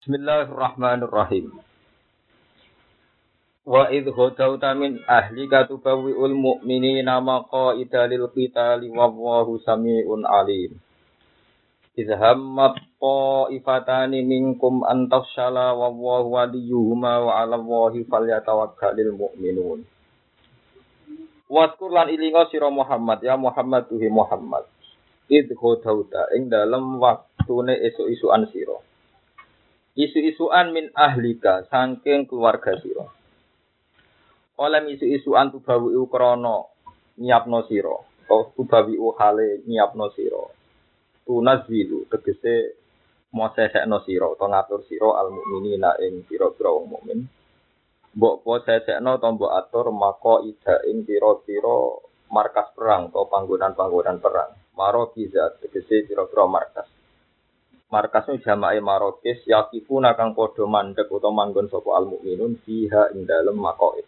Bismillahirrahmanirrahim. Wa idh ghadawta min ahlika tubawwi'ul mu'minina maqa'ida lil qitali wallahu samii'un 'aliim. Idh hammat ta'ifatani minkum an tafshala wallahu waliyuhuma wa 'ala Allahi falyatawakkalul mu'minun. Waskur lan ilinga sira Muhammad ya Muhammad tuhi Muhammad. Idh ghadawta ing dalem waktune esuk-esukan sira. Isu-isuan min ahlika saking keluarga sira. Oleh isu-isuan tubawi krana nyiapno sira. Atau tubawi hale nyiapno sira. Tunazilu tegese mau sesekno sira atau ngatur sira al mukminina ing pira-pira wong mukmin. Mbok po sesekno to mbok atur mako ida ing pira-pira markas perang atau panggonan-panggonan perang. Maro kiza tegese pira-pira markas. Markasnya jamae marokis yakifun akan podo mandek atau manggon sopo al mukminun fiha ing dalem makoid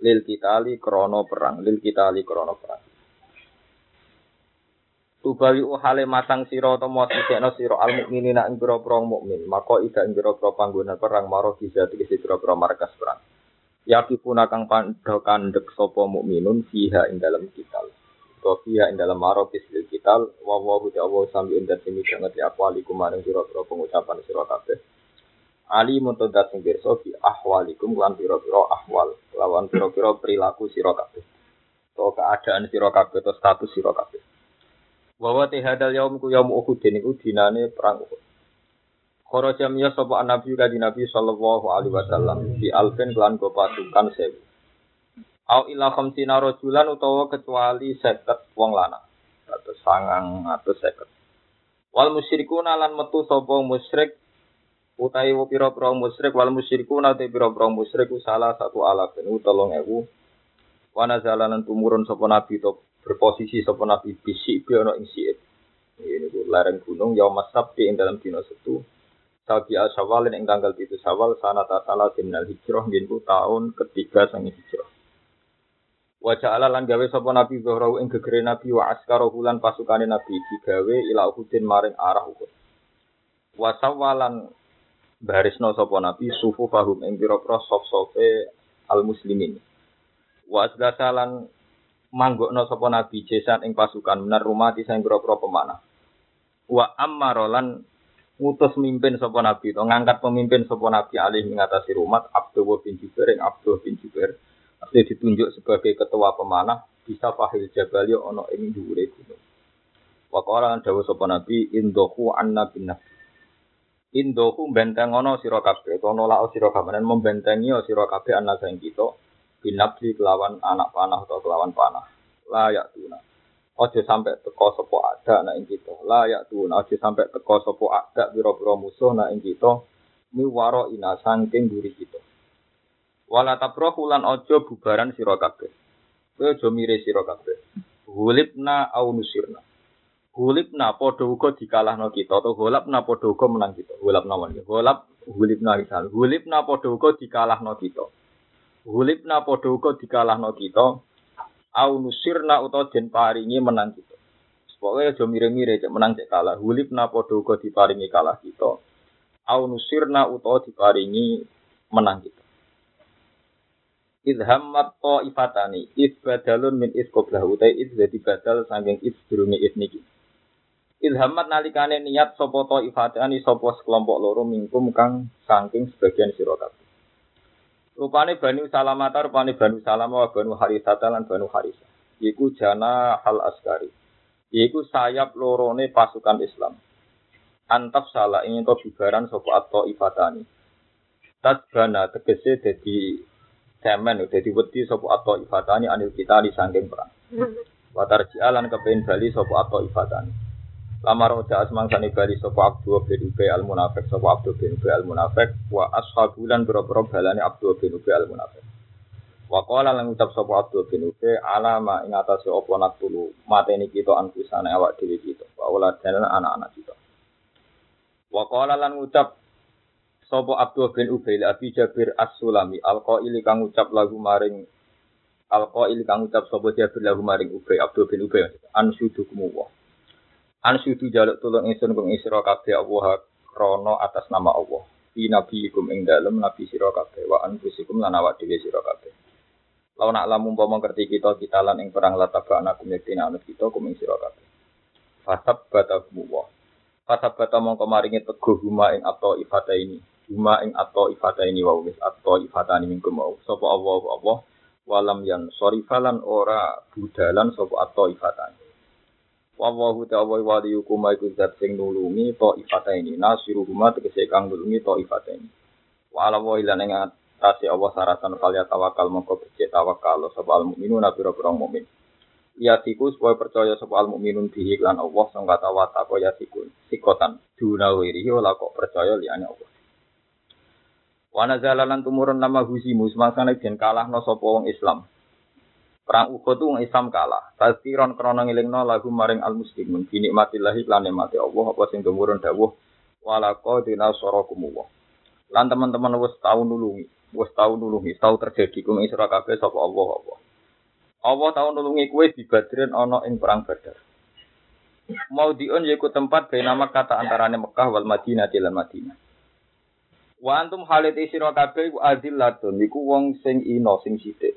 lil kitali krono perang lil kitali krono perang. Tubawi uhale matang siro atau mau sisekno siro al mukminin ing pira pira mukmin. Maka ida ing pira pira panggonan perang maro bisa tegese pira pira markas perang. Yakifun akan pandokan dek sopo mukminun fiha ing dalem kital Sofia ing dalam marokis lil kital wa wa huda wa sambi unda sini banget ya ahwalikum maring sira-sira pengucapan kabeh. Ali muntadat sing pirsa fi ahwalikum lan pira-pira ahwal lawan pira-pira perilaku sira kabeh. To keadaan sira kabeh to status sira kabeh. Wa wa yaum ku yaum uhud niku dinane perang uhud. Kharaja miya nabi kanjeng Nabi sallallahu alaihi wasallam di alfen kelan go pasukan sewu Au ila khamsina rajulan utawa kecuali seket wong lanang. Atau sangang atau seket. Wal musyrikuna lan metu sapa musyrik utawi pira-pira musyrik wal musyrikuna te pira-pira musyrik salah satu alafin utolong ewu. Wana jalanan tumurun sapa nabi to berposisi sapa nabi bisik bi ana ing. Ini ku lereng gunung ya masabti ing dalam dina setu. Sabi asawal ing tanggal itu sawal sanata salah dinal hijrah nginku tahun ketiga sang hijrah. Wajah Allah lan gawe sapa Nabi Zuhrau ing gegere Nabi wa askarahu lan pasukane Nabi digawe ila Uhudin maring arah Uhud. Wa sawalan barisno sapa Nabi sufu fahum ing pira-pira sof-sofe al muslimin. Wa asgasalan manggokno sapa Nabi jesan ing pasukan benar rumah di sing pira-pira pemanah. Wa ammarolan ngutus mimpin sapa Nabi to ngangkat pemimpin sapa Nabi alih mengatasi rumah Abdul bin Jubair ing Abdul bin Jubair Artinya ditunjuk sebagai ketua pemanah bisa fahil jabali ono ing dhuwure gunung. Waqala lan dawuh sapa Nabi indohu anna bin Indohu benteng ono sira kabeh utawa nolak sira kabeh membentengi sira kabeh ana sing kita binabli kelawan anak panah atau kelawan panah. Layak tuna. Ojo sampai teko sopo ada nak ing kita. Layak tuna. Ojo sampai teko sopo ada biro-biro musuh nak ing kita. Miwaro ina sangking duri kita. Wala tabrohu lan ojo bubaran sira kabeh. Kowe aja mire sira kabeh. Hulibna au nusirna. Hulibna padha uga dikalahno kita atau hulabna padha uga menang kita. Hulabna wan. Hulab hulibna misal. Hulibna padha uga dikalahno kita. Hulibna padha uga dikalahno kita. Au nusirna utawa den paringi menang kita. Pokoknya aja mire-mire cek menang cek kalah. Hulibna padha uga diparingi kalah kita. Au nusirna utawa diparingi menang kita. Idhammat to ifatani, id badalun min id qoblah utai id jadi badal saking id durungi id niki. Idhammat nalikane niat sopo to ifatani sopo sekelompok loro mingkum kang saking sebagian sirokat. Rupane Bani Salamata, rupane Bani Salama wa Banu Harisata lan Banu Harisa. Iku jana hal askari. Iku sayap lorone pasukan Islam. Antaf salah ingin to bubaran sopo atau ifatani. Tadbana tegese jadi semen udah diwedi sopo atau ifatani anil kita di sangking perang. Watar jalan kepen bali sopo atau ifatani. Lama roja asmang sani bali sopo abdu bin ubay al munafik sopo abdu bin ubay al munafik wa ashabulan boro-boro balani abdu bin ubay al munafik. Wa qala lan ucap sopo abdu bin ubay alama ing atase natulu mateni kita anfusane awak dhewe kita. Wa dan anak-anak kita. Wa qala lan ucap Sopo Abdul bin Ubay Abi Jabir As-Sulami Al-Qaili kang ucap lagu maring Al-Qaili kang ucap sopo Jabir lagu maring Ubay Abdul bin Ubay Ansyudu kumuwa Ansyudu jaluk tulung ingsun kung isra kabeh Allah krono atas nama Allah. Di nabi ikum ing dalem nabi sira kabeh wa anfusikum lan awak dhewe sira kabeh. Lawan nak lamun umpama ngerti kita kita lan ing perang lataba anak kumektina anut kita kuming sira kabeh. Fasab batahu wa. Fasab bata mongko maringi teguh huma ing atau ifata ini. Huma ing atau ifata ini wa wis atau ifata ini minggu mau. Sapa Allah Allah walam yang sorifalan ora budalan sapa atau ifata. Wallahu ta'ala waliyukum iku zat sing nulungi to ifata ini nasiruhuma tegese kang nulungi to ifata ini. Wa ala wa ilan ing atase Allah saratan kaliya tawakal mongko becik tawakal sapa al mukminun pira-pira mukmin. Ya tiku supaya percaya sapa al mukminun bihi lan Allah sing kata wa tako ya tiku sikotan duna wiri ora kok percaya liyane Allah. Wa nazalalan tumurun nama husimu semasane den kalahno sapa wong Islam. Perang Uhud wong Islam kalah. Tazkiron krana ngelingno lagu maring al muslimun bi nikmatillahi lan nikmati Allah apa sing tumurun dawuh wala qadina sarakum wa. Lan teman-teman wis tau nulungi, wis tau nulungi, tau terjadi kum isra kabeh sapa Allah apa. Allah tau nulungi kowe di Badrin ana ing perang Badar. Mau diun yaiku tempat nama kata antarane Mekah wal Madinah lan Madinah. Wa antum halit isira kabeh iku azillatun iku wong sing ino sing sithik.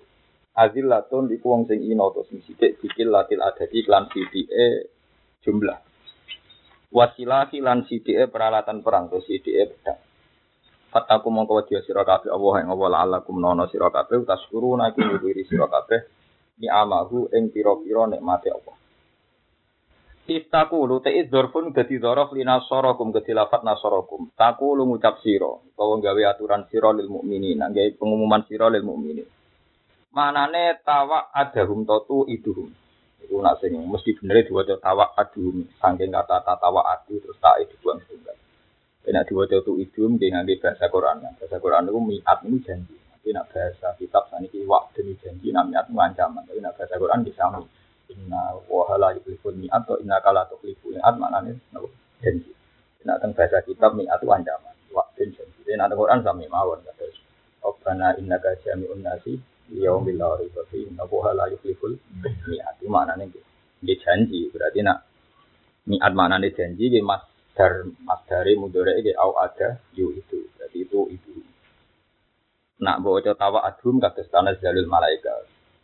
Azillatun iku wong sing ino to sing sithik dikil latil adadi lan sithike jumlah. Wasilahi lan sithike peralatan perang to sithike pedang. Fataku mongko wedi sira kabeh Allah ing Allah la'allakum nono sira kabeh taskuruna iku nyuwiri sira kabeh ni amahu ing pira-pira nikmate Allah. Istaku lu te dzorfun dadi li nasarakum dadi lafat nasarakum. Taku lu ngucap sira utawa gawe aturan sira lil mukminin, gawe pengumuman sira lil mukminin. Manane tawa adahum totu iduhum. Iku nak sing mesti bener diwaca tawa aduhum saking kata tawa adu terus tak dibuang tunggal. Nek diwaca tu idum ki ngangge bahasa Quran. Bahasa Quran itu miat ini janji. Tapi bahasa kitab saniki wak demi janji nak miat itu ancaman. Tapi nak bahasa Quran bisa Inna wahala yuklifun mi'at atau inna kala tuklifu mi'at maknanya janji. Nak teng bahasa kitab mi'at itu ancaman. Wak dan janji. Dan ada Quran sami mawon. Rabbana innaka jami'un nasi yaumil la raiba fi inna la yukhliful mi'at itu maknanya dia janji berarti nak mi'at maknanya janji dia masdar masdare mudhari ge au ada yu itu berarti itu itu nak bawa tawa adhum kados tanah jalul malaikat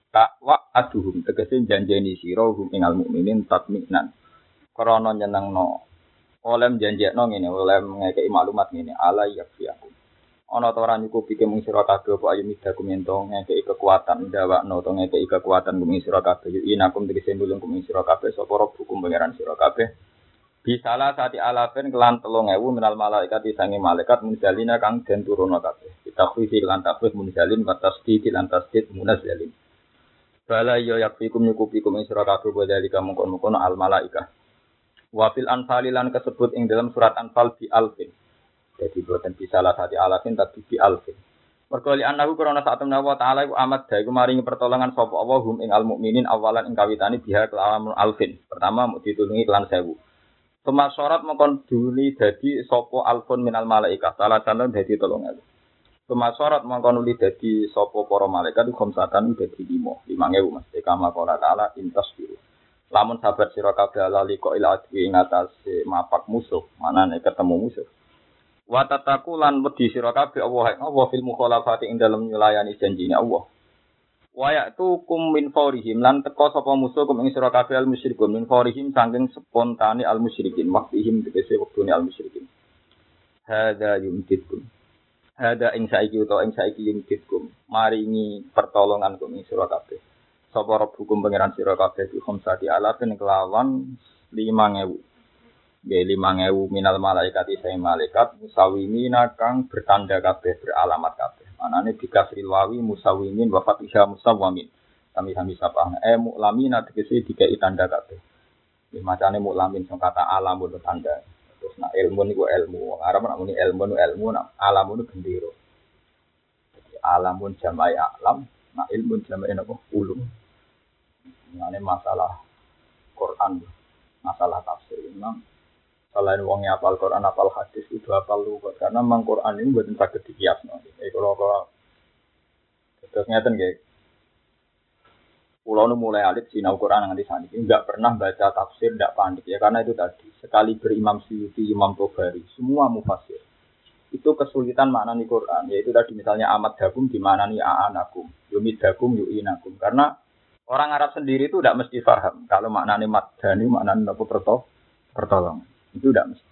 takwa aduhum tegese janjeni sira hum ingal mukminin tatminan. Krana nyenengno. Oleh janjekno ngene oleh ngekeki maklumat ngene. Ala yakfiakum ana ta ora nyukupi ke mung sira kabeh apa ayu midakum ento ngekeki kekuatan ndawakno to ngekeki kekuatan kuming sira kabeh. Yu inakum tegese nulung kuming sira kabeh sapa hukum pangeran sira kabeh. Bisalah saati alafen kelan telung ewu minal malaikat disangi malaikat munzalina kang den turunno kabeh. Kita khisi kelan takwih munzalin batas di tasdid. Bala yo yakfikum nyukupikum ing sira kabeh bodali kamu kon al malaikah. Wa fil anfali lan kesebut ing dalam surat anfal bi alfin. Jadi buatan bisalah saati alafin tapi bi alfin. Mergo li annahu krana sak temne Allah taala iku amat da iku maringi pertolongan sapa Allah hum ing al mukminin awalan ing kawitane biha kelawan alfin. Pertama mau ditulungi kelan sewu. Suma syarat mengkon duli dadi sopo alfun minal malaikat. Salah satu dadi tolong ewu. Suma syarat mengkon duli dadi sopo para malaikat khomsatan dadi limo. Lima ewu mas. Eka makola ta'ala intas biru. Lamun sabar sira kabeh ala liko ila adwi ing atase mapak musuh. Mana nek ketemu musuh. Wa tataku lan wedi sira kabeh Allah Allah fil mukhalafati ing dalem nyulayani janjine Allah. Wa tu kum min faurihim lan teko sapa musuh kum ing sira kabeh al musyrikun min faurihim saking spontane al musyrikin waktihim tegese wektune al musyrikin. Hada yumkitkum. Hada ing saiki utawa ing saiki yumkitkum. Maringi pertolongan kum ing sira kabeh. Sapa hukum pangeran sira kabeh di khamsati alafin kelawan 5000 Gaya lima ngewu minal malaikat isai malaikat musawimina kang bertanda kabeh beralamat kabeh. Manane dikasri wawi musawimin wa fatihah musawamin. Kami sami sapa eh muklamina tegese dikai tanda kabeh. Di macane muklamin kata alam tanda. Terus nak ilmu niku ilmu. Arab nak muni ilmu nu ilmu nak alam nu gendero. Alamun jamai alam, nak ilmu jamai napa ulum. Ini masalah Quran, masalah tafsir. Memang selain wongnya apal Quran, apal hadis, itu apal lugat. Karena memang Quran ini buatan sakit dikias. No. Kalau kalau terus ngeten guys. Pulau nu mulai alit sinau Quran nanti saat ini. Nggak pernah baca tafsir, nggak panik. Ya karena itu tadi sekali berimam Syuuti, Imam Tobari, semua mufasir. Itu kesulitan makna nih Quran. Yaitu tadi misalnya amat dakum di mana nih aanakum, yumid dakum yuinakum karena orang Arab sendiri itu tidak mesti paham. Kalau maknanya madani maknanya apa pertol pertolong itu tidak mesti.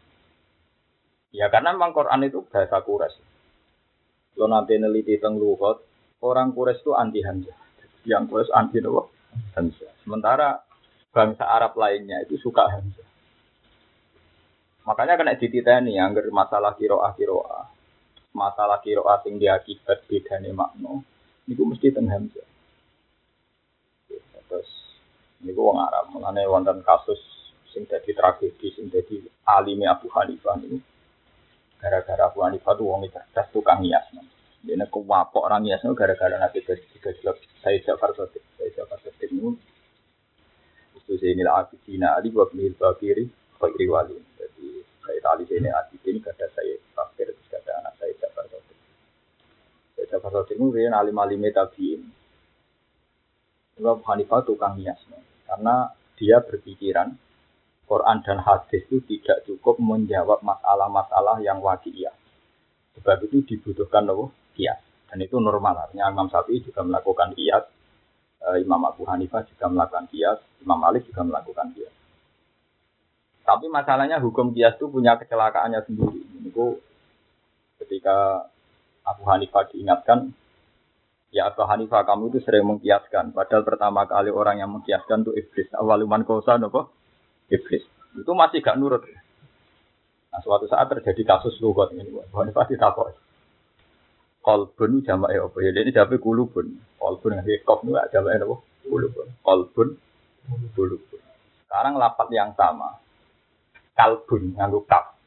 Ya karena memang Quran itu bahasa Quraisy. Lo nanti neliti tentang lugat orang Quraisy itu anti Hamzah yang plus anti nopo Hamzah. Sementara bangsa Arab lainnya itu suka Hamzah. Makanya kena dititeni anggar masalah kiroah kiroah, masalah kiroah sing diakibat bedane makna, itu mesti teng Hamzah. Terus ini wong Arab, mengenai wonten kasus sing jadi tragedi, sing jadi alimi Abu Hanifah ini, gara-gara Abu Hanifah tuh wong cerdas tukang hias. Ini kewapok orang hias gara-gara nanti tiga jelas saya Ja'far Sotik. Saya Ja'far Sotik ini itu Zainil Abidin Ali wa Bnil Bakiri Khairi Wali. Jadi saya tali Zainil Abidin kata saya terus kata anak saya Ja'far Sotik. Saya Ja'far Sotik ini rian alim-alim tabiin. Imam Hanifah tukang hias. Karena dia berpikiran Quran dan hadis itu tidak cukup menjawab masalah-masalah yang wakiyah. Sebab itu dibutuhkan loh kias. Dan itu normal. Artinya Imam Syafi'i juga melakukan kias. Eh, Imam Abu Hanifah juga melakukan kias. Imam Malik juga melakukan kias. Tapi masalahnya hukum kias itu punya kecelakaannya sendiri. Itu ketika Abu Hanifah diingatkan, ya Abu Hanifah kamu itu sering mengkiaskan. Padahal pertama kali orang yang mengkiaskan itu iblis. Awaluman kosa nopo iblis. Itu masih gak nurut. Nah, suatu saat terjadi kasus lugot ini. Abu Hanifah ditakut kolbun jamak ya apa? Ya ini jamak kulubun. Kolbun yang kof itu jamak apa? Kulubun. Kolbun kulubun. Sekarang lapat yang sama. Kalbun nganggu kaf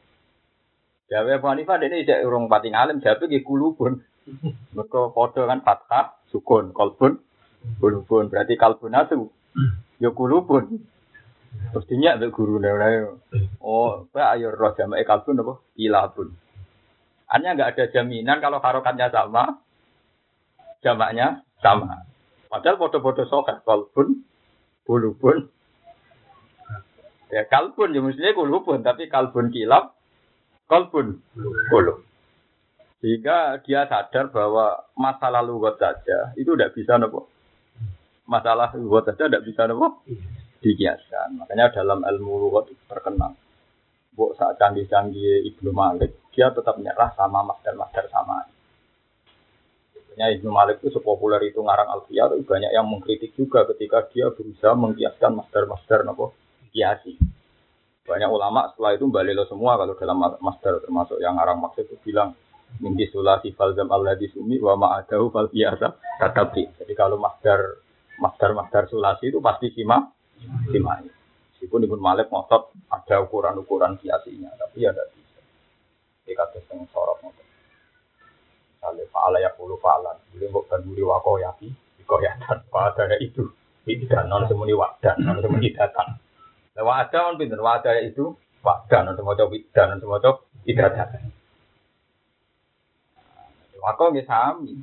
Jawa Abu Hanifah ini tidak urung pati ngalim jawa ki kulubun. Mereka foto kan fathah sukun kolbun kulubun. Berarti kalbun itu ya kulubun. Terus dinyak guru oh pak ayo roh jamak kalbun apa? Ilabun hanya nggak ada jaminan kalau harokatnya sama, jamaknya sama. Padahal foto-foto sokat, kalbun, bulubun. Ya kalbun, ya mestinya kulubun, tapi kalbun kilap, kalbun, kulub. Sehingga dia sadar bahwa masalah lugat saja itu tidak bisa nopo. Masalah lugat saja tidak bisa nopo dikiaskan. Makanya dalam ilmu lugat terkenal. Bu saat canggih-canggih Ibnu Malik, dia tetap menyerah sama master-master sama. Sebenarnya Ibnu Malik itu sepopuler itu ngarang Alfiyah, itu banyak yang mengkritik juga ketika dia berusaha mengkiaskan master-master nopo kiasi. Banyak ulama setelah itu lo semua kalau dalam master termasuk yang ngarang maksud itu bilang Minggi sulasi falzam di sumi wa ma'adahu fal biasa tetapi. Jadi kalau master master master sulasi itu pasti simak simak. Meskipun Ibnu Malik ngotot ada ukuran-ukuran kiasinya, tapi ya tidak bisa. Di kata yang sorot ngotot. Misalnya fa'ala ya puluh fa'alan. Jadi mbok banduri wako yaki, dikoyatan. Pada itu. Ini tidak non semuni wadan, non semuni datang. Nah, wa'ada kan pinter, wa'ada itu wadan, non semua coba dan non semua coba tidak datang. Wako nggih sami.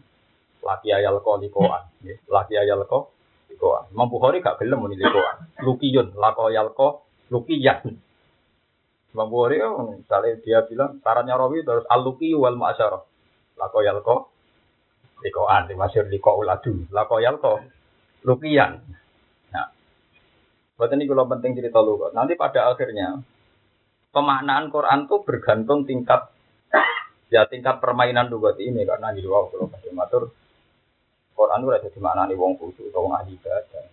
Laki ayal ko likoan, laki ayal ko likoan. Imam Bukhari gak gelem muni likoan. Lukiyun, lako yalko, lukiyan. Imam Bukhari oh, misalnya dia bilang sarannya Rawi terus al-luki wal ma'asyarah. Lako yalko, likoan, dimasyur liko uladu. Lako yalko, lukiyan. Nah, buat ini kalau penting cerita lu. Nanti pada akhirnya pemaknaan Quran tuh bergantung tingkat ya tingkat permainan lugat ini karena di luar kalau matur Quran di mana nih wong khusus atau wong ahli ibadah.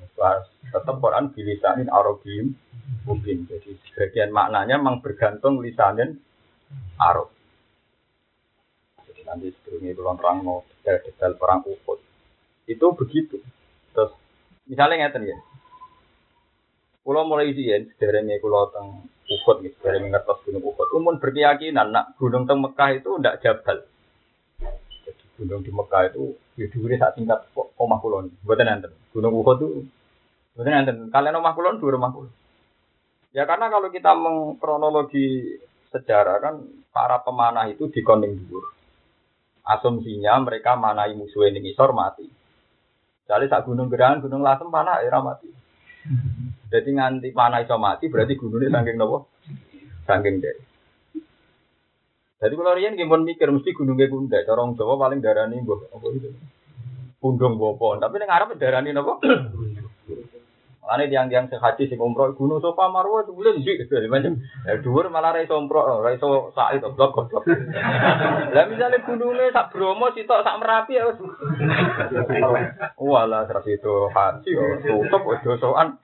Tetap Quran bilisanin Arabim mungkin. Jadi sebagian maknanya memang bergantung lisanin Arab. Jadi nanti sebelumnya pulang perang mau detail-detail perang Uhud. Itu begitu. Terus misalnya ngeten ya. Pulau mulai izin, sederhana pulau teng Uhud, sederhana ngertos gunung Uhud. Umum berkeyakinan, nak gunung teng Mekah itu tidak jabal gunung di Mekah itu ya dhuwure sak tingkat omah kulon. Mboten enten. Gunung Uhud itu mboten enten. Kalian omah kulon dua rumah kulon. Ya karena kalau kita mengkronologi sejarah kan para pemanah itu dikoning dhuwur. Asumsinya mereka manai musuh ini ngisor mati. Jadi sak gunung gerangan, gunung lasem panah ya mati. Jadi nganti panah iso mati berarti gunungnya saking nopo? Saking deh. Jadi kalau rian gimana mikir mesti gunungnya gunda. Corong Jawa paling darani mbok apa itu? Pundung bopo. Tapi ning Arab darani nopo? Ane tiang-tiang sehaji sing umroh gunung Sofa Marwah bulan di macam. Ya dhuwur malah ra iso umroh, ra iso sak itu blok blok. Lah misale gunungnya sak Bromo sitok sak Merapi ya wis. Walah terus itu haji tutup wis dosoan.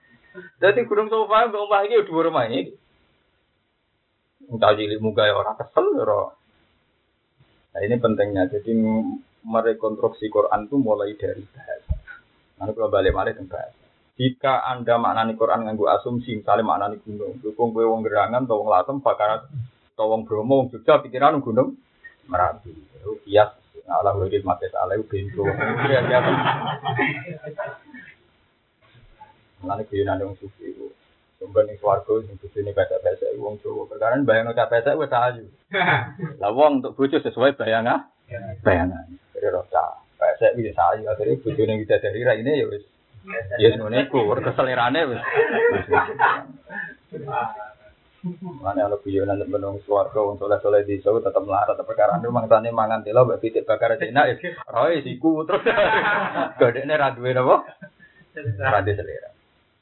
Jadi gunung Sofa mbok omah iki dhuwur omah iki. Entah cilik muga ya orang kesel ya Nah ini pentingnya. Jadi merekonstruksi Quran itu mulai dari bahasa. Nanti kalau balik balik ke bahasa. Jika Anda maknani Quran nganggo asumsi, misalnya maknani gunung, dukung gue wong gerangan, atau wong latem, bakar, atau wong bromo, wong jogja, pikiran gunung, merapi. Kias, Allah wajib mati salah, itu pintu. Mengenai kuyunan yang sufi itu. Nih suarga, yang sufi ini pesek-pesek, wong Jawa. Karena bayang ngocap pesek, gue sayu. Lah wong untuk bucu sesuai bayangan, bayangan. Jadi rosa, pesek bisa sayu. Akhirnya bucu yang kita dari ini ya wis Ya ngono iku, keselerane wis. Mana kalau guyonan menung swarga wong soleh-soleh di Jawa tetep melarat tetep perkara itu mangsane mangan telo mbek pitik bakar cina ya roe siku terus godekne ra duwe napa? Ra selera.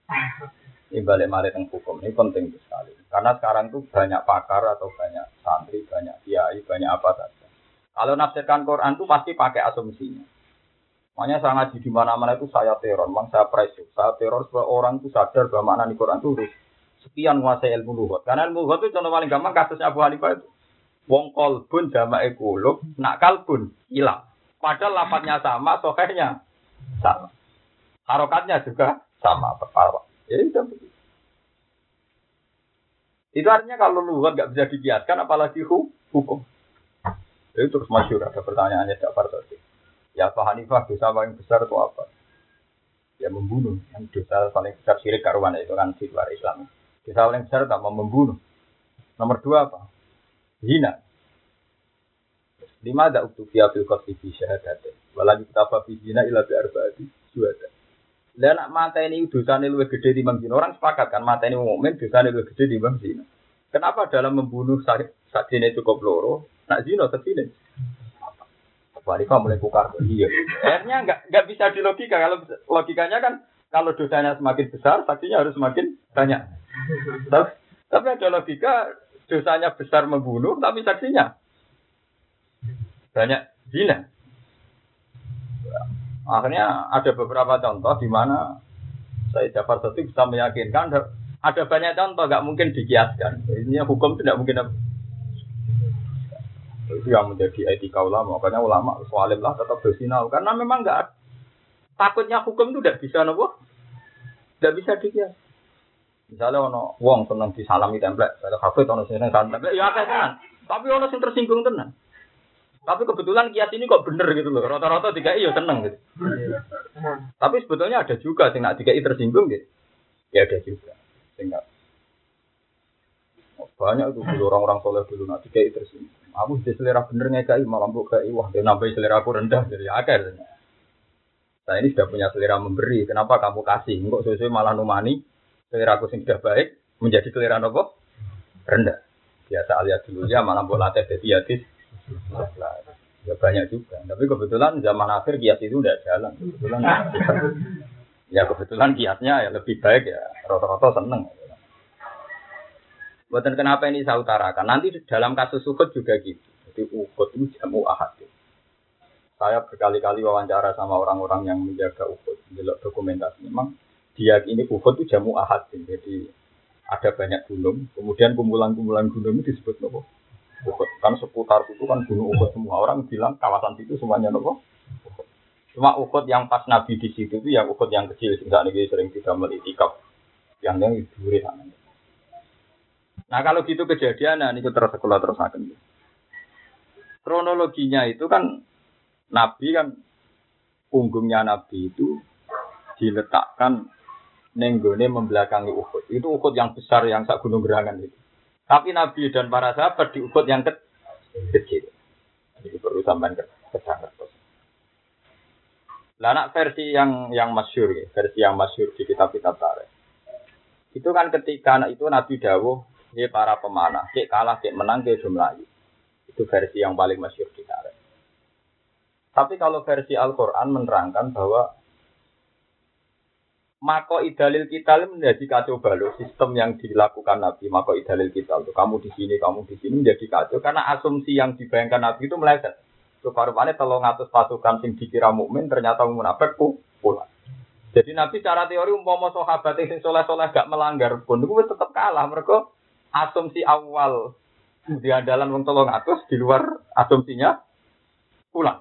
Ini balik mari tentang hukum ini penting sekali. Karena sekarang itu banyak pakar atau banyak santri, banyak kiai, banyak apa saja. Kalau nafsirkan Quran itu pasti pakai asumsinya. Makanya saya ngaji di mana-mana itu saya teror, memang saya pressure. Saya teror supaya orang itu sadar bahwa makna di Quran itu harus sekian menguasai ilmu luhut. Karena ilmu luhut itu contoh paling gampang kasusnya Abu Hanifah itu. Wong kolbun jama ekulub, nak kalbun hilang. Padahal lapatnya sama, sokehnya sama. Harokatnya juga sama. Perpara. Ya itu begitu. Itu artinya kalau luhut nggak bisa dikiaskan, apalagi hukum. Itu terus masyur ada pertanyaannya Ja'far tadi. Ya Pak Hanifah dosa paling besar itu apa? Ya membunuh. Yang dosa paling besar syirik karuan itu kan di luar Islam. Dosa paling besar tak mau membunuh. Nomor dua apa? Zina. Lima ada uktubiya fil qasdi fi syahadatin. Walagi kita fi zina ila bi arba'ati syuhada. Dan nak mata ini dosa ini lebih gede di zina. Orang sepakat kan mata ini mukmin ini lebih gede di zina. Kenapa dalam membunuh saat zina cukup loro, nak zina sesini? Wanita mulai kukar. Iya. Akhirnya nggak nggak bisa di logika. Kalau logikanya kan kalau dosanya semakin besar, saksinya harus semakin banyak. Tapi, tapi ada logika dosanya besar membunuh, tapi saksinya banyak zina. Akhirnya ada beberapa contoh di mana saya dapat satu bisa meyakinkan ada banyak contoh nggak mungkin dikiaskan. Ini hukum tidak mungkin itu yang menjadi etika ulama. Makanya ulama soalim lah tetap bersinau. Karena memang nggak takutnya hukum itu tidak bisa nopo, tidak bisa dikias. Misalnya ono wong seneng disalami template, ada kafe ono seneng template, ya akeh. Tapi ono sing tersinggung tenan. Tapi kebetulan kias ini kok bener gitu loh. Rata-rata tiga iya seneng gitu. Tapi sebetulnya ada juga sing nak tiga tersinggung gitu. Ya ada juga. Sehingga banyak itu dulu orang-orang soleh dulu nak tiga tersinggung. Aku sudah selera bener ngekai malah mbok kai wah dia nambah selera aku rendah jadi akar. Saya ini sudah punya selera memberi. Kenapa kamu kasih? Enggak sesuai malah numani selera aku sudah baik menjadi selera nopo rendah. Biasa alias dulu ya malah mbok latih jadi hadis. Ya banyak juga. Tapi kebetulan zaman akhir kias itu udah jalan. Kebetulan ya kebetulan kiasnya ya lebih baik ya. Rata-rata seneng. Buatan kenapa ini saya utarakan. Nanti dalam kasus Uhud juga gitu. Jadi Uhud itu jamu ahad. Saya berkali-kali wawancara sama orang-orang yang menjaga Uhud, menjelok dokumentasi. Memang dia ini Uhud itu jamu ahad. Jadi ada banyak gunung, kemudian kumpulan-kumpulan gunung itu disebut nopo. Uhud. Kan seputar itu kan gunung Uhud semua. Orang bilang kawasan itu semuanya nopo. Cuma Uhud yang pas Nabi di situ itu yang Uhud yang kecil. Sehingga Nabi sering tidak melitikap. Yang yang duri sana. Nah kalau gitu kejadian, nah ini terus sekolah terus akan. Kronologinya itu kan Nabi kan punggungnya Nabi itu diletakkan nenggone membelakangi Uhud. Itu Uhud yang besar yang sak gunung gerangan itu. Tapi Nabi dan para sahabat di Uhud yang ke kecil. Jadi perlu sampai ke, ke Lah nak versi yang yang masyur ya, versi yang masyur di kitab-kitab tarikh. Itu kan ketika anak itu Nabi Dawuh, ya para pemanah, cek kalah, cek menang, cek jumlah. Itu versi yang paling masyur di tarikh. Tapi kalau versi Al-Quran menerangkan bahwa mako idalil kita menjadi kacau balau sistem yang dilakukan Nabi mako idalil kita itu kamu di sini kamu di sini menjadi kacau karena asumsi yang dibayangkan Nabi itu meleset Rupa-rupanya tolong ngatus pasukan sing dikira mukmin ternyata munafik pulang. Jadi Nabi cara teori umpama sahabat sing soleh-soleh gak melanggar pun itu tetap kalah mereka asumsi awal di andalan wong atus di luar asumsinya pulang.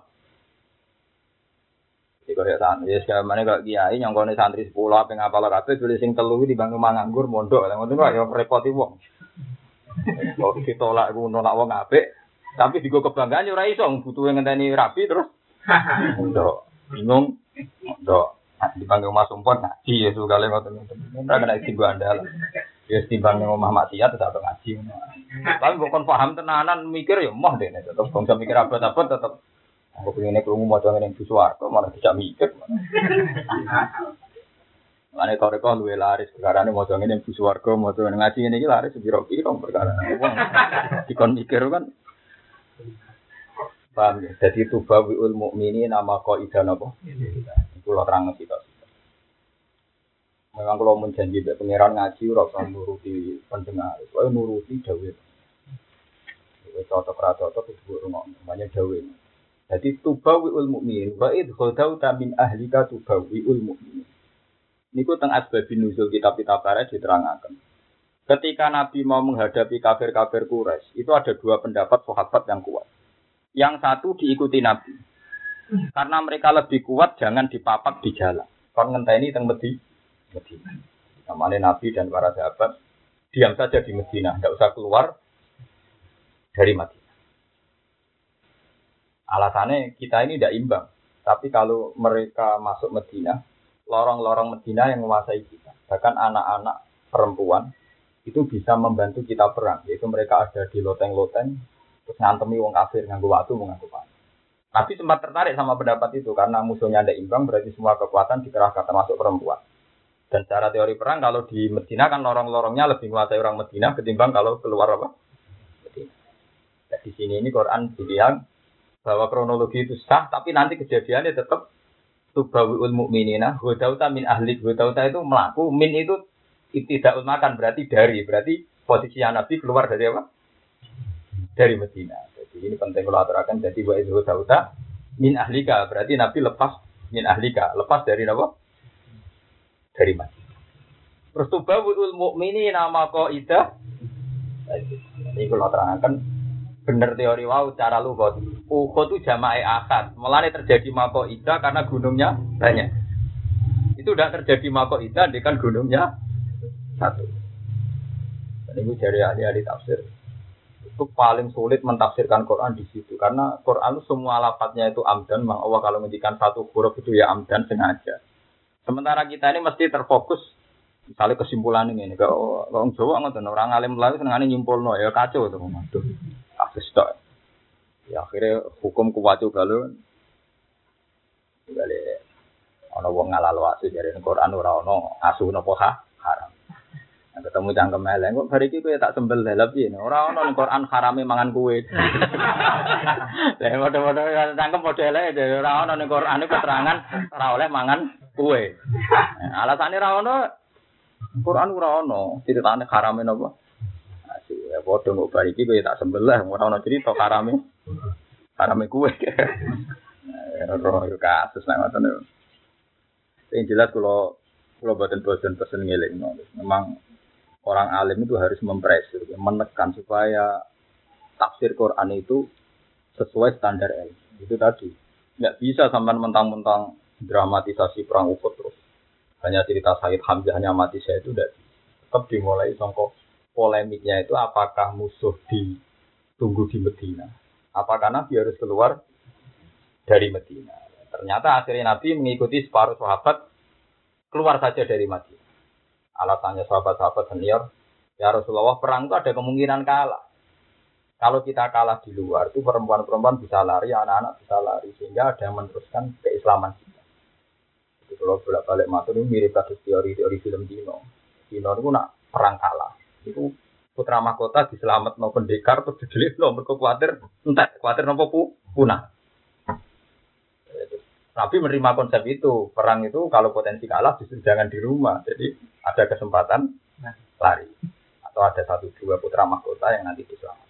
Jadi kalau ya santri, ya sekarang mana kalau kiai yang kau santri sepuluh apa ngapal rapi, tulis sing telu di bangun manganggur mondok, yang itu ya repoti wong. Kalau ditolak, gue nolak wong apik, tapi digo kebanggaan yo ora iso butuh ngenteni rapi terus. Ndok, bingung. Ndok, dipanggil Mas Umpon ngaji ya kali ngoten ngoten. Ora kena timbang andal. Ya timbang nang omah maksiat tetep ngaji. Tapi bukan paham tenanan mikir ya moh dene tetep bangsa mikir apa-apa tetep Aku pengen krungu maca ngene ing suwarga malah tidak mikir. Mane toreko luwe laris perkara ini maca ngene ing suwarga maca ngaji ngene iki laris piro-piro perkara. Dikon mikir kan Paham ya? Jadi tubawiul mukmini nama kok ida napa? Itu lo terang kita. Memang kalau menjanji be pangeran ngaji ora nuruti pendengar, kowe nuruti dawuh. Kowe cocok ra cocok itu rumah namanya dawuh. Jadi tubawiul mukmin wa id khodau min ahlika tubawiul mukmin. Niku teng asbabin nuzul kitab-kitab barat diterangkan. Ketika Nabi mau menghadapi kafir-kafir Quraisy, itu ada dua pendapat sahabat yang kuat. Yang satu diikuti Nabi. Karena mereka lebih kuat, jangan dipapak di jalan. Kon ngenteni teng Medi, Medina. Namanya Nabi dan para sahabat diam saja di Medina, tidak usah keluar dari Madinah. Alasannya kita ini tidak imbang. Tapi kalau mereka masuk Medina, lorong-lorong Medina yang menguasai kita. Bahkan anak-anak perempuan itu bisa membantu kita perang. Yaitu mereka ada di loteng-loteng terus ngantemi wong kafir nganggo waktu mau nganggo panah. Nabi sempat tertarik sama pendapat itu karena musuhnya ada imbang berarti semua kekuatan dikerahkan termasuk perempuan. Dan secara teori perang kalau di Medina kan lorong-lorongnya lebih menguasai orang Medina ketimbang kalau keluar apa? Medina. Di sini ini Quran bilang bahwa kronologi itu sah tapi nanti kejadiannya tetap tubawiul mukminina hudauta min ahli hudauta itu melaku min itu tidak makan berarti dari berarti posisi Nabi keluar dari apa? dari Medina. Jadi ini penting kalau aturakan. Jadi wa itu dauta min ahlika berarti Nabi lepas min ahlika lepas dari apa? Dari Medina. Terus tubawul mukmini nama ida. Ini kalau terangkan benar teori wow cara lu kok. Uhud itu jamae akad. Mulanya terjadi mako ida karena gunungnya banyak. Itu udah terjadi mako ida dengan gunungnya satu. Dan ini dari ahli-ahli tafsir itu paling sulit mentafsirkan Quran di situ karena Quran itu semua lapatnya itu amdan Mang Allah kalau menjadikan satu huruf itu ya amdan sengaja sementara kita ini mesti terfokus misalnya kesimpulan ini kalau orang Jawa nggak orang alim lalu senengane nyimpul ya kacau tok ya akhirnya hukum kuwacu kalau balik. Ono wong ngalalo asu dari Quran ora ono asu nopo haram. Ketemu cangkem eleng kok hari iki kowe tak sembel lha piye? Ora ono ning Quran harame mangan kue lha padha-padha ya cangkem padha elek ora ono ning Quran keterangan ora oleh mangan kue alasane ora ono Quran ora ono. Ceritane harame napa ya padha kok bar iki kowe tak sembel lah ora ono cerita harame harame kue roh kasus nek ngoten Yang jelas kalau kalau buatan bosan pesen ngiling, memang orang alim itu harus mempresir, menekan supaya tafsir Quran itu sesuai standar ilmu. Itu tadi. Nggak bisa sampai mentang-mentang dramatisasi perang Uhud terus. Hanya cerita Said Hamzah hanya mati saya itu tidak tetap dimulai songkok polemiknya itu apakah musuh ditunggu di Medina? Apakah Nabi harus keluar dari Medina? Ternyata akhirnya Nabi mengikuti separuh sahabat keluar saja dari Madinah alasannya sahabat-sahabat senior, ya Rasulullah perang itu ada kemungkinan kalah. Kalau kita kalah di luar itu perempuan-perempuan bisa lari, anak-anak bisa lari sehingga ada yang meneruskan keislaman kita. kalau bolak balik matur ini mirip kasus teori-teori film Dino. Dino itu nak perang kalah. Itu putra mahkota diselamat no pendekar terus didelik lo mereka khawatir entah khawatir nopo pu punah. Nabi menerima konsep itu perang itu kalau potensi kalah justru jangan di rumah. Jadi ada kesempatan lari atau ada satu dua putra mahkota yang nanti diselamat.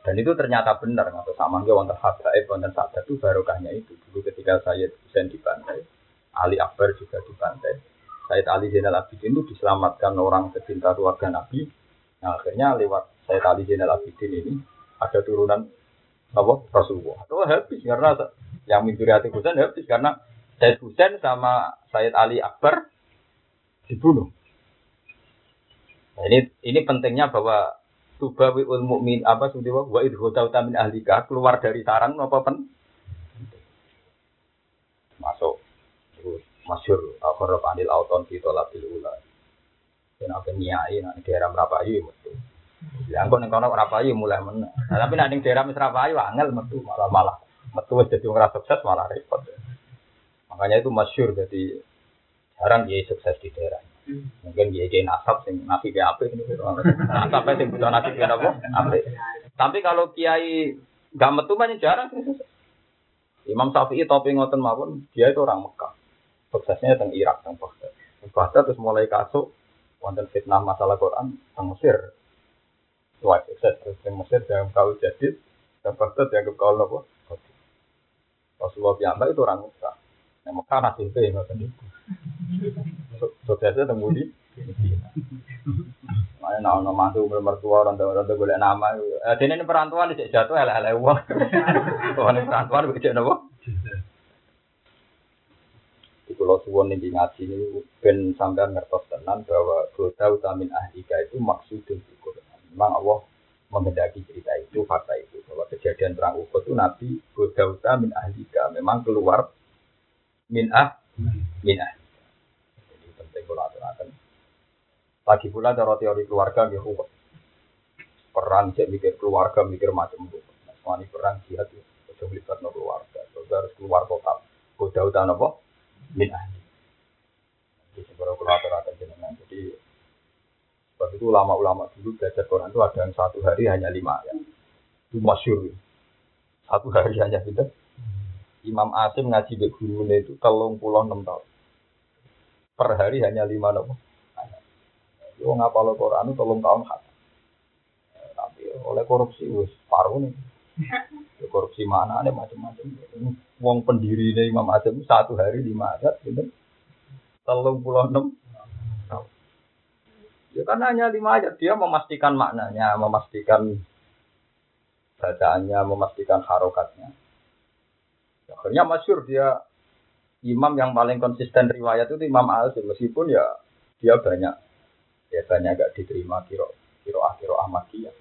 Dan itu ternyata benar, atau sama nggak wonten habaib, wonten sabda itu barokahnya itu. Dulu ketika saya Husain dibantai, Ali Akbar juga dibantai. Said Ali Zainal Abidin itu diselamatkan orang pecinta keluarga Nabi. Nah, akhirnya lewat Said Ali Zainal Abidin ini ada turunan apa Rasulullah. Itu habis karena yang hati Husain habis karena Said Husain sama Said Ali Akbar dibunuh. Nah, ini ini pentingnya bahwa tubawi ul mukmin apa sudah wa idhota min ahlika keluar dari sarang apa pen masuk masyur akhir panil auton fi tolabil dan apa niai nak daerah Merapayu metu ya engko ning kono Merapayu mulai men nah, tapi nak ning daerah Merapayu angel metu malah malah metu wis dadi ora sukses malah repot makanya itu masyur jadi jarang dia sukses di daerah Mungkin dia jadi nasab sing nabi ke apa ini. Nasab sing butuh nabi ke apa? Apa? Tapi kalau kiai gak metu banyak jarang. Imam Syafi'i topi ngoten mawon, dia itu orang Mekah. Suksesnya teng Irak, teng Baghdad. Baghdad terus mulai kasuk wonten fitnah masalah Quran teng Mesir. Wah, terus teng Mesir dalam kau jadi Baghdad dianggap kau nopo. Rasulullah piyambak itu orang Mekah. Yang Mekah nasibnya ngoten itu. Suksesnya temu di Mana nak ono mantu mertua orang tua orang tua boleh nama. Eh ini perantuan di jatuh elek elek uang. Ini perantuan cek nopo. Di pulau suwon ini ngaji ini ben sampai ngertos tenan bahwa kota utamin ahlika itu maksud dan Memang Allah menghendaki cerita itu, fakta itu. Bahwa kejadian perang Uhud itu Nabi kota utamin ahlika. Memang keluar min ah min ah kula aturaken. Lagi pula cara teori keluarga nggih. Perang cek mikir keluarga, mikir macam-macam. Nah, perang jihad itu sudah melibat no keluarga. Terus harus keluar total. Kuda utan apa? Min ahli. Jadi sebenarnya kula aturaken jenengan. Jadi sebab itu ulama-ulama dulu belajar Quran itu ada yang satu hari hanya lima ayat. Itu masyur. Satu hari hanya gitu. Imam Asim ngaji be gurune itu telung puluh enam tahun per hari hanya lima nopo. Yo ngapal Quran tolong tahun hat. Tapi oleh korupsi wis paruh nih. korupsi mana ada macam-macam. Wong pendiri dari Imam Azam satu hari lima ayat, gitu. Telung puluh enam. Ya karena hanya lima ayat, dia memastikan maknanya, memastikan bacaannya, memastikan harokatnya. Akhirnya masyur dia imam yang paling konsisten riwayat itu Imam Al meskipun ya dia banyak ya banyak gak diterima kiro kiro kiro Ahmadiyah.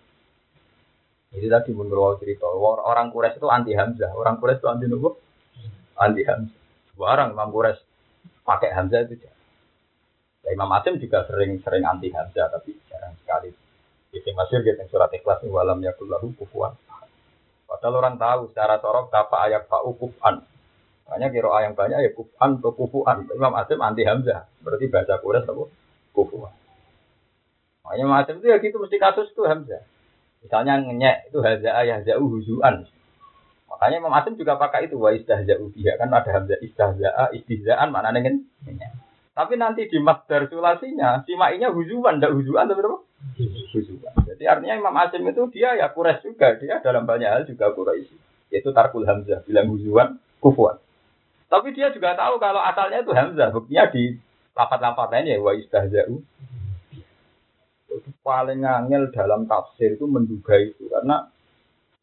Jadi tadi menurut cerita orang Quraisy itu anti Hamzah, orang Quraisy itu anti Nubuh, anti Hamzah. Sekarang Imam Quraisy pakai Hamzah itu jarang. Ya, Imam Asim juga sering-sering anti Hamzah tapi jarang sekali. Itu masih gitu surat ikhlas walam yakullahu kufuan. Padahal orang tahu secara torok apa ayat pak ukufan hanya kira yang banyak ya kufan atau kufuan. Imam Asim anti Hamzah. Berarti bahasa Quraisy apa? Kufuan. Makanya Imam Asim itu ya gitu mesti kasus itu Hamzah. Misalnya ngenyek itu Hamzah ayah jauh huzuan. Makanya Imam Asim juga pakai itu wa istahza'u biha kan ada Hamzah istahza'a istihza'an mana ngenyek. Tapi nanti di masdar sulasinya simainya huzuan, tidak huzuan tapi apa? Huzuan. Jadi artinya Imam Asim itu dia ya Quraisy juga, dia dalam banyak hal juga Quraisy. Yaitu tarkul Hamzah, bilang huzuan, kufuan. Tapi dia juga tahu kalau asalnya itu Hamzah. Buktinya di lapat-lapat lainnya wa istahza'u. Paling angel dalam tafsir itu menduga itu karena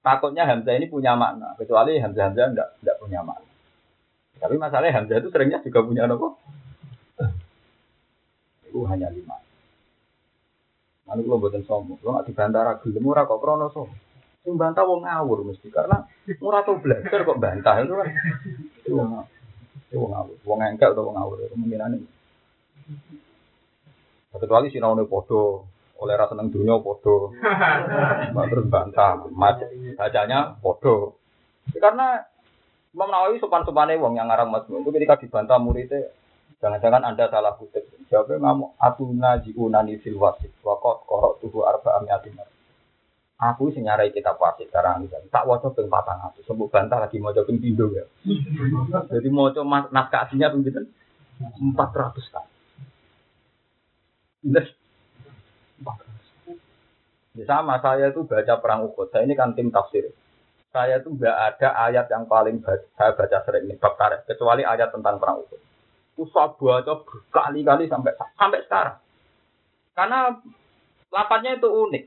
takutnya Hamzah ini punya makna. Kecuali Hamzah Hamzah enggak, enggak punya makna. Tapi masalahnya Hamzah itu seringnya juga punya apa? Itu hanya lima. Lalu kalau buatan sombong, kalau nggak dibantah gelem murah kok krono sombong. Sing bantah wong ngawur mesti karena murah tuh belajar kok bantah itu kan. Itu itu wong ngawur, wong engkel atau wong ngawur kemungkinan ini. Kecuali si naune podo, oleh rasa neng dunia podo, terus bantah, bacanya podo. Karena Imam Nawawi sopan-sopane wong yang ngarang Mazmun itu ketika dibantah muridnya Jangan-jangan Anda salah kutip. Jawabnya ngamu atuna jiunani fil wasit. Wakot korok tubuh arba amiatimar. Aku sing nyarai kitab wasit sekarang ini. Tak wajah ping aku. Sembuh bantah lagi mau ping pindo ya. Jadi mau coba naskah aslinya ping empat ratus kali. Ya sama, saya itu baca perang Uhud. Saya ini kan tim tafsir. Saya itu nggak ada ayat yang paling baca, saya baca sering ini bab kecuali ayat tentang perang Uhud. Saya baca berkali-kali sampai sampai sekarang. Karena lapatnya itu unik.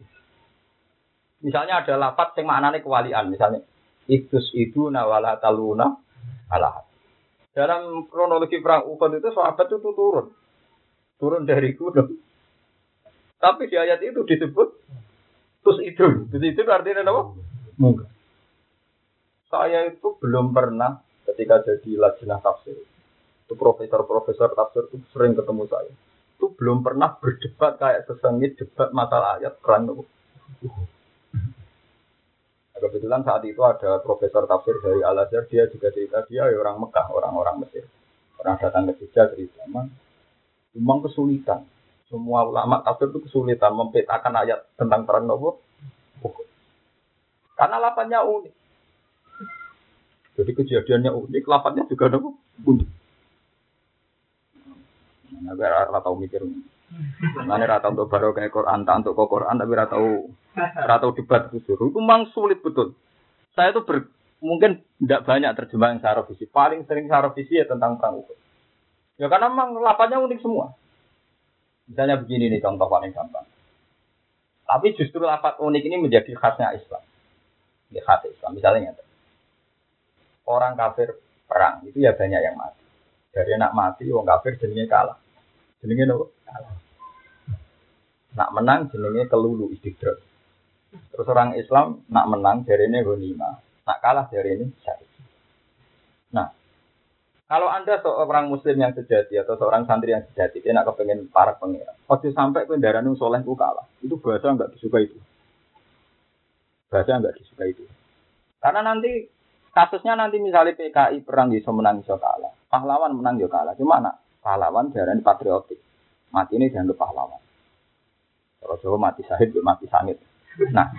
Misalnya ada lapat yang maknanya kewalian. Misalnya, itus itu nawala taluna Allah. Dalam kronologi perang Uhud itu sahabat itu turun. Turun dari gunung. Tapi di ayat itu disebut terus itu. Terus itu artinya apa? Mungkin. Saya itu belum pernah ketika jadi lajnah tafsir itu profesor-profesor tafsir itu sering ketemu saya. Itu belum pernah berdebat kayak sesengit debat masalah ayat perang. Nah, kebetulan saat itu ada profesor tafsir dari Al Azhar, dia juga cerita dia ya orang Mekah, orang-orang Mesir. Orang datang ke Jogja cerita, memang kesulitan. Semua ulama tafsir itu kesulitan mempetakan ayat tentang perang Nabi. Karena lapatnya unik. Jadi kejadiannya unik, lapatnya juga unik. Tapi ora tau mikir. Mana ora tau untuk baru kayak Quran, tak untuk Quran tapi ora tau ora tau debat kusur. Itu memang sulit betul. Saya itu ber, mungkin tidak banyak terjemahan secara visi. Paling sering secara visi ya tentang perang Uhud. Ya karena memang lapanya unik semua. Misalnya begini nih contoh paling gampang. Tapi justru lapat unik ini menjadi khasnya Islam. Ya khas Islam. Misalnya orang kafir perang itu ya banyak yang mati. Dari anak mati, wong kafir jenenge kalah. Jenenge nopo? Nak menang jenenge kelulu istidrak. Terus orang Islam nak menang dari ini. Nak kalah dari ini. Nah, kalau anda seorang muslim yang sejati atau seorang santri yang sejati, dia nak kepengen para pengira. Waktu sampai ke darah soleh ku kalah, itu bahasa nggak disuka itu. Bahasa nggak disuka itu. Karena nanti kasusnya nanti misalnya PKI perang bisa menang bisa kalah, pahlawan menang juga kalah. Cuma nak pahlawan jarang patriotik. Mati ini dianggap pahlawan. Kalau Jawa mati sahid, mati sangit. Nah,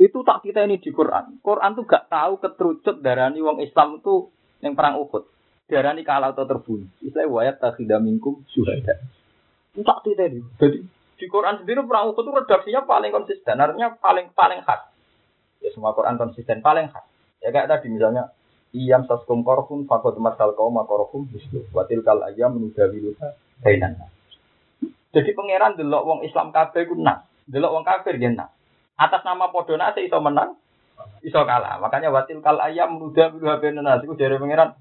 itu tak kita ini di Quran. Quran tuh gak tahu keterucut darani wong Islam itu yang perang Uhud. Darani kalah atau terbunuh. Istilah wayat takhida minkum. Itu tak ini. Jadi di Quran sendiri perang Uhud itu redaksinya paling konsisten. Artinya paling paling khas. Ya semua Quran konsisten paling khas. Ya kayak tadi misalnya Iyam saskum korhum fakot masal kaum makorhum mislu watil kal ayam menudawiluha kainan. Jadi pangeran delok wong Islam kabeh ku nak, delok wong kafir nak. Atas nama padha nak iso menang, iso kalah. Makanya watil kal ayam menudawiluha kainan. Iku dari pangeran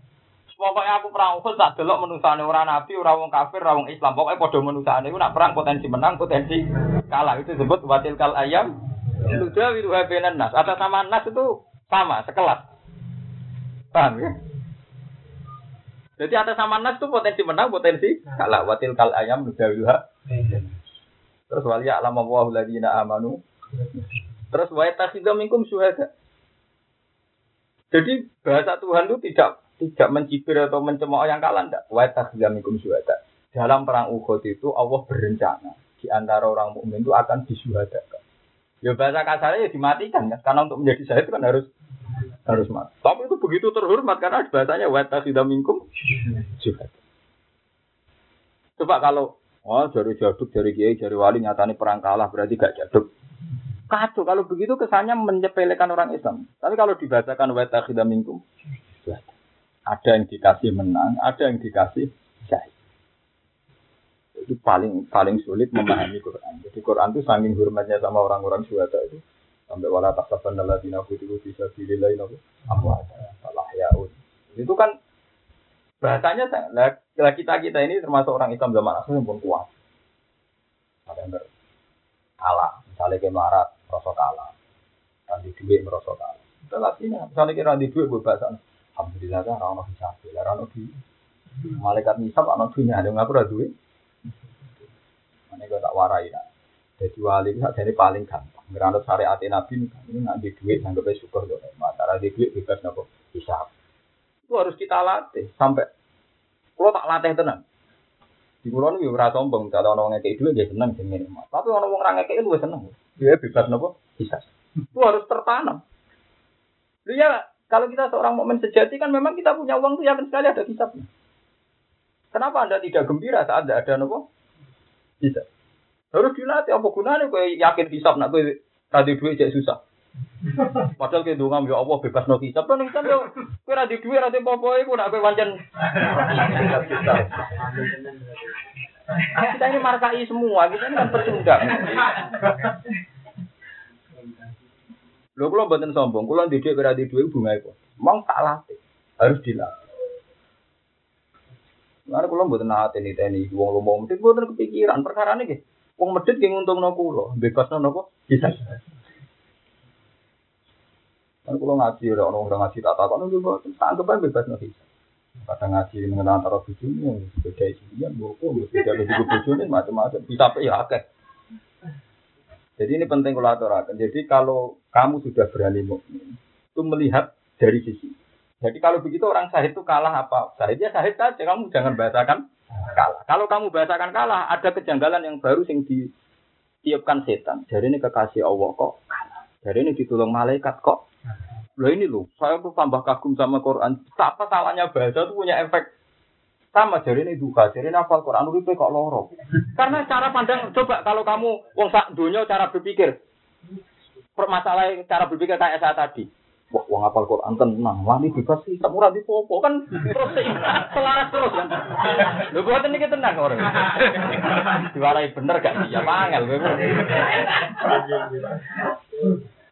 Pokoknya aku perang Uhud tak delok menusane ora nabi, ora wong kafir, ora wong Islam. Pokoknya padha menusane iku nak perang potensi menang, potensi kalah. Itu disebut watil kal ayam menudawiluha kainan nas. Atas nama nas itu sama, sekelas. Paham ya? Jadi atas sama nas itu potensi menang, potensi kalah. Watil kal ayam nudawiluha. Terus wali alam wa amanu. Terus wa takhidha minkum syuhada. Jadi bahasa Tuhan itu tidak tidak mencibir atau mencemooh yang kalah ndak. Wa takhidha minkum syuhada. Dalam perang Uhud itu Allah berencana di antara orang mukmin itu akan disuhadakan. Ya bahasa kasarnya ya dimatikan kan, karena untuk menjadi syahid kan harus harus mati. Tapi itu begitu terhormat karena bahasanya wata tidak mingkum juga. Coba kalau oh jari jaduk, jari kiai, jari wali nyatani perang kalah berarti gak jaduk. Kacau kalau begitu kesannya menyepelekan orang Islam. Tapi kalau dibacakan wata tidak mingkum, ada yang dikasih menang, ada yang dikasih syahid. Itu paling paling sulit memahami Quran. Jadi Quran itu saking hormatnya sama orang-orang syuhada itu sampai wala qutilu bisa sabilillah nabi amwat salah yaud itu kan bahasanya lah kita kita ini termasuk orang Islam zaman akhir pun kuat ada yang kalah misalnya ke marat merosot kalah. Di duit merosot kalah. Itu misalnya kira di duit bahasa alhamdulillah kan orang bisa orang di malaikat nisab anak dunia ada ngaku ada duit. Mana gue tak warai lah jadi wali itu jadi paling gampang. Ngeranut syariat Nabi ini nak di duit anggapnya syukur dong. Matara di duit bebas nopo hisap. Itu harus kita latih. Sampai kalau tak latih tenang. Di pulau ini ora sombong, kalau orang ngekei duit dia seneng sih minimal. Tapi orang orang ngekei lu seneng. Dia bebas nopo bisa. Itu harus tertanam. Lu ya kalau kita seorang momen sejati kan memang kita punya uang tuh yakin sekali ada hisapnya. Kenapa anda tidak gembira saat ada ada nopo? Bisa. Harus dilatih apa gunanya kue yakin hisap nak kue tadi duit jadi susah. Padahal ke dongam ya Allah bebas no hisab kan kan yo kowe ra di dhuwit ra di apa iku nak kowe pancen kita ini markai semua, kita ini kan pecundang. Lho kula mboten sombong, kula ndidik ora di dhuwit bunga iku. Mong tak latih, harus dilatih. Lalu kula mboten nate niteni wong lomo mesti mboten kepikiran perkara niki. Wong medhit ki nguntungno kula, bebasno napa? Bisa. Kan kalau ngaji ada orang orang ngaji tak tahu kan juga anggap aja bebas nanti. Kadang ngaji mengenal antara bujuni yang beda isinya, buku, beda beda bujuni macam-macam. Bisa ya akeh. Jadi ini penting kalau aturakan. Jadi kalau kamu sudah berani mukmin, itu melihat dari sisi. Jadi kalau begitu orang sahid itu kalah apa? Sahidnya sahid saja, kamu jangan bahasakan kalah. Kalau kamu bahasakan kalah, ada kejanggalan yang baru yang ditiupkan setan. Jadi ini kekasih Allah kok kalah. Jadi ini ditolong malaikat kok Loh ini loh, saya tuh tambah kagum sama Quran. Apa salahnya bahasa tuh punya efek sama jadi ini duka, jadi apa Quran itu kok loro. Karena cara pandang, coba kalau kamu wong sak dunia cara berpikir, permasalahan cara berpikir kayak saya tadi. Wah, wong apal Quran tenang, wah ini bebas sih, tak murah di popo kan terus selaras terus kan. Lu buat ini kita tenang orang. Diwarai bener gak sih? Ya mangel,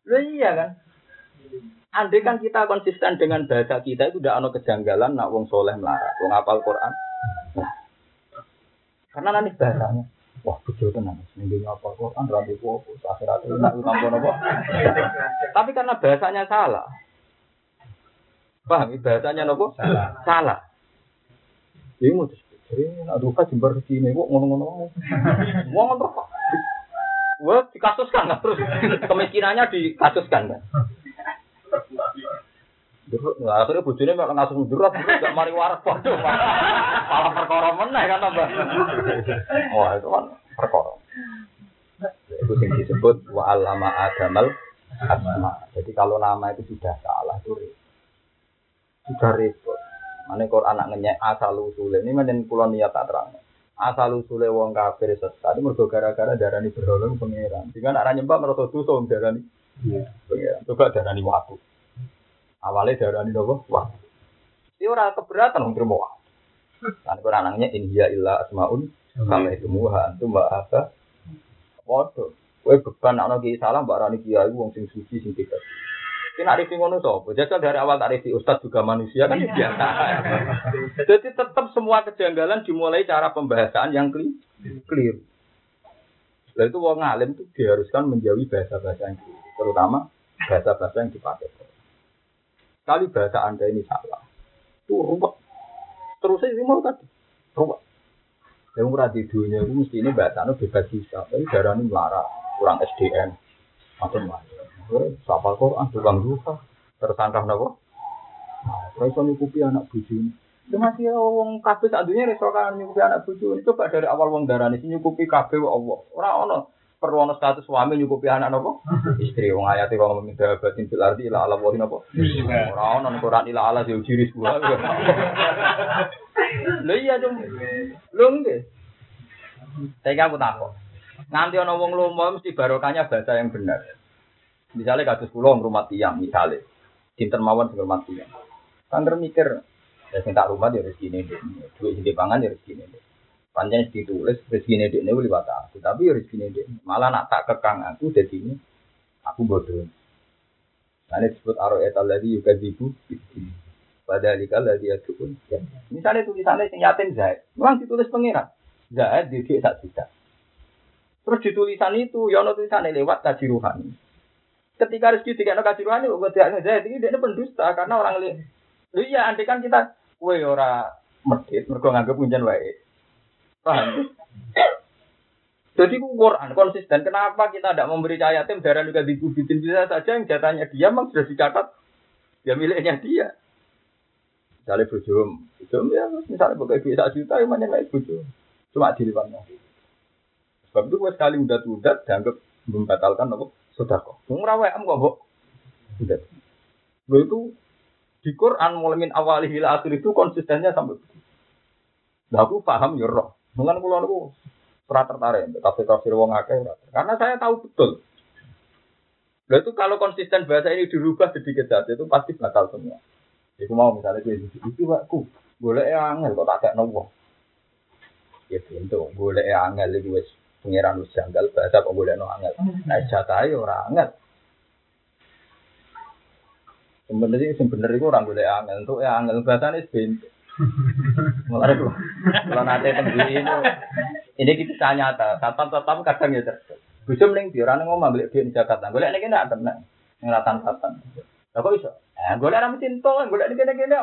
Lu iya kan? Andai kan kita konsisten dengan bahasa kita itu tidak ada kejanggalan nak wong soleh melarat, wong apal Quran. Nah, karena nanti bahasanya, wah betul tenan, seminggu apal Quran, rabi popo, akhirat itu nak utang apa. Tapi karena bahasanya salah, paham? Bahasanya nopo? Salah. Salah. Jadi mau jadi aduh kan jembar sini kok ngono-ngono. Wong ngono Wah, dikasuskan terus kemiskinannya dikasuskan kan. Durut, nah, akhirnya bujune mek ngasuh durut, gak mari waras waduh. Malah perkara meneh kan tambah. Wah, itu kan perkara. Itu yang disebut wa alama adamal asma. Jadi kalau nama itu sudah salah itu sudah repot. Mana Quran anak ngenyek asal usule ini menen pulau niat tak terang. Asal usule wong kafir sesat mergo gara-gara darani berhala pangeran. Dengan arah nyembah merasa dosa darani. Iya. Pangeran. Coba darani waktu. Awalnya darah ini nopo wah. Ini orang keberatan untuk terima wah. Kan Quran anaknya India illa asmaun sama itu muha itu mbak apa? Waduh, kue beban anak kiai salam mbak Rani kiai wong sing suci sing tidak. Kena arif ngono sopo. Jadi dari awal tarif ustadz juga manusia kan ya biasa. Jadi tetap semua kejanggalan dimulai cara pembahasan yang clear. Lalu itu wong alim itu diharuskan menjauhi bahasa-bahasa yang clear. Terutama bahasa-bahasa yang dipakai. Kali bahasa Anda ini salah. Itu ruwet. Terus ini mau tadi. Ruwet. Yang murah di dunia itu mesti ini bahasa Anda bebas bisa. Tapi darah ini melarang. Kurang SDM. Macam-macam. Sapal Quran, tukang duka. Tersangka apa? Nah, terus nyukupi anak buju ini. Itu masih wong kabeh sak dunia resokan nyukupi anak buju ini. Coba dari awal wong darah ini nyukupi kabeh Allah. Orang-orang perlu ono status suami nyukupi anak nopo? Istri. Wong ayat wong meminta batin fil ardi ila ala wa nopo? Ora ono Quran ila ala yo jiri sebuah lho iya dong lho nggih. Saya aku takut nanti ono wong lomo mesti barokahnya bahasa yang benar misalnya kasus pulau rumah tiang misalnya dinten mawon sing rumah tiang kan mikir ya sing tak rumah ya rezeki ini duit sing pangan ya rezeki ini Panjang ditulis rezeki ini ini liwat aku, tapi ya rezeki ini malah nak tak kekang aku jadi ini aku bodoh. Ini disebut aroet lagi juga dibu. Pada dikal lagi ya pun. Misalnya tulisannya sing yatim Zaid, memang ditulis pengiran. Zaid didik tak tidak. Terus di tulisan itu, ya tulisannya lewat kaji ruhani. Ketika rezeki tidak kaji ruhani, gue tidak Zaid ini dia pendusta karena orang lihat. Iya, andai kan kita, kue ora medit, mereka nganggep punjen wae. Paham? Jadi Quran konsisten. Kenapa kita tidak memberi yatim darah juga dibubitin bisa saja yang jatahnya dia memang sudah dicatat dia miliknya dia. Misalnya bojo, bojo ya misalnya pakai duit satu juta, yang mana naik bojo. Cuma di depan Sebab itu gue sekali udah udah dianggap membatalkan apa? Sudah kok. Ngerawe am kok, Udah. Gue itu di Quran mulai min awali hila akhir itu konsistennya sampai begitu. Nah, aku paham ya roh. Mungkin kalau aku pernah tertarik tapi tafsir wong akeh karena saya tahu betul. Lalu itu kalau konsisten bahasa ini dirubah sedikit saja itu pasti batal semua. Iku mau misalnya gue itu itu aku boleh angel kok tak kayak nopo. Ya pintu boleh angel itu wes pengiran wis janggal bahasa kok boleh angel. Nah jatah orang angel. Sebenarnya bener itu orang boleh angel untuk ya angel bahasa ini pintu. Mulai itu kalau nanti tembus ini ini kita nyata. Tatap tatap kadang ya terus. Bisa mending di orang ngomong beli di Jakarta. Boleh ini kena tenang. Ngeratan tatan. Lah kok iso? Eh, golek ra mesin tol, golek kene-kene.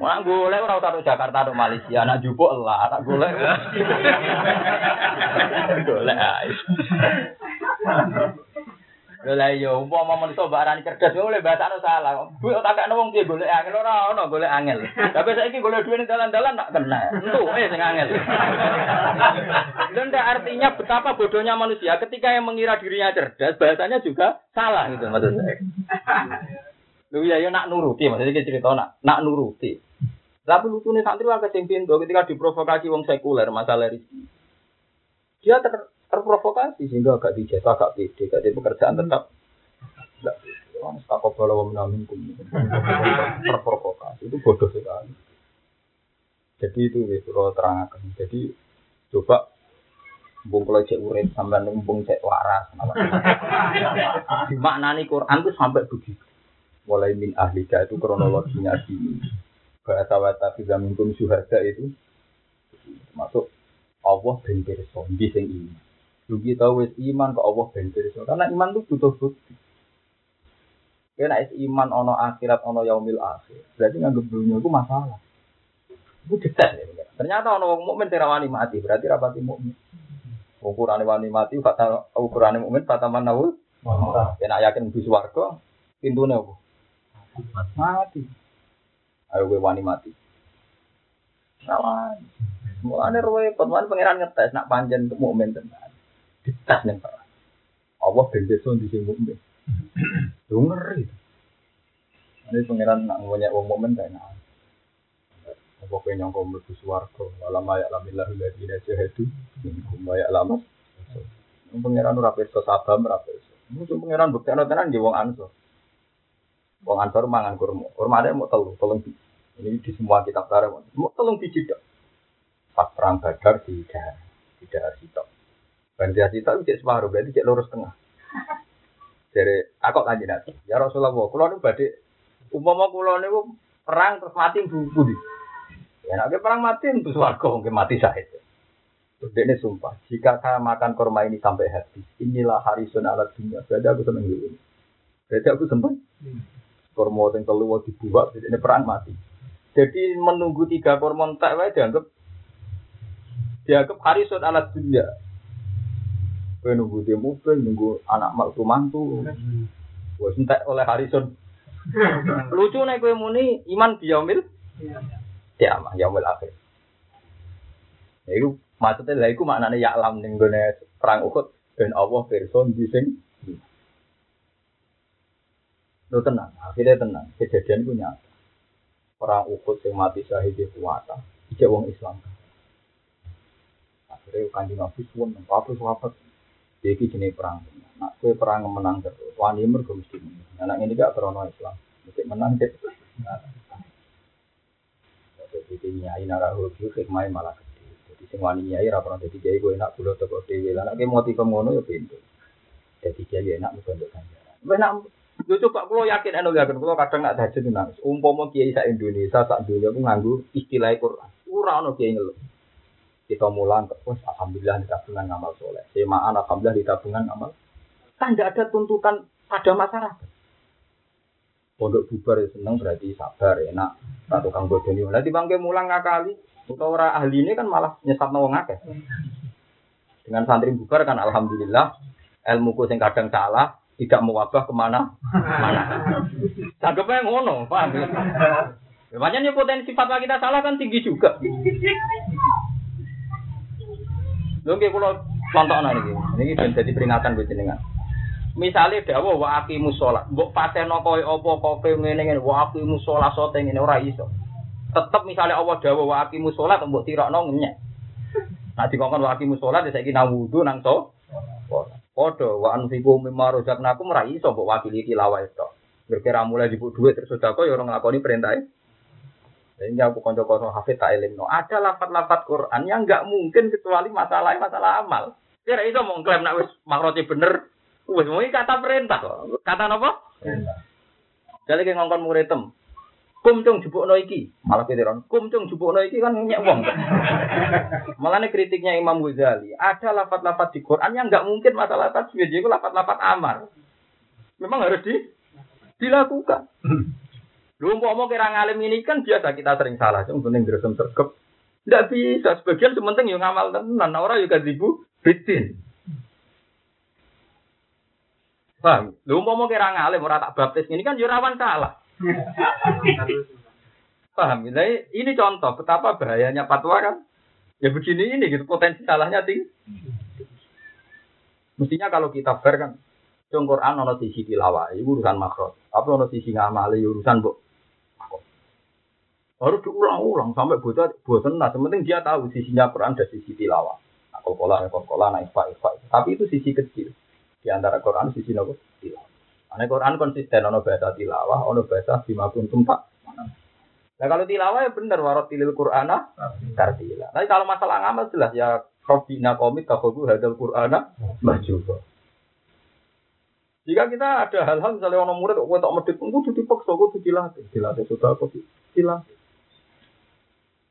Wah, golek ora usah Jakarta atau Malaysia, anak jupuk lah, anak golek. Golek ae. Lah iya umpama manusa barani cerdas yo oleh bahasane salah. Kuwi tak kakno wong piye golek angel ora ono golek angel. Tapi saiki golek duwe ning dalan-dalan tak kena. Entu eh sing angel. Dan artinya betapa bodohnya manusia ketika yang mengira dirinya cerdas bahasanya juga salah gitu maksud saya. Lu ya yo nak nuruti maksudnya cerita nak nak nuruti. Tapi lucunya santri sing pintu ketika diprovokasi wong sekuler masalah rezeki. Dia ter terprovokasi sehingga agak dijasa, agak pede, agak di pekerjaan tetap enggak Orang takut kalau menamin terprovokasi itu bodoh sekali. Jadi itu ya kalau terangkan. Jadi coba bung kalau cek urip sampai bung cek waras. Dimaknani Quran itu sampai begitu. Mulai min ahlika itu kronologinya di bahasa wata bisa minkum syuhada itu masuk Allah ben pirsa di sing ini Dugi tahu wis iman ke Allah ben pirsa. Karena iman itu butuh bukti. Kena is iman ono akhirat ono yaumil akhir. Berarti nganggep dunia itu masalah. Itu detail ya. Ternyata ono wong mukmin terawani mati, berarti rapati mukmin. Ukuran wani mati, kata ukuran mukmin kata mana wul? Kena yakin di swarga, pintune apa? Mati. Ayo gue wani mati. Sawan. Mulane ruwe, pengen pangeran ngetes nak panjen mukmin tenan ditas nih Pak. Allah ben desa di sing mukmin. Lu ngeri. Ini pangeran nak ngonya wong mukmin kayak. Apa kowe nyangka mlebu swarga, alam ayak lamillah ladina jahadu minkum wa ya'lamu. Pangeran ora pirsa sabam ora pirsa. Mungkin pangeran buktekno tenan nggih wong ansor. Wong ansor mangan kurma. Kurma ada mau telu, tolong ini di semua kitab tarikh. Mau tolong biji dok. Pas perang Badar di daerah sitok. Bandia cita itu separuh, berarti cek lurus tengah. Jadi aku kanji nanti. Ya Rasulullah, kulo nu badhe umpama kulo niku perang terus mati buku di. Ya nek perang mati untuk swarga mungkin mati saya. Terus dia sumpah, jika saya makan kurma ini sampai habis, inilah hari ala dunia. Berarti aku seneng ini. Berarti aku sempat. Kurma yang telu dibuat, ini perang mati. Jadi menunggu tiga kurma tak dianggap dianggap hari ala dunia. Kowe nunggu dia mobil, nunggu anak mantu mantu. Wes entek oleh Harrison. Lucu nih kowe muni iman biyaumil. Ya, yaumil akhir. Ya itu maksudnya lah iku maknane ya alam ning gone perang Uhud ben Allah person di sing Lu tenang, akhirnya tenang. Kejadian itu nyata. Perang Uhud yang mati syahid di kuwata. Ijek wong Islam. Akhirnya kanjeng Nabi suwun, apa sahabat jadi jenis perang. Nak kue perang menang terus. Wani mergo mesti menang. Anak ini gak krono Islam. Mesti menang deh. Jadi nyai narahu hikmah malah gede. Jadi sing wani nyai rapor jadi kiai gue enak bulat toko dewi. Lah nek motif ngono ya pintu. Jadi kiai enak bukan ganjaran. Enak Yo coba kulo yakin anu yakin kulo kadang nak dajet nangis. Umpama kiai sak Indonesia sak dunia ku nganggo istilah Quran. Ora ono kiai ngeluh kita mulang terus alhamdulillah di tabungan ngamal soleh semaan alhamdulillah di tabungan ngamal kan tidak ada tuntutan pada masyarakat pondok bubar ya seneng berarti sabar enak tak tukang bodoni nanti bangke mulang ngakali atau orang ahli ini kan malah nyesat nawang dengan santri bubar kan alhamdulillah ilmu ku sing kadang salah tidak mewabah ke mana mana. Tanggapnya ngono, paham ya? Makanya potensi fatwa kita salah kan tinggi juga. Lho nggih kula contohna niki. Niki ben dadi peringatan buat jenengan. Misale dawuh wa aqimus shalah, mbok pateno koyo apa kope ngene ngene wa aqimus shalah sote ngene ora iso. Tetep misale Allah dawuh wa aqimus shalah mbok tirokno ngenyek. Nah dikongkon wa aqimus shalah saiki nang wudu nang so. Padha wa anfiqu mimma razaqnakum ora iso mbok wakili tilawah itu. Berkira mulai dibuk duit terus sedekah ya ora nglakoni perintah. Sehingga aku konco-konco hafid tak no. Ada lafat-lafat Quran yang nggak mungkin kecuali masalah masalah amal. Kira itu mau klaim nak wis makroti bener, wis mau kata perintah kok. Kata apa? Perintah. Jadi kayak ngongkon muridem. Kum cung jupukno iki, malah ketiron. Kum cung jupukno iki kan nyek wong. Malah kritiknya Imam Ghazali, ada lafat-lafat di Quran yang nggak mungkin masalah tasbih, jadi lafat-lafat amar. Memang harus di dilakukan. Lu mau kira ngalim ini kan biasa kita sering salah, cuma penting gersem sergap. Tidak bisa, sebagian sementing yang ngamal tenan, orang juga dibu bitin. Paham? Lu mau kira ngalim, orang tak baptis ini kan jurawan salah. Paham? Nah, ini contoh betapa bahayanya fatwa kan. Ya begini ini gitu, potensi salahnya tinggi. Mestinya kalau kita fair kan, Cung Quran ono sisi tilawah, urusan makro. Apa ono sisi ngamali urusan bu harus diulang-ulang sampai bosan bosan nah sementing dia tahu sisinya Quran dan sisi tilawah. Nah, kolkola kolkola nah ifa ifa tapi itu sisi kecil. Di antara Quran sisi nopo? Tilawah. Ane Quran konsisten ono bahasa tilawah ono bahasa bima kuntum nah kalau tilawah ya benar warot tilil Qur'ana tartila. Tapi kalau masalah ngamal jelas ya Robbina komit kafagu hadal Qur'ana majuba jika kita ada hal-hal misalnya orang murid kok tak medit, kudu dipaksa, kudu dilatih, dilatih sudah, kudu dilatih.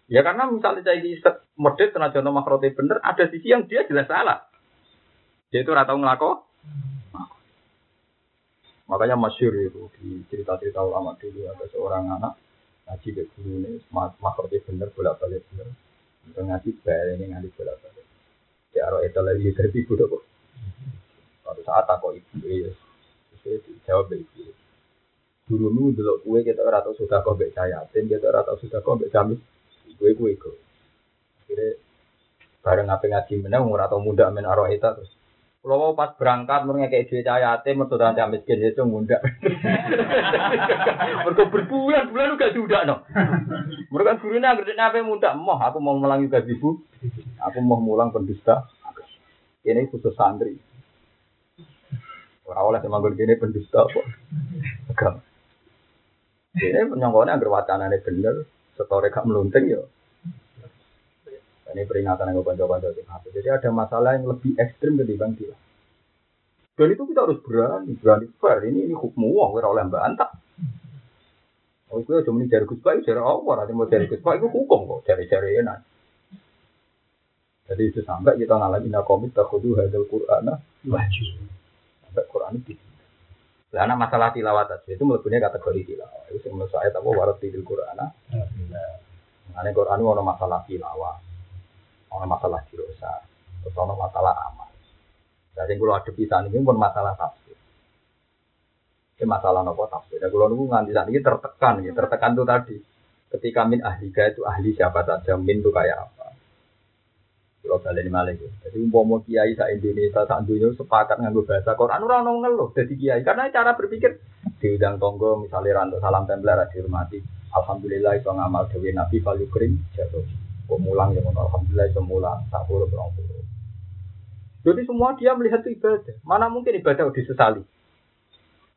Ya karena misalnya saya di medit tenaga nama makrote bener, ada sisi yang dia jelas salah. Dia itu ratau ngelako. Makanya masyur itu di cerita-cerita ulama dulu ada seorang anak ngaji ke guru ini makrote bener bolak balik bener. Untuk ngaji bayar ini ngaji bolak balik. Ya arah itu lagi dari ibu dong. Suatu saat aku ibu ya, saya dijawab ibu. Dulu nu dulu kue kita rata sudah kau saya, dan kita rata sudah kau jamis gue gue gue akhirnya bareng apa ngaji menang umur atau muda men arwah itu terus. Kalau pas berangkat mereka kayak duit cahaya ate mertua nanti miskin itu muda mereka berbulan-bulan juga sudah no mereka gurunya ngerti apa muda mau aku mau melangi ibu. Aku mau mulang pendusta. Ini khusus santri. Orang oleh semanggul gini pendusta kok. Agama ini penyongkonnya agar wacananya bener setore gak melunting ya. Ini peringatan yang konco-konco Jadi ada masalah yang lebih ekstrim ketimbang dia. Dan itu kita harus berani, berani fair. Ini ini hukum wong, kira oleh bantah. Oh, itu cuma dari Gus Pak, dari Allah. Nanti mau dari Gus Pak, itu hukum kok, dari-dari enak. Jadi itu sampai kita ngalamin komit takudu hadal Qur'an wajib. Sampai Qur'an itu. Karena masalah tilawat itu melepuhnya kategori tilawat. Itu menurut saya tahu warat tilil Qur'an. Karena Quran itu masalah tilawah, ada masalah jirosa, terus ada masalah amal. Jadi kalau ada pisah ini pun masalah tafsir. Ini masalah nopo tafsir. Dan kalau nunggu nganti saat ini tertekan, ya. tertekan itu tadi. Ketika min ahlika itu ahli siapa saja, min itu kayak apa. Kalau balik malah Jadi umpama kiai sa Indonesia sa dunia sepakat nganggo bahasa Quran orang nong ngeluh jadi kiai karena cara berpikir diundang tonggo misalnya rantuk salam tempel dihormati Alhamdulillah itu ngamal dewi Nabi krim jatuh. Pemulang yang Alhamdulillah itu mulang tak puluh puluh. Jadi semua dia melihat itu ibadah. Mana mungkin ibadah disesali.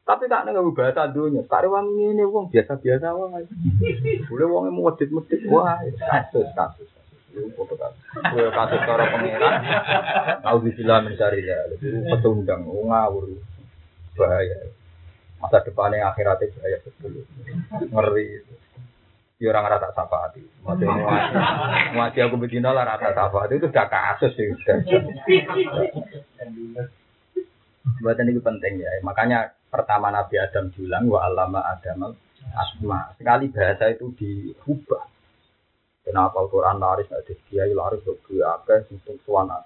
Tapi tak nggak bahasa dunia. Sekarang wangi ini wong biasa biasa wong. Boleh wong yang medit medit. Wah kasus kasus. Foto kasus. Kasus cara pangeran. Tahu dibilang mencari ya. Petundang ngawur bahaya. Masa depannya akhiratnya bahaya betul. Ngeri. Ya orang rata hati. Maksudnya ngaji aku begini lah rata hati itu sudah kasus sih. Buat ini penting ya. Makanya pertama Nabi Adam bilang wa alama Adam asma. Sekali bahasa itu diubah. Kenapa Al-Quran laris, ada kiai laris, ada apa, untuk suwana.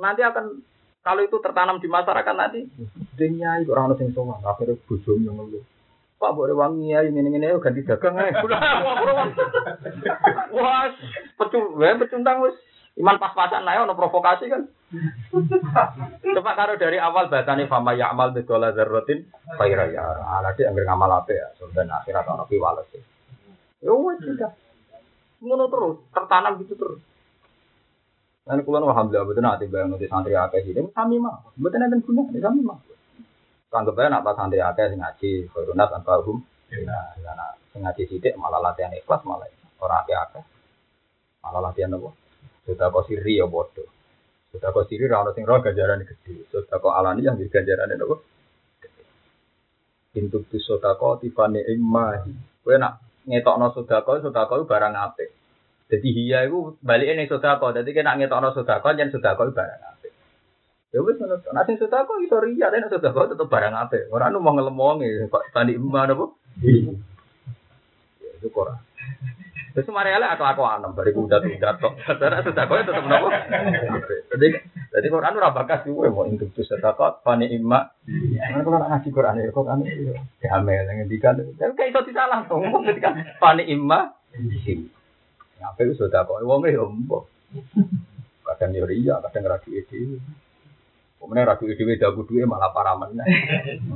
Nanti akan kalau itu tertanam di masyarakat nanti, dunia itu orang yang sowan, akhirnya bujum yang ngeluh. Pak boleh wangi ya ini ini ganti dagang ya. Wah, pecung, wah pecundang wis iman pas-pasan lah ono provokasi kan. Coba karo dari awal batane fama ya amal bedola zarrotin khaira ya. Alade anggere ngamal ape ya, dan akhirat ono piwales. Ya wis sudah. Ngono terus, tertanam gitu terus. Dan kulon alhamdulillah betul nanti bayang nanti santri akeh ini kami mah, betul nanti guna, kami mah. Anggap aja nak santri akeh sing ngaji, korunat tanpa hukum. Nah, karena sing ngaji sidik malah latihan ikhlas malah orang akeh akeh. Malah latihan apa? Sudah kau siri ya bodoh. Sudah kau siri rawat sing roh ganjaran gede. Sudah kau alani yang di ganjaran itu? Pintu tu kau tiba nih imahi. Kue nak ngetokno sedekah sedekah barang apik. Dadi iya iku balike ning sedekah, dadi nek ngetokno sedekah yen sedekah barang apik. Ya wis ngono. Nek sing sedekah iso riya nek sedekah tetep barang apik. Ora anu mau ngelemong e, kok tani iman apa? Iya. Ya. Terus mari ala aku aku anem bari kuda tudat tok. Sadar sedekah tetep nopo? Jadi jadi Quran ora bakas kuwe mau intuk tu sedekah pani imma. Mana kalau ngaji Quran ya kok ane ya amel ngendikan. Tapi kayak iso disalah dong ketika pani imma. Apa itu sedekah? Wong e yo Kadang yo riya, kadang ra itu. Kemudian ragu ide dagu duit malah para mana?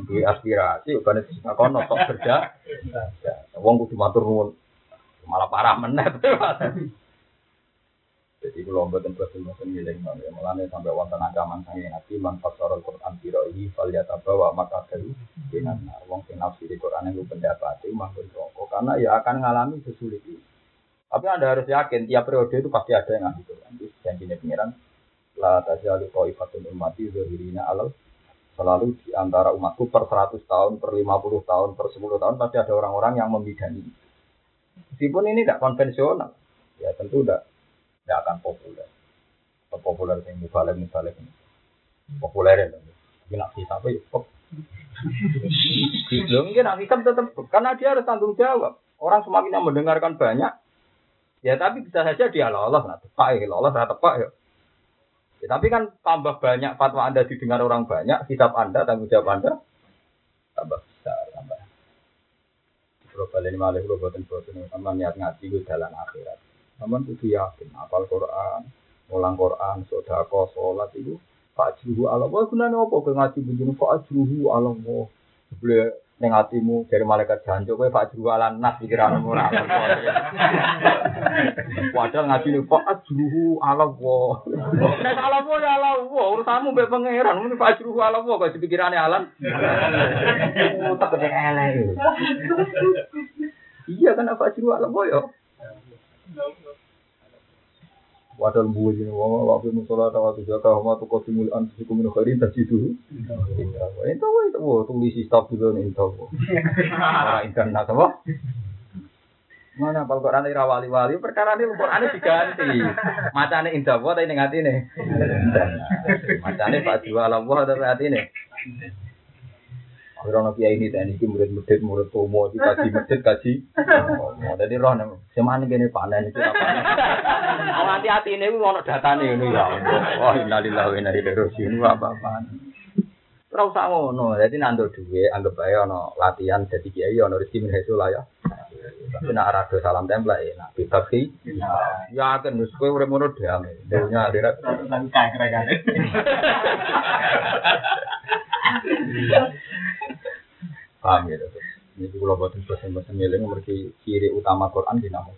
Duit aspirasi, bukan itu kono tok kerja. Wong kudu matur nuwun. Malah parah mana? Jadi kalau mboten boten boten ngiling ya mulane sampai wonten ancaman sange nabi man fasarul Quran biro ini fal bawa maka kalu dengan wong sing di Quran itu pendapat itu mangkon rokok karena ya akan mengalami sesulit ini. Tapi anda harus yakin tiap periode itu pasti ada yang ngasih Quran. Itu janjinya pengiran la tajalu qaifatun ummati zahirina alal selalu di antara umatku per 100 tahun, per 50 tahun, per 10 tahun pasti ada orang-orang yang membidani. Meskipun ini tidak konvensional, ya tentu tidak tidak akan populer. Populer yang mubalek mubalek ini. Populer ya, tapi nak hisap ya kok. Belum mungkin nak hisap tetap karena dia harus tanggung jawab. Orang semakin yang mendengarkan banyak, ya tapi bisa saja dia lolos, nah tepak ya lolos, nah tepak ya. Ya, tapi kan tambah banyak fatwa Anda didengar orang banyak, kitab Anda, tanggung jawab Anda tambah. Kalau kalian malah kalau buatin buatin, sama niat ngaji itu jalan akhirat. Namun itu yakin, apal Quran, ulang Quran, sodako, sholat itu, Pak Juhu Allah, wah gunanya apa? Ngaji begini, Pak Allah, boleh ning atimu dari malaikat jancuk kowe Pak jualan nas pikiranmu ora Padahal ngaji nih Pak ajruhu ala wa. Nek ala wa ya ala wa urusanmu mbek pangeran muni Pak ajruhu ala wa kok dipikirane alam. Oh tak elek. Iya kan apa ajruhu ala wa ya. Wadal buah jadi wong waktu musola tawa tuh jaka hama tuh kosi mul an tuh kumin khairin tak situ. Itu wah itu wah tulis stop juga nih itu. Orang internet apa? Mana pal Quran ira wali-wali perkara ini Quran ini diganti. Macane indah buat ini ngati nih. Macane Pak Jual Allah ada hati nih. Orang kiai ini tadi ini murid murid murid tomo di kaji masjid kaji. Jadi roh nih, semana gini panen itu apa? Oh hati hati ini gue mau data nih ini ya. Oh innalillahi wa inna ilaihi rajiun apa apa. Terus usah ngono, jadi nandur duwe anggap aja ono latihan jadi kiai ono rezeki min lah ya. Tapi nak rado salam tempel ya, nak bebas sih. Ya kan, mus kowe urip ngono damai. Dunia akhirat. Paham ya, terus. Ini kalau buat bosan-bosan ngiling, mereka ciri utama Quran di nama.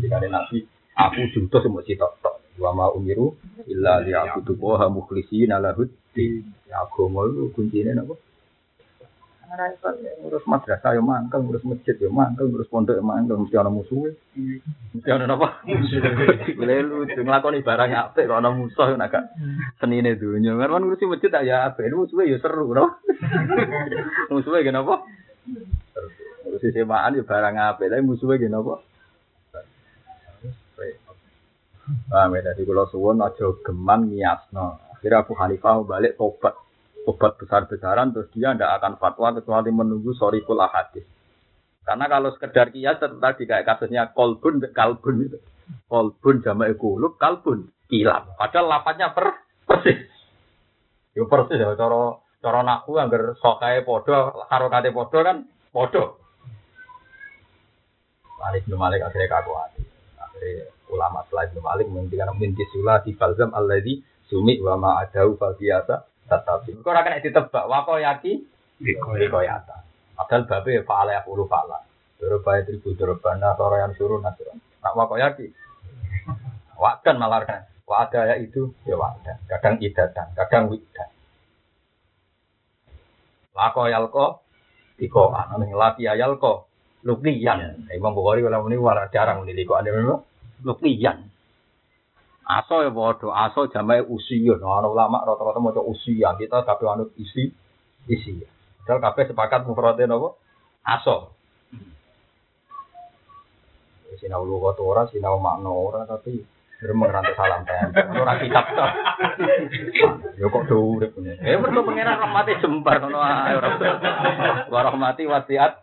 Jika ada nabi, aku juntos semua citok tok. Wa ma umiru illa liya'budu wa mukhlishina lahud Ya agama itu kuncinya apa? Ngurus madrasah ya mangkel, ngurus masjid ya mangkel, ngurus pondok ya mangkel, mesti ana musuhe. Mesti ana apa? Boleh lucu nglakoni barang apik kok ana musuh nek gak senine dunya. Kan ngurusi masjid tak ya apik, musuhe ya seru, no. Musuhe gen apa? Ngurusi semaan ya barang apik, tapi musuhe gen apa? Paham ya, dari kalau suwon aja geman niasno. Akhirnya Abu Hanifah balik tobat obat besar-besaran terus dia tidak akan fatwa kecuali menunggu sorikul ahadis. Karena kalau sekedar kias tadi kayak kasusnya kolbun kalbun itu. Kolbun jama'i kulub kalbun kilam. Padahal lapatnya per persis. Yo persis ya cara cara naku anggar sokae padha karo kate padha kan padha. Malik bin Malik akhirnya kaku hati. Akhirnya ulama selain bin Malik menghentikan min kisula di balzam alladhi sumi wa ma adau fal biasa tetapi kok ora kena ditebak wa kok yaki dikoyata. Padahal babe fa'ala yaqulu fa'ala. Doroba tribu dorobana sora yang suruh nasuran. Nak wa kok yaki. Wakan malah kan. Wa ada ya itu ya wadah. Kadang idatan, kadang widan. Lako yalko tiko anu laki yalko lukniyan. Imam Bukhari kalau wala jarang ini kok ada memang lukniyan. Aso ya bodoh, aso jamai usia. Nah, ulama rata-rata mau usia kita tapi anut isi isi. Padahal kabeh sepakat mufradin apa? Aso. Sinau lu kok ora, sinau makna ora tapi Gremeng rantai salam tempel. Ora kitab to. Ya kok do urip punya. Eh perlu pangeran rahmati jembar ngono ae ora. Wa rahmati wasiat.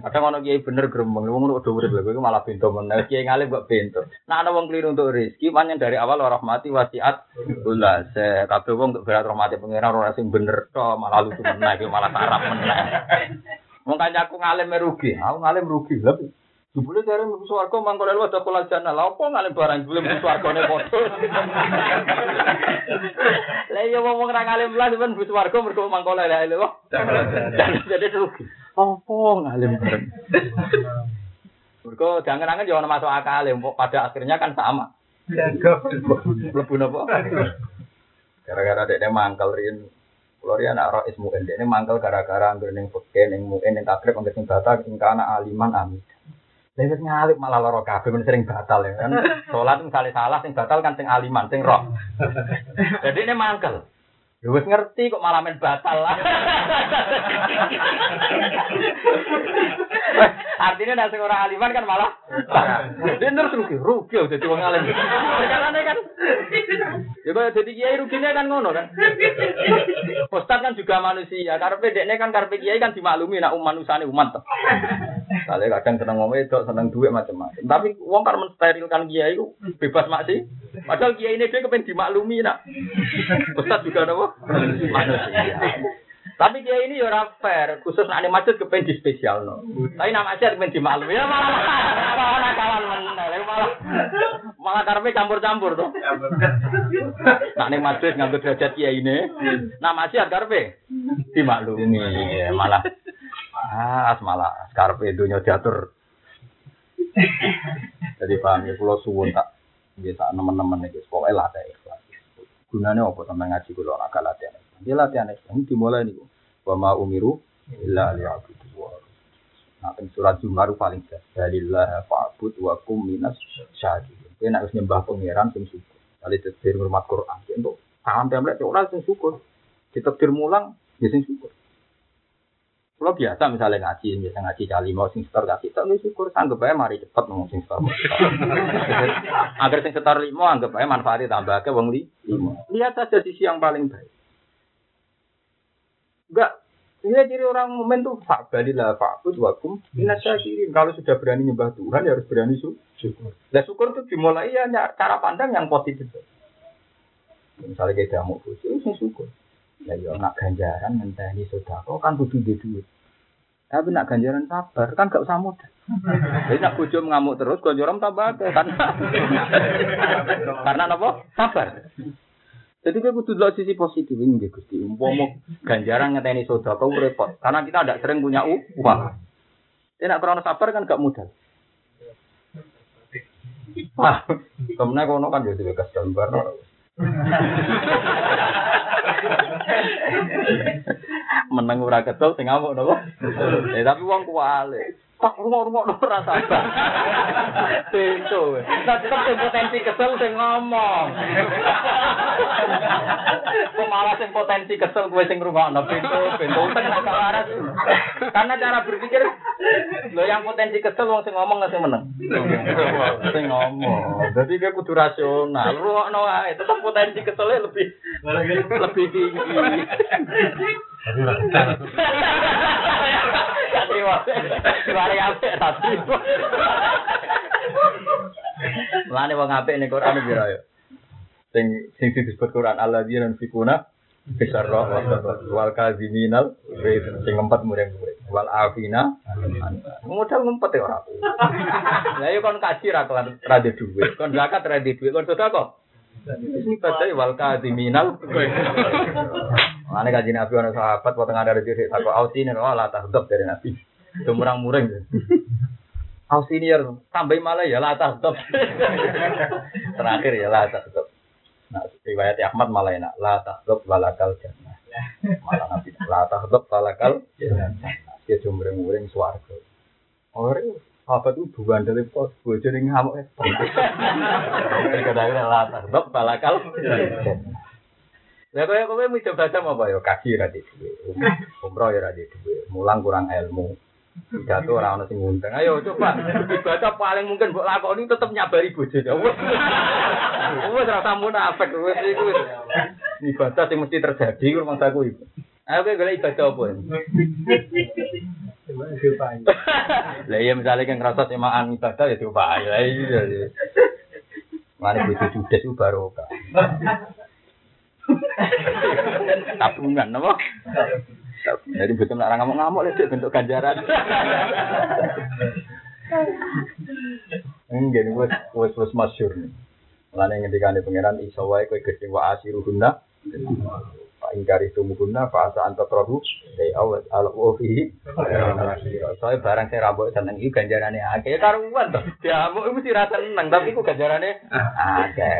Kadang ono kiai bener gremeng, wong ngono do urip lho kowe malah bento meneh. Kiai ngalim kok bento. Nah ana wong keliru untuk rezeki, pancen dari awal wa rahmati wasiat. Ulah se kabeh wong untuk berat rahmati pangeran ora sing bener to, malah lucu meneh malah sarap meneh. Wong kancaku ngalim rugi, aku ngalim rugi. Lha Jebule jare mlebu swarga mangkon lewat dakul jannah. Lah opo ngalih barang jebule mlebu swargane padha. Lah iya wong ra ngalim lah ben mlebu swarga mergo mangkon lewat lewat. Jadi rugi. Opo ngalim bareng. Mergo jangan-jangan yo ono masuk akal pada akhirnya kan sama. Mlebu napa? Gara-gara dekne mangkel rin Kulo riyen anak rois muin, ini mangkel gara-gara angger ning peke ning muin ning takrib angger sing bata sing kana aliman amin. Lewat ngalip malah loro kabeh men sering batal ya kan. Salat misalnya salah sing batal kan sing aliman, sing roh. Jadi ini mangkel. Ya wis ngerti kok malah men batal lah. Artinya nek sing ora aliman kan malah Dia terus rugi, rugi jadi wong alim. Perkarane kan. Ya kok dadi kiai rugine kan ngono kan. Ustaz kan juga manusia, karepe dekne kan karepe kiai kan dimaklumi nak manusane umat. Kali kadang seneng ngomong itu, seneng duit macam-macam. Tapi wong kan mensterilkan kiai itu bebas maksi. Padahal kiai ini dia kepengen dimaklumi nak. Ustaz juga nopo manusia. Tapi dia ini ya fair, khusus nak masjid kepen di spesial no. Tapi nama masjid kepen di malu ya malah malah nakalan mana, malah malah karpe campur-campur tuh. Nak nih masjid ngambil derajat dia ini, nama masjid karpe di malu ini malah ah malah karpe dunia diatur. Jadi paham ya, kalau suwun tak bisa teman-teman itu pokoknya lah ada ikhlas. Gunanya apa sama ngaji kalau agak latihan. Dia latihan Islam dimulai nih. Wa ma umiru illa liya'budu wa Nah, surat Zumar paling jelas. Dalillah fa'bud wa kum minas syakirin. Kowe nek nyembah pangeran sing syukur. Kali tedbir ngurmat Quran. Untuk paham template ora sing syukur. Ditedbir mulang ya sing syukur. Kalau biasa misalnya ngaji, biasa ngaji kali mau sing setor kasih, tapi syukur sanggup aja mari cepet ngomong sing setor. Agar sing setor limo anggap aja manfaatnya tambah ke wong li limo. Lihat saja sisi yang paling baik. Enggak. Ini ciri orang momen tuh pak balilah fakut wakum minasyakirin. Kalau sudah berani nyembah Tuhan ya harus berani syukur. Nah syukur itu dimulai ya cara pandang yang positif. Misalnya kita mau bujuk, ya syukur. Ya ya nak ganjaran ngenteni sodako kan kudu di duit. Tapi nak ganjaran sabar kan gak usah mudah. Jadi nak bojo mengamuk terus ganjaran tambah kan. Karena apa? Sabar. Jadi kita kudu lihat sisi positif ini Gusti. Umpama ganjaran ngeteni sedekah repot. Karena kita tidak sering punya uang. Tidak nak krono sabar kan gak mudah. Wah, kemudian kono kan jadi bekas gambar. Menang ora kesel sing ngamuk napa? Eh tapi wong kuale. Tak rumah-rumah ora sabar. Tentu. Nah, tetep potensi kesel sing ngomong. Kok malah sing potensi kesel gue sing ngrungokno pintu, pintu waras. Karena cara berpikir lo yang potensi kesel wong sing ngomong sing meneng. Sing ngomong. Jadi dia kudu rasional. Rungokno wae, tetep potensi keselnya lebih lebih tinggi. Terima. Mari apik tak terima. Mulane wong apik ning Quran piro yo. Sing sing disebut Quran alladzina fikuna besar roh wal kaziminal sing ngempet mureng mureng wal afina modal ngempet ya ora lah yo kon kaji ra kelan ra dhuwit kon zakat ra dhuwit kon sedekah ini badai wal kaziminal Mana kaji Nabi orang sahabat, waktu ada diri, aku ausini, oh lah tahdab dari Nabi. Itu murang-murang. Ausini ya, sampai malah ya lah tahdab. Terakhir ya lah tahdab. Nah, riwayat Ahmad malah enak. La tahdab walakal jannah. Malah Nabi. La tahdab walakal jannah. Dia jumring-muring suarga. Orang sahabat itu bukan dari pos. Bojor yang ngamuk. Kadang-kadang la tahdab walakal jannah. Lah kaya kowe coba sama apa ya kaji ra di. Umroh ya ra di duwe. Mulang kurang ilmu. Pidato ora ono sing. Ayo coba ibadah paling mungkin mbok lakoni tetep nyabari bojone. Wes. Ora tamu munafik wes iku. Ibadah sing mesti terjadi rumah saku iku. Ayo kowe golek ibadah apa? Lah iya misalnya kan ngerasa semaan ibadah ya coba ya iya. Mane bojo judes itu barokah. Tabungan apa? Jadi betul nak ngamuk-ngamuk lah bentuk ganjaran. Enggak nih, wes wes wes masyur. Lain yang ketika pangeran iso wae kowe gedhe wa asiruhunna. Pak ingkar itu muguna fa asa anta trahu dai awat al ofi. Soale barang saya rambut seneng iki ganjarane akeh ya karuan to. Diamuk mesti rasa seneng tapi ku ganjarane akeh.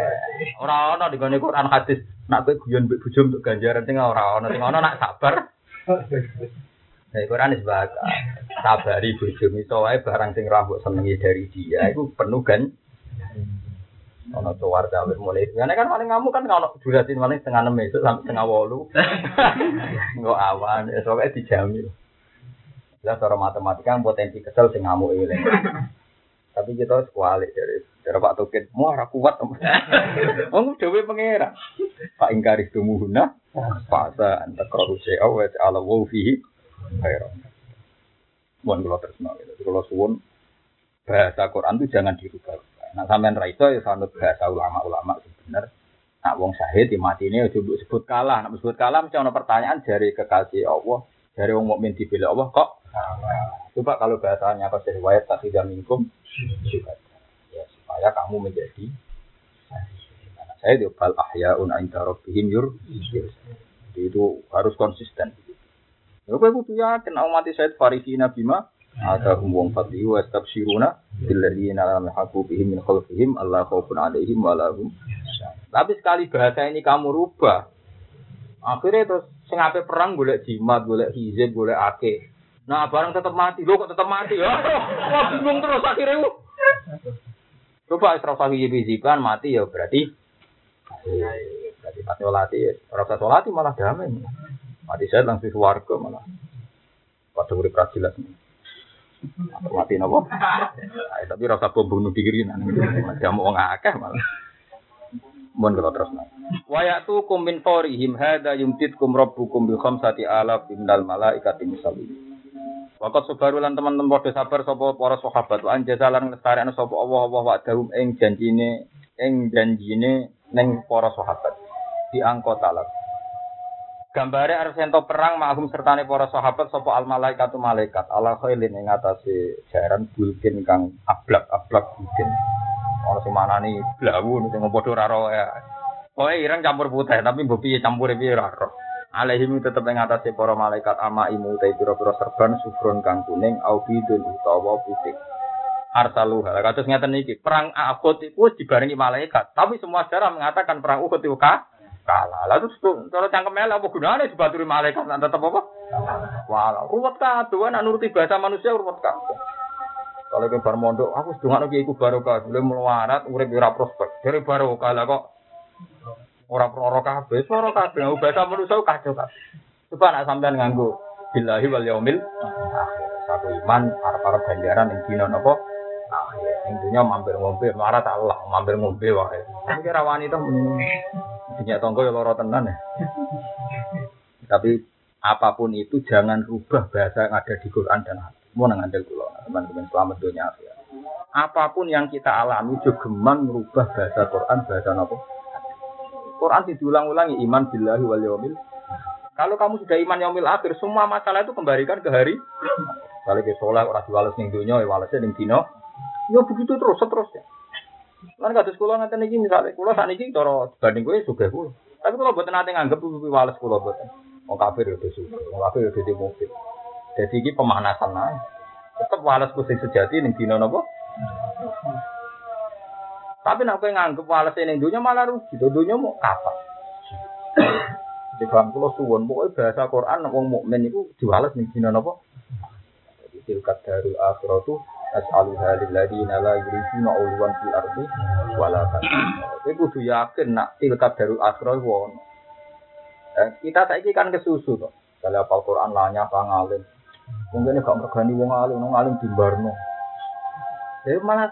Ora ana di gone Quran hadis nak kowe guyon mbek bojo untuk ganjaran sing ora ana sing ana nak sabar. Nah, Quran is baca sabari bojo iso wae barang sing rambut senengi dari dia iku penuh kan ono tuwar cawe mulai. Karena kan paling kamu kan kalau durasi paling setengah enam itu sampai setengah wolu. Nggak awan ya soalnya dijamin jelas cara matematika potensi kesel sing ngamuk ini tapi kita harus kualik dari dari Pak Tukin mau arah kuat mau dewe pengera Pak Ingkaris tumuhuna fasa anta koruse awet ala wofi khairan Mohon kalau terus kalau suwun. Bahasa Quran itu jangan dirubah Nah sampean ra iso ya sanut bahasa ulama-ulama sebenar. Nak wong syahid di mati ini coba sebut kalah. Nak sebut kalah mesti ada pertanyaan dari kekasih Allah, dari wong mukmin dibela Allah kok. Coba kalau bahasanya kau riwayat tak tidak minkum ya supaya kamu menjadi saya itu bal ahyaun inda rabbihim yur jadi itu harus konsisten Ya kowe kudu yakin mati saya farisina bima ada wong fadli wa stabsyiruna billadzina lam yahqu bihim min khalfihim Allah khaufun alaihim wa lahum tapi sekali bahasa ini kamu rubah akhirnya terus sing ape perang golek jimat golek hizib golek ake nah barang tetap mati. Lo kok tetap mati? Ya wah bingung terus akhirnya coba isra hijiban mati ya berarti berarti mati solati rasa solati malah damai. Mati saya langsung keluarga malah. Pada urip jelas mati nopo tapi rasa bom bunuh diri nanti mau ngakeh malah Mohon kalau terus nang. Wayatu kum min him hada yumtit kum rabbukum bi khamsati alaf minal malaikati musawwim. Wakat sebaru lan teman-teman padha sabar sapa para sahabat wa anjazalan lestarekno sapa Allah Allah wa dahum ing janjine ing janjine ning para sahabat. Di angkot talak. Gambare arep ento perang mahum sertane para sahabat sapa al malaikatu malaikat ala khailin ing atase jaran bulkin kang ablak-ablak bulkin. Ana sing manani blawu sing padha ora ro ya. Pokoke ireng campur putih tapi mbok piye campure piye ora ro. Alaihim tetep ing atase para malaikat ama imu te pira-pira serban sufron kang kuning au bidun utawa putih. Arsalu hal kados ngeten iki perang Uhud itu dibarengi malaikat tapi semua sejarah mengatakan perang Uhud itu kah kalah. Lalu terus kalau cangkem elek apa gunane dibaturi malaikat lan tetep apa? Walau ruwet kabeh nek nuruti bahasa manusia ruwet kabeh. Kalau ke bar mondok, aku sedungakno kiai ku barokah, boleh melarat urip ora prospek. Dari barokah lah kok ora proro kabeh, swara kabeh bahasa manusia kacau kabeh. Coba nak sampean nganggo billahi wal yaumil satu iman arep-arep ganjaran ing dina napa akhir. Ing dunya mampir ngombe, melarat Allah, mampir ngombe wae. Kira rawani to Punya tonggo ya loro tenan ya. Tapi apa pun itu jangan rubah bahasa yang ada di Quran dan hadis. Mau nang andel teman-teman selamat dunia akhirat. Apa pun yang kita alami juga geman merubah bahasa Quran, bahasa apa? Quran diulang-ulangi iman billahi wal yaumil Kalau kamu sudah iman yaumil akhir, semua masalah itu kembalikan ke hari. Kalau ke sholat orang diwales ning dunia, ya walesnya ning dino. Ya begitu terus, seterusnya. Kan kados kula ngaten iki misale kula sakniki cara dibanding kowe sugih kula. Tapi kula mboten nate nganggep pipi wales kula mboten. Wong kafir ya sugih, wong kafir ya di mobil. Jadi iki pemanasan ae. Tetep wales ku sing sejati ning dina napa? Tapi nek kowe nganggep wales ning dunya malah rugi. Dunya mau kapan? Di bang kula suwun, pokoke bahasa Quran wong mukmin iku diwales ning dina napa? Jadi tilkat darul akhiratu as'aluha lil ladina la yuriduna ulwan fil ardi wala Kowe kudu yakin nak tilkat darul akhirah iku ono. Eh, kita saiki kan kesusu to. Kalau apal Quran lanya pangalim. Mungkin gak mergani wong alim, wong alim dimbarno. Jadi malah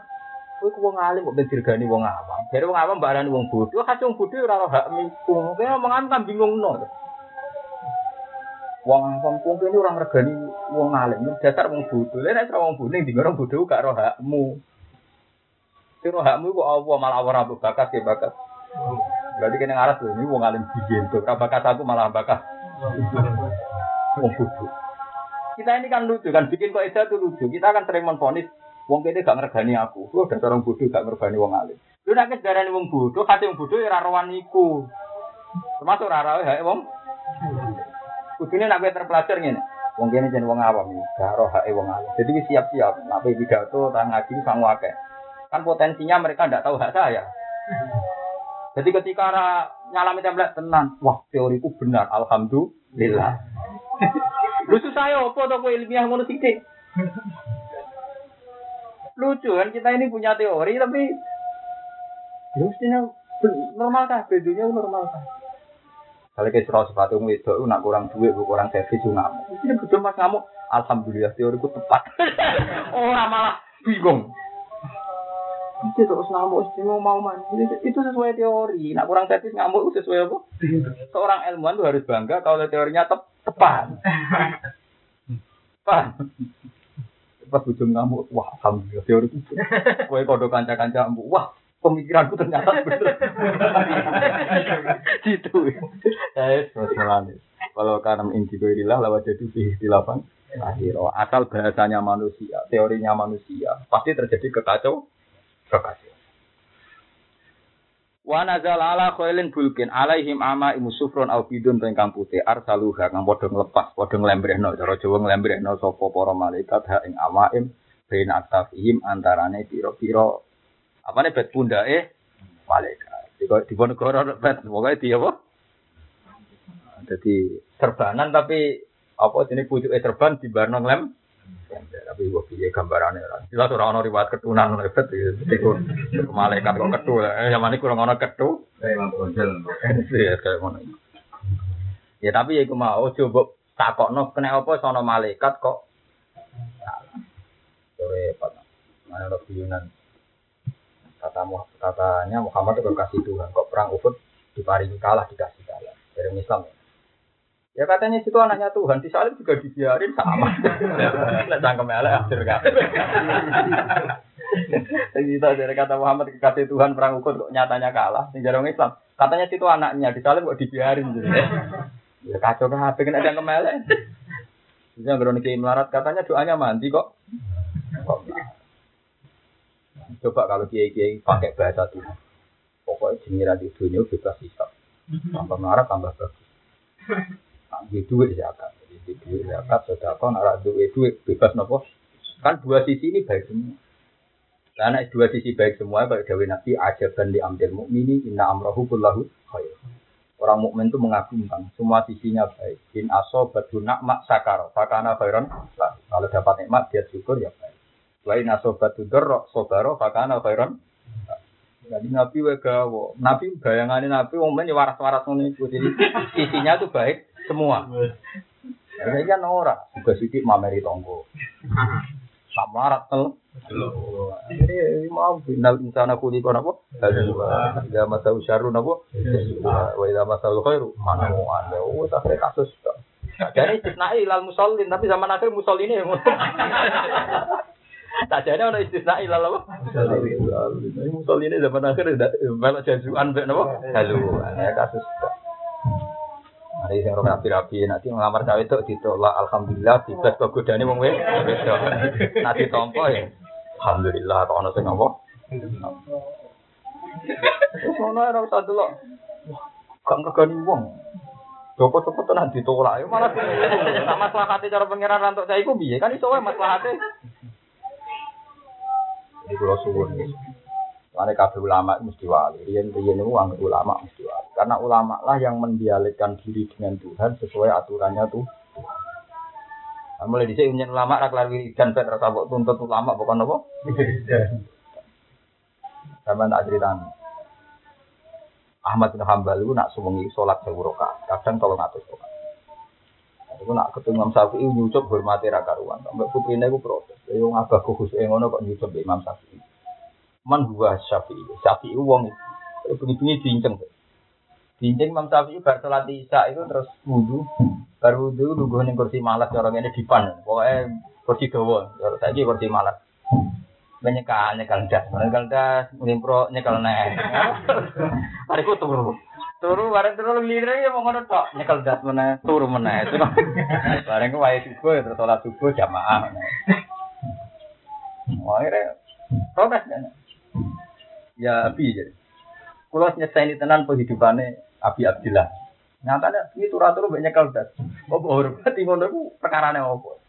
kowe ku wong alim kok dirgani wong awam. Dari wong awam barani wong bodoh, kasih wong ora hak miku. Kowe omongan kan bingungno. Wong awam ku kene ora ngregani wong alim, dasar wong bodoh. Lha nek wong bodoh ning orang bodoh gak ro hakmu. Sing hakmu kok Allah malah ora bakas ya bakas. Berarti kene ngaras lho ini wong alim biyen to. Bakas aku malah bakas. Wong bodoh. Kita ini kan lucu kan bikin kok itu lucu. Kita akan sering menfonis Wong kene gak ngergani aku. Lu dasar orang bodoh gak ngergani wong alim. Lu nek darani wong bodoh, kate wong bodoh ya ora rawan iku. Termasuk ora rawe hae wong. Kudune nek terpelajar ngene. Wong kene jeneng wong awam gak roh wong alim. Jadi siap-siap, nek pidato tang ngaji sang akeh. Kan potensinya mereka ndak tahu hak saya. Jadi ketika nyalami template tenan, wah teoriku benar, alhamdulillah. Lu susah ya apa to kowe ilmiah ngono sithik? lucu kan kita ini punya teori tapi ya mestinya normal kan bedunya normal kan kalau kita serau sepatu itu nak kurang duit kurang servis ngamuk. Ini betul mas ngamuk. Alhamdulillah teoriku tepat. Orang malah bingung. Itu terus ngamuk istimewa mau mana itu sesuai teori. Nak kurang servis ngamuk itu sesuai apa? Seorang ilmuwan tuh harus bangga kalau teorinya tep tepat. Pak, pas ujung ngamuk, wah alhamdulillah teori itu. Kue kode kanca-kanca ambu, wah pemikiranku ternyata benar. Gitu. Eh, terus melani. Kalau karena inti irilah lewat jadi di dilapan. Akhirnya asal bahasanya manusia, teorinya manusia, pasti terjadi kekacau, kekacau. Wa nazal ala khailin bulkin alaihim ama imu sufron au bidun to ingkang putih arsaluha kang padha nglepas padha nglembrehno cara Jawa nglembrehno sapa para malaikat ha ing amaim bain aktafihim antarane pira-pira apane bet pundake malaikat. Dikok di negara bet pokoke di apa? Jadi serbanan tapi apa jenis pucuke serban di barno nglem tapi gua pilih gambarannya lah. Jelas orang orang riwayat ketunan lebet itu malaikat kok ketu. Eh zaman ini kurang orang ketu. Iya kayak mana. Ya tapi ya mau coba takok no kena apa sono malaikat kok. Sore apa? Mana Yunan. Kata katanya Muhammad itu kasih Tuhan kok perang Uhud diparingi kalah dikasih kalah dari Islam ya. Ya katanya situ anaknya Tuhan, di salim juga dibiarin sama. Nah, cangkem elek akhir. Jadi kita dari kata Muhammad kekasih Tuhan perang ukut kok nyatanya kalah, sing jarang Islam. Katanya situ anaknya, di salim kok dibiarin gitu. Ya kacau pengen ada cangkem elek. Yang niki melarat katanya doanya mandi kok. Kok Coba kalau kiai-kiai pakai bahasa Tuhan. Pokoknya jengiran di dunia bebas hisap. Tambah melarat tambah bagus di duit zakat. Jadi di duit zakat sudah kau nara duit duit bebas nopo. Kan dua sisi ini baik semua. Karena dua sisi baik semua, baik Dewi Nabi ajaban di ambil mukmini inna amrohu kullahu khair. Orang mukmin itu mengagumkan semua sisinya baik. In aso batu mak sakar, fakana khairan. Kalau dapat nikmat dia syukur ya baik. Lain aso batu dorok sobaro, fakana khairan. Jadi Nabi wegawo, Nabi bayangannya Nabi wong ya waras-waras ngono Jadi sisinya tuh baik semua. Ya kan ora, juga sidik mameri tonggo. Sama rat tel. Jadi mau final insana kuli kono apa? Ya masa usyaru napa? Wa idza masal khairu manu anda. Oh, sampai kasus. Jadi istisnai ilal musallin tapi zaman akhir musallin ini Tak jadi ada istisna ilal apa? Musallin ini zaman akhir melok jazuan mbek napa? Halu. Ya kasus. Hari sing ora rapi-rapi nanti ngelamar cawe itu ditolak alhamdulillah bebas kok godane wong wis wedok. Nanti ditampa ya alhamdulillah kok ana sing apa. Terus ngono ora usah delok. Gak. Joko-joko tenan ditolak. Ya malah nak maslahate cara pangeran rantuk saya iku piye? Kan iso wae maslahate. Ini kalau suwun Karena kabeh ulama mesti wali. Rian rian itu anggap ulama mesti wali. Karena ulama lah yang mendialekkan diri dengan Tuhan sesuai aturannya tuh. Nah, mulai di sini ulama rak lari dan pet rasa tuntut ulama bukan apa? Sama tak cerita. Ahmad bin Hambal itu nak suwengi sholat sewu rakaat. Kadang kalau ngatus rakaat. Itu nak ketemu Imam Syafi'i nyucup hormati raka ruan. Sampai putrine itu protes. Ya ngabah khusus ngono kok nyucup Imam Syafi'i man huwa syafi'i. Syafi'i wong itu bunyi-bunyi diinceng. Diinceng Imam Syafi'i bar salat Isya itu terus wudu. Bar wudu lungguh ning kursi malas cara ngene dipan. Pokoke kursi dawa. Cara saiki kursi malas. Menyekal nyekal das, nyekal das, ngimpro nyekal nek. Hariku turu. Turu bareng turu lire ya mau ngono tok, nyekel das meneh, turu meneh. Bareng ku wae subuh terus salat subuh jamaah. Wah, protes kan. Ya Abi jadi. Kulo nyeseni tenan kehidupannya Abi Abdillah. Nyatanya ini turatur banyak kaldas. Oh hormat ngono ku perkarane opo?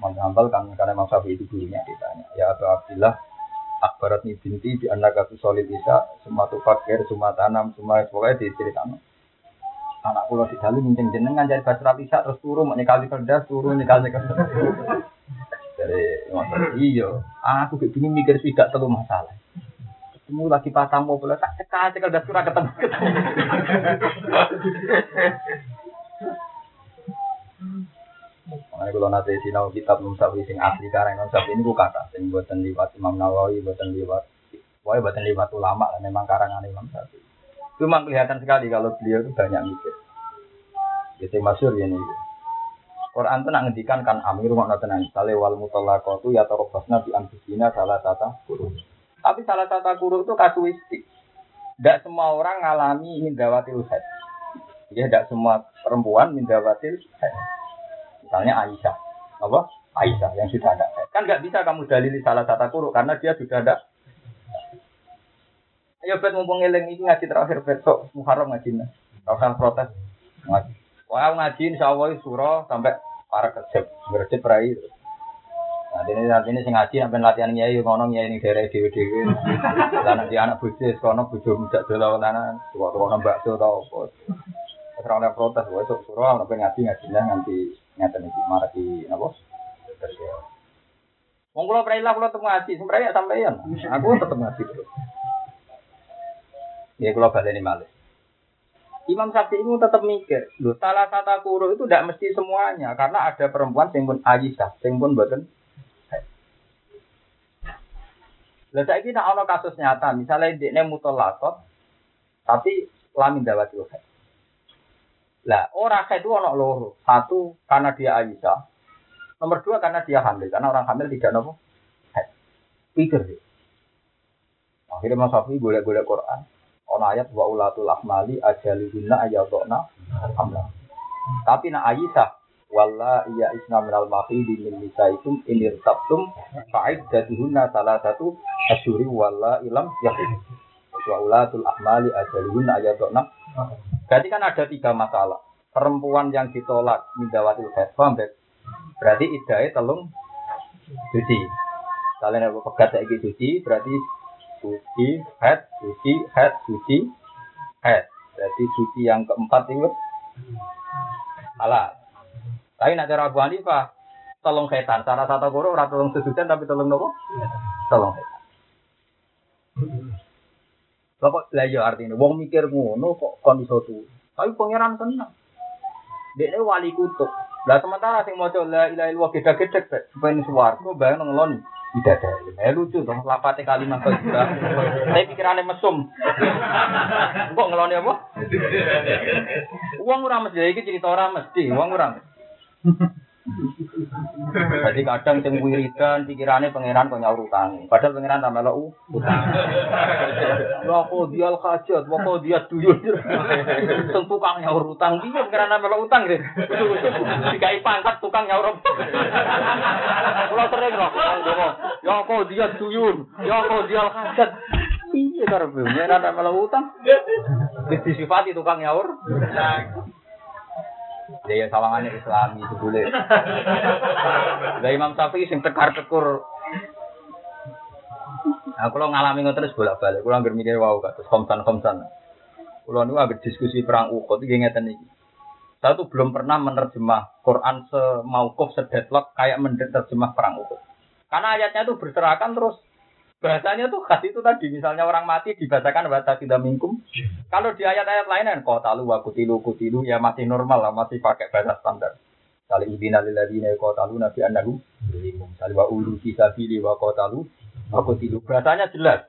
Mas Hambal kan karena Mas itu gurunya ditanya. Ya Abu Abdillah akbarat nih binti di anak aku solid bisa semua tuh fakir semua tanam semua pokoknya diceritakan. Anak pulau di dalam minjem jenengan jadi basra bisa terus turun menyekali kerdas turun menyekali kerdas. Dari iya aku kayak gini mikir tidak terlalu masalah. Ketemu lagi patah mau boleh tak cekal cekal dah surah ketemu ketemu. Makanya kalau nanti sinau kitab Musawi sing asli karang Musawi ini bukan kata sing buatan liwat Imam Nawawi buatan liwat Wah, buatan liwat ulama lah memang karangan Imam Syafi'i. Cuma kelihatan sekali kalau beliau itu banyak mikir. Jadi masyur ini. Quran itu ngendikan kan amir makna tenan sale wal mutallaqatu ya tarabasna bi anfusina salah tata kurus. Tapi salah satu guru itu kasuistik. Tidak semua orang mengalami mindawatil head. Ya, tidak semua perempuan mindawatil head. Misalnya Aisyah. Apa? Aisyah yang sudah ada. Kan nggak bisa kamu dalili salah satu guru karena dia sudah ada. Ayo bet mumpung eling ini ngaji terakhir besok Muharram ngaji. Kalau protes ngaji. Wah ngaji insya Allah surah sampai para kecep, bercep rai. Nah, ini saat ini sing ngaji sampai latihan nyai ngono nyai ini daerah dewi dewi. Anak di anak bujuk, kono bujuk muda dulu lana, tua tua nambah bakso tau orang protes, wah sok surah, sampai ngaji ngaji lah nanti ngeten iki marah di nabo. Wong kula preilah kula tetep ngaji, sebenarnya sampeyan. Aku tetep ngaji terus. Ya kula baleni malih. Imam Syafi'i itu tetap mikir, loh salah satu kuru itu tidak mesti semuanya, karena ada perempuan yang pun Aisyah, yang pun buatan Lah saiki nek ana kasus nyata, misalnya dekne mutolakot tapi lamin dawati haid. Lah, ora haid itu ana loro. Satu karena dia Aisyah. Nomor dua karena dia hamil, karena orang hamil tidak nopo. Pikir deh. Akhirnya Mas Safi boleh-boleh Quran. Ana ayat wa ulatul ahmali ajalihunna ayatuna hamla. Tapi nak Aisyah walla iya isna minal mahidi min nisaikum inir sabtum fa'id jatuhunna salah satu asyuri walla ilam yahid wa ulatul ahmali ajalihunna ayatokna berarti kan ada tiga masalah perempuan yang ditolak mindawatil haid berarti idai telung suci kalian ada pegat saya suci berarti suci head suci head suci head berarti suci yang keempat itu halal tapi nak cara Abu Hanifah, tolong setan. Cara satu guru ora tolong sesucian tapi tolong nopo? Tolong setan. Bapak lah ya artinya, wong mikir ngono kok kon iso tuh. Tapi pangeran tenang. Dia wali kutub. Lah sementara sing maca la ilaha illallah gede-gede supaya swarga bayang ngeloni. Tidak ada. Eh lucu dong lapate kalimat kok juga. Saya pikirannya mesum. Kok ngeloni apa? Uang orang mesti iki cerita orang mesti, uang orang. Jadi kadang sing wiridan pikirannya pangeran kok nyaur utang. Padahal pangeran tambah lo utang. Wa dia hajat, wa dia duyun. Sing tukang nyaur utang piye pangeran tambah lo utang gitu. Dikai pangkat tukang nyaur. Kula sering kok Ya kok dia duyun, ya hajat. Iya karepe pangeran tambah lo utang. Disifati tukang nyaur. Ya ya sawangannya Islami itu boleh. Lah Imam Syafi'i sing tekar-tekur. Nah, kalau ngalami ngoten terus bolak-balik, kalau nggak mikir wow kados komsan komsan. Kalau nu agak diskusi perang Uhud iki ngeten iki. Saya tuh belum pernah menerjemah Quran semaukuf sedeadlock kayak menerjemah perang Uhud. Karena ayatnya itu berserakan terus bahasanya tuh khas itu tadi misalnya orang mati dibacakan bahasa tidak mingkum. Kalau di ayat-ayat lain kan kota lu kutilu kutilu ya masih normal lah masih pakai bahasa standar. Kali udina liladina kota lu nabi anahu Kali wa ulu kisabili wa kota lu kutilu. Bahasanya jelas.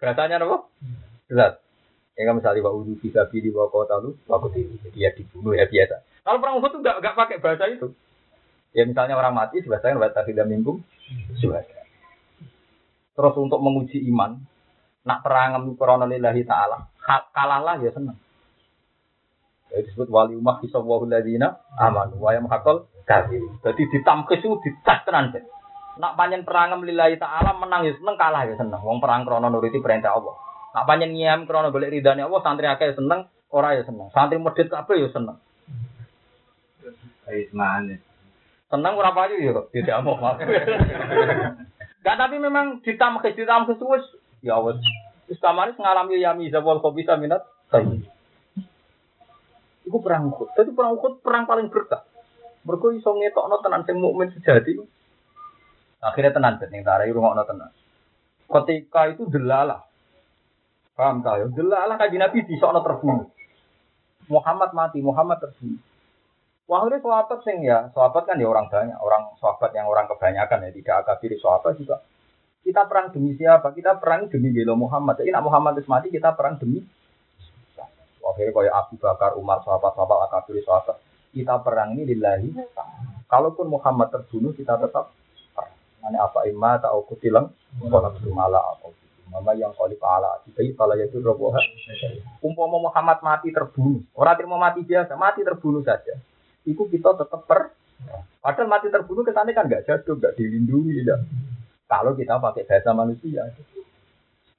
Bahasanya apa? jelas. Ya kan misalnya wa ulu kisabili wa kota lu kutilu. Jadi ya dibunuh ya biasa. Kalau perang Uhud tuh gak, gak pakai bahasa itu. Ya misalnya orang mati dibacakan bahasa tidak mingkum sudah Terus untuk menguji iman, nak perang krono lillahi ta'ala, kalahlah ya senang. Ya disebut wali umah kisawwahu ladina aman wa hakol kafir. Jadi ditamkes itu dicas tenan Nak panjen perang lillahi ta'ala menang ya seneng, kalah ya seneng. Wong perang krono nuruti perintah Allah. Nak panjen ngiyam krono golek ridane Allah, santri akeh seneng, ora ya seneng. Santri medhit kabeh ya seneng. Ayo semangat. Seneng ora payu ya kok, tidak mau. Gak tapi memang ditamkes ditamkes wis ya wis. Wis ngalami yami zawal kok bisa minat saya. Iku perang Uhud. Jadi perang Uhud perang paling berkah. Mergo iso ngetokno tenan sing mukmin sejati. Akhirnya tenan ning tarai rungokno tenan. Ketika itu delalah. Paham ta ya? Delalah kanjeng Nabi disokno terbunuh. Muhammad mati, Muhammad terbunuh. Wahai sahabat sing ya, sahabat kan ya orang banyak, orang sahabat yang orang kebanyakan ya, tidak akabir sahabat juga. Kita perang demi siapa? Kita perang demi bela Muhammad. Nak Muhammad itu mati, kita perang demi Akhirnya kayak Abu Bakar, Umar, sahabat-sahabat akabir sahabat. Kita perang ini lillahi. Kalaupun Muhammad terbunuh, kita tetap perang. Ini apa imma ta'au kutilang, kalau malah atau Mama yang kali pala, jadi pala itu roboh. Umpama Muhammad mati terbunuh, orang terima mati biasa, mati terbunuh saja itu kita tetap per. Padahal mati terbunuh kesannya kan nggak jatuh, nggak dilindungi, ya. Kalau kita pakai bahasa manusia.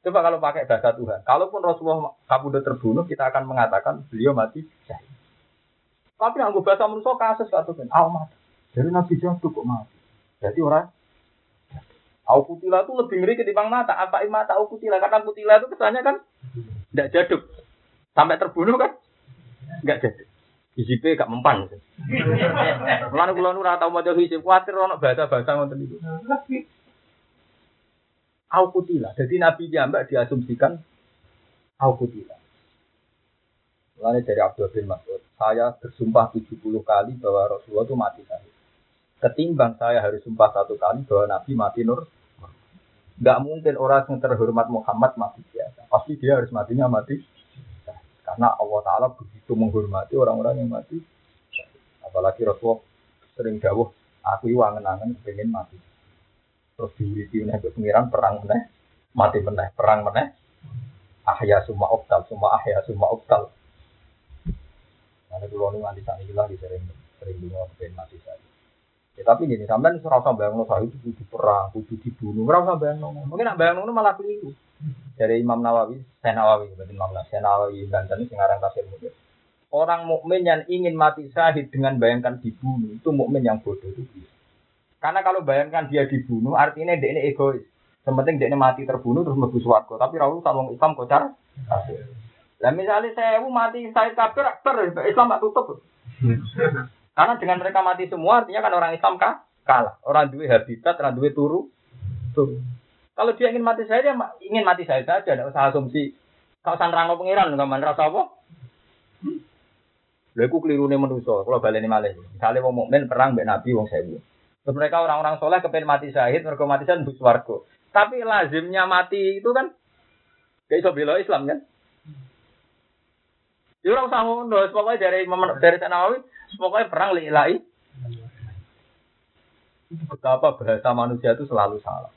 Coba kalau pakai bahasa Tuhan. Kalaupun Rasulullah kabudut terbunuh, kita akan mengatakan beliau mati syahid. Tapi anggo bahasa manusia kasus kan, oh mati. Jadi Nabi jatuh kok mati. Jadi orang Au kutila itu lebih ngeri ketimbang mata. Apa mata au kutila? Karena kutila itu kesannya kan tidak jaduk. Sampai terbunuh kan? Enggak jaduk. Hizibnya gak mempan. Mulane kula nu ora tau maca hizib, kuwatir ana bahasa-bahasa ngoten niku. Au kutila. Jadi Nabi Jambak diasumsikan au kutila. Mulane dari Abdul bin Mas'ud, saya bersumpah 70 kali bahwa Rasulullah itu mati syahid. Ketimbang saya harus sumpah satu kali bahwa Nabi mati nur. Gak mungkin orang yang terhormat Muhammad mati biasa. Pasti dia harus matinya mati karena Allah Ta'ala begitu menghormati orang-orang yang mati. Apalagi Rasulullah sering jauh, aku iwa angen pengen mati. Terus diwiri ke pengiran perang meneh, mati meneh, perang meneh. Ahya summa optal, summa ahya summa optal. Nanti dulu nih mati sana hilang, sering sering dulu pengen mati saja. Ya, tapi gini, sampean ora usah bayangno sahih itu kudu perang, kudu dibunuh. Ora usah bayangno. Mungkin nak bayangno malah keliru dari Imam Nawawi, saya Nawawi, berarti Imam Nawawi, saya Nawawi Banten sekarang tafsir mungkin. Orang mukmin yang ingin mati syahid dengan bayangkan dibunuh itu mukmin yang bodoh itu. Karena kalau bayangkan dia dibunuh artinya dia ini egois. Sementing dia ini mati terbunuh terus lebih suwargo. Tapi Rasul salong Islam kocar. Nah misalnya saya mati saya kafir, Islam tak tutup. Karena dengan mereka mati semua artinya kan orang Islam kah? kalah. Orang duit habitat, orang duit turu. Turu. Kalau dia ingin mati saya, dia ingin mati saya saja, tidak usah asumsi. Kalau sanrang pengiran, nggak mana rasa apa? Hmm. Keliru nih manusia. Kalau balik ini malah. Misalnya mau mukmin perang mbak Nabi wong sewu. Terus mereka orang-orang soleh kepengen mati syahid, mereka mati syahid bus warga. Tapi lazimnya mati itu kan kayak iso bela Islam kan? Ya ora usah ngono, pokoknya dari dari Nawawi, pokoknya perang lillahi Betapa bahasa manusia itu selalu salah.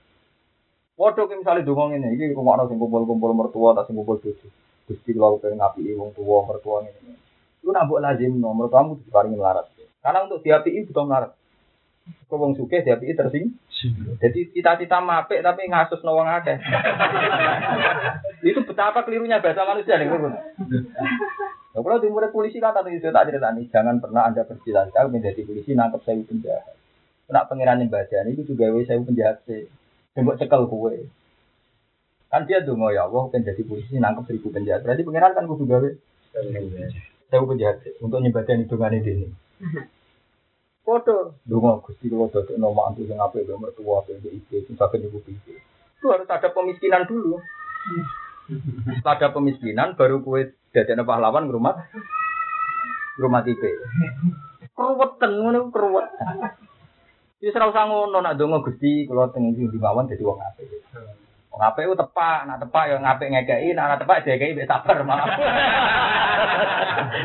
Waduh, misalnya dongeng ini, ini rumah nasi kumpul-kumpul mertua, tak kumpul bojo. Gusti kalau pengen ngapi wong tua mertua ini. Lu nabuk lazim nomor kamu paling melarat. Karena untuk diapi butuh melarat. Kau wong suke diapi tersing. Jadi cita-cita mapek tapi ngasus nawang ada. itu betapa kelirunya bahasa manusia nih. Nah, kalau di polisi kan tadi sudah tak cerita nih, jangan pernah anda bercita-cita menjadi polisi nangkep saya penjahat. Kena pengiran baca ini juga saya penjahat sih. Tembok cekel kue. Kan dia tuh ya Allah kan jadi polisi nangkep seribu penjahat. Berarti pengiran kan kudu gawe saya penjahat untuk nyebatin hitungan ini. Foto, dulu gusti kalau dodok nomor antu yang apa itu mertua apa itu itu sing sakit ibu itu. Itu harus ada pemiskinan dulu. Ada pemiskinan baru kue jadi pahlawan rumah rumah tipe. Keruwetan ngono keruwetan. Wis ora usah ngono nak donga Gusti kula teng ndi mawon dadi wong apik. Wong apik ku tepak, nak tepak ya ngapik ngekeki, nak ora tepak dikeki wis sabar malah.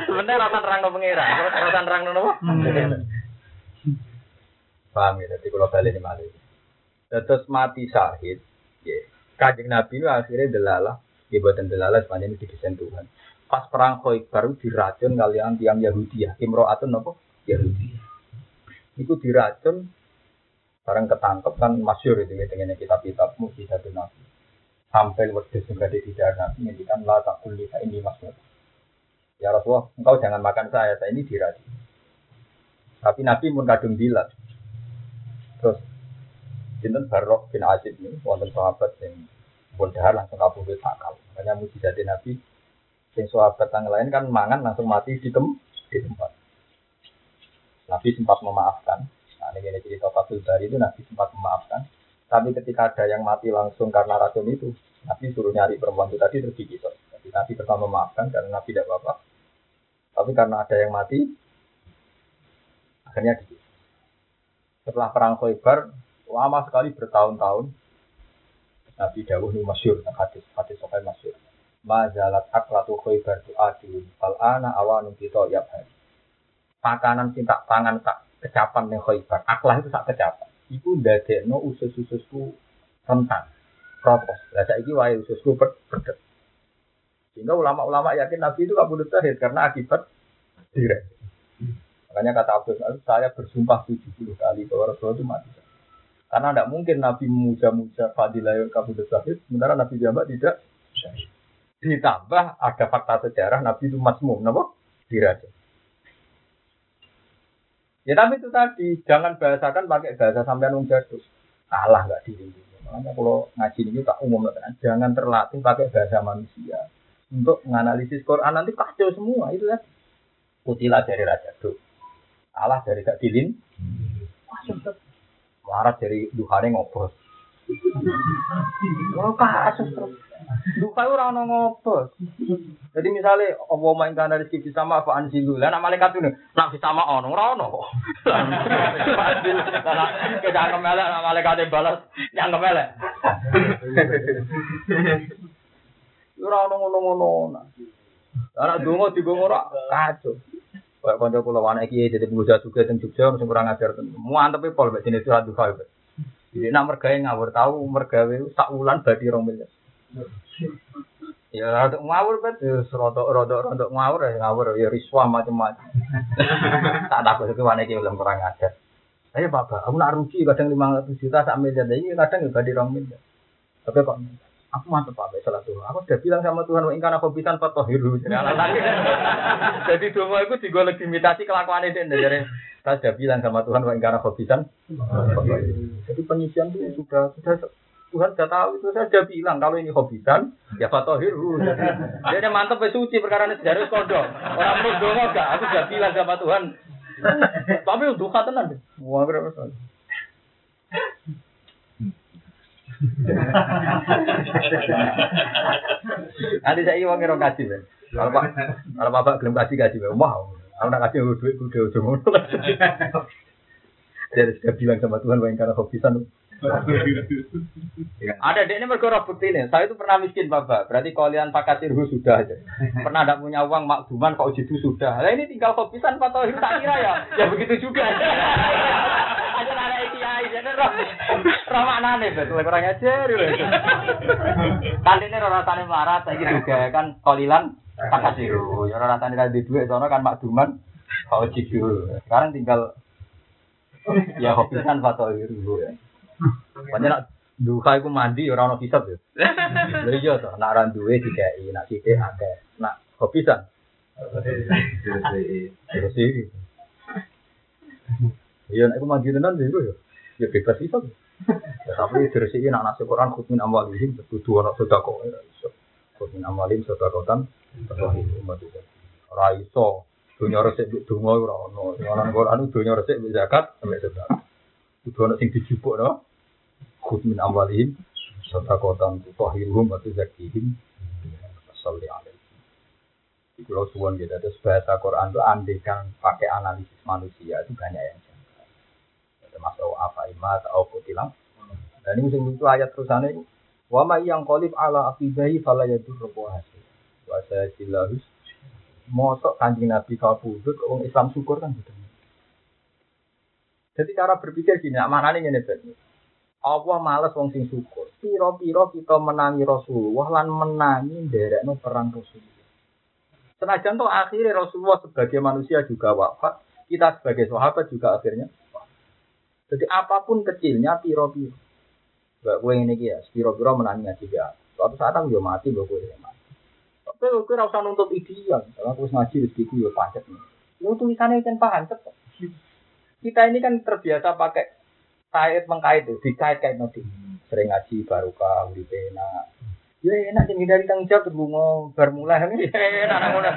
Sebenarnya rasa terang no pengira, rasa terang no apa? Paham ya, jadi kalau balik ini malah. Terus mati syahid, ya. Nabi itu akhirnya delalah, ya buatan delalah sepanjang ini didesain Tuhan. Pas perang baru diracun kalian tiang Yahudi ya, Imro'atun apa? Yahudi. Itu diracun Barang ketangkep kan masyur itu dengan kitab-kitab mukjizat Nabi. Sampai wedus juga di tidak Nabi kan lah tak kulit ini maksud. Ya Rasulullah, engkau jangan makan saya, saya ini diradi. Tapi Nabi pun kadung bilat. Terus Sinten Barok bin Azib ini, wonten sahabat yang pun langsung kabur sakal. Makanya mujizat Nabi, yang sahabat yang lain kan mangan langsung mati di, tem di tempat. Nabi sempat memaafkan, Ini cerita Fatul Bari itu Nabi sempat memaafkan. Tapi ketika ada yang mati langsung karena racun itu, Nabi suruh nyari perempuan itu tadi terus digigit. Jadi Nabi pertama memaafkan karena Nabi tidak apa-apa. Tapi karena ada yang mati, akhirnya digigit. Setelah perang Khaybar, lama sekali bertahun-tahun, Nabi Dawuh ini masyur, hadis, hadis sokai masyur. Mazalat aklatu Khaybar tu adil, fal'ana awanun kita yabhari. Makanan cinta tangan tak kecapan yang khoibar. Aklah itu sak kecapan. Iku no usus-ususku rentan. Protos. Lah saiki wae ususku pedet. Sehingga ulama-ulama yakin Nabi itu kabudut syahid karena akibat direk. Makanya kata Abdul saya bersumpah 70 kali bahwa Rasulullah itu mati. Karena tidak mungkin Nabi memuja-muja fadilah kabudut syahid, sementara Nabi Jamak tidak. Ditambah ada fakta sejarah Nabi itu masmum, kenapa? Dirajam. Ya tapi itu tadi, jangan bahasakan pakai bahasa sampean wong jadul. Kalah nggak diri. Makanya kalau ngaji ini tak umum kan, jangan terlatih pakai bahasa manusia untuk menganalisis Quran nanti kacau semua itu kan. Kutilah dari Raja Duk. Allah dari Gak Dilin. Warat dari Duhane ngobrol. Oh kasus terus. Duka ora ono ngopo. Jadi misalnya apa main kana rezeki sama apa anjilu. Lah nak malaikat itu nak sama ono ora ono. Kita anggap melek nak malaikat balas yang melek. Ora ono ngono-ngono. Anak dongo digongo ora kacau. Kayak kanca kula anak iki dadi pengusaha juga teng Jogja sing kurang ajar. Muantep pol mek jenis surat duha. Jadi nak mergawe ngawur tahu mergawe sak wulan badi rong miliar. Ya rodok ngawur bet, ya rodok rodok rodok ngawur ya ngawur ya riswa macam-macam. tak takut itu mana iki belum kurang ajar. Ayo bapak, aku nak rugi kadang lima ratus juta sak miliar, ini kadang ya badi rong miliar. Tapi kok aku mantep pak salah tuh. Aku sudah bilang sama Tuhan, ingkar aku bisa hiru. Jadi doa itu juga legitimasi kelakuan itu dari saya sudah bilang sama Tuhan, wa ingkana khobisan. Jadi penyisian itu sudah sudah Tuhan sudah tahu itu saya sudah bilang kalau ini khobisan ya fatohiru. Dia mantep suci perkara ini sejarah kondo. Orang menurut dong enggak, aku sudah bilang sama Tuhan. Tapi untuk nanti. Wah berapa tahun? Nanti saya iwang ngerong kasih, Kalau pak, kalau bapak belum kasih kasih, wow. Aku nak kasih duit kudu ujung ngono. Dia sudah bilang sama Tuhan bahwa karena hobisan. Ada dek ini mereka bukti ini. Saya itu pernah miskin bapak. Berarti kalian pakai sirhu sudah aja. Pernah tidak punya uang makduman kok itu sudah. Nah ini tinggal hobisan atau tak kira ya. Ya begitu juga. Ada ada kiai Jadi roh roh maknane betul kurang ajar lho. Kantine ora rasane melarat saiki juga kan kolilan takasiru. Ya ora rasane ra duwe sono kan makduman kau cidu. Sekarang tinggal ya hobisan foto itu ya. Banyak nak duka iku mandi ora ono hisab ya. Lha iya to, nak ora duwe dikai, nak sithik akeh. Nak hobisan terus iki. Iya nek aku mandi tenan iku ya. Ya bebas hisab. Ya, tapi terus iki nak nasi Quran khutmin amwalihim kudu ono sedekah ora iso. Khutmin amwalihim sedekatan terus umat itu. Ora iso. Dunia resik donga ora ono. Ana Quran dunia resik zakat sampe sedekah. Kudu ono sing dijupuk no. Khud min amwalihim sedekatan tutahhiruhum wa tuzakkihim. Salli alaihi. Di Pulau Suwon gitu, terus bahasa Quran itu andekan pakai analisis manusia itu banyak yang janggal. Termasuk apa imat atau kutilang. Dan ini itu ayat terusannya itu. Wa ma yang kolib ala akibahi fala yadur hasil. Wa saya silahus. Mosok kanjeng Nabi kau pudut, orang Islam syukur kan gitu. Jadi cara berpikir gini, mana nih ini Allah males wong sing syukur. Piro-piro kita menangi Rasulullah lan menangi nderekno perang Rasulullah. Senajan toh akhirnya Rasulullah sebagai manusia juga wafat, kita sebagai sahabat juga akhirnya. Jadi apa pun kecilnya piro-piro. Gak gue ini ya, piro-piro menangi ngaji ya. Suatu saat aku mati, gue gue mati. Tapi gue rasa nuntut ideal. Kalau aku ngaji rezeki ya pancet nih. Lu tulisannya kan pancet. Kita ini kan terbiasa pakai kait mengkait itu, dikait-kait nanti. Sering ngaji barokah, uripe enak, Ya enak jadi dari tanggung jawab berbunga bermula ini enak ngono.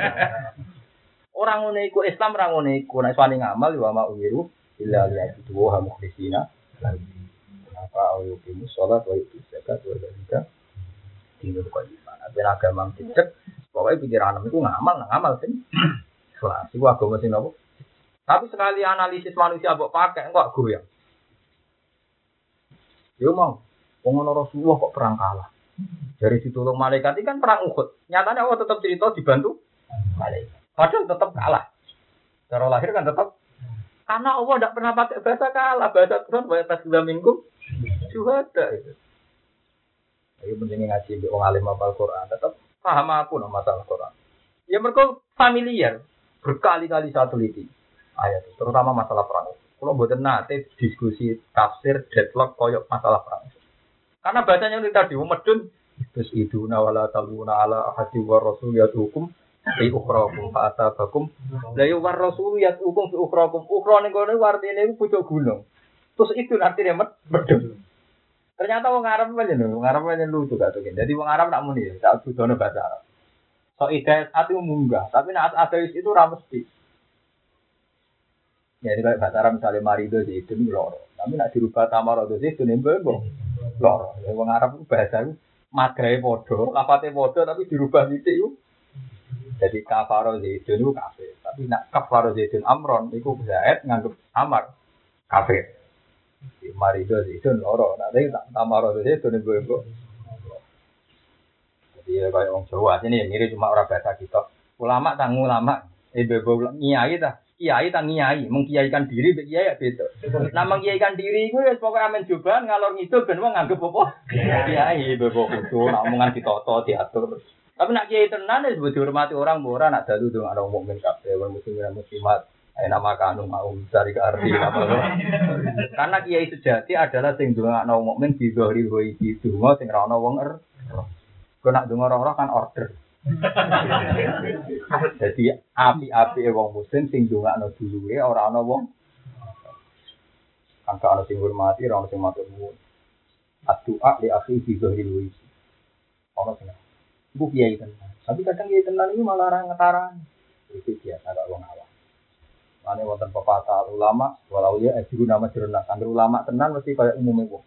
Orang ngono iku Islam orang ngono iku nek suami ngamal ya ma uwiru illa lillahi wa mukhlisina apa ayo kimu salat wa itu zakat wa dalika tinggal kok iman. Ben agama cecek pokoknya pikiran itu ngamal ngamal sih. Kelas iku agama sing nopo? Tapi sekali analisis manusia mbok pakai kok goyang. Yo mau, wong Rasulullah kok perang kalah. Dari ditolong malaikat ini kan perang Uhud. Nyatanya Allah tetap cerita dibantu malaikat. Padahal tetap kalah. Cara lahir kan tetap karena Allah tidak pernah pakai bahasa kalah. Bahasa Quran bahasa tasbih minggu ada itu. Ayo penting ngaji di orang alim apal Quran. Tetap paham aku no masalah Quran. Ya mereka familiar. Berkali-kali saya teliti ayat itu. Terutama masalah perang. Kalau buatan nanti diskusi tafsir deadlock koyok masalah perang. Karena bahasanya itu tadi, medun terus itu nawala taluna ala ahadi war rasul hukum fi ukhrakum fa atabakum la yu war rasul hukum fi ukhrakum ukhra ning kono iku pucuk gunung terus itu artinya med medun ternyata wong Arab aja nih wong Arab aja lucu gak tuh jadi wong Arab nak muni tak butuh bahasa Arab so ide hati munggah tapi nak ada itu ramesti ya ini kayak bahasa Arab misalnya marido itu nih loro tapi nak dirubah tamar itu nih bebo loro. Ya wong Arab itu bahasa itu madrai podo, lafate podo tapi dirubah titik itu. Jadi kafaro zaidun itu kafir. Tapi nak kafaro zaidun amron itu zaid nganggep amar kafir. Marido zaidun loro. Nanti tak tamaro zaidun itu ibu. Jadi ya kayak orang Jawa ini mirip cuma orang bahasa kita. Ulama tanggung ulama. Ibu ibu nyai dah kiai tak kiai, mengkiaikan diri mbek kiai ya beda. Nah mengkiaikan diri iku ya pokoke amen cobaan ngalor ngidul ben wong nganggep apa? Kiai bebo kudu nak omongan ditoto diatur. Tapi nak kiai tenan ya sebut dihormati orang ora nak dalu dong ana mukmin kabeh wong muslimin muslimat. Ayo nama kanu mau cari ke arti apa Karena kiai sejati adalah sing dongakno mukmin di zahiri wa iki donga sing ra ono wong er. Kau nak donga ora kan order. Jadi api-api wong muslim sing ndongakno duluwe ora ana wong angka ana sing hormati ora ana sing matur nuwun. Addu'a li akhi fi dhahril wajh. Ana sing Bu kiai tenan. Tapi kadang kiai tenan itu malah orang ngetaran. Itu biasa kok wong awam. Mane wonten pepatah ulama walau ya ajru nama jurnal. Angger ulama tenan mesti kaya umumnya wong.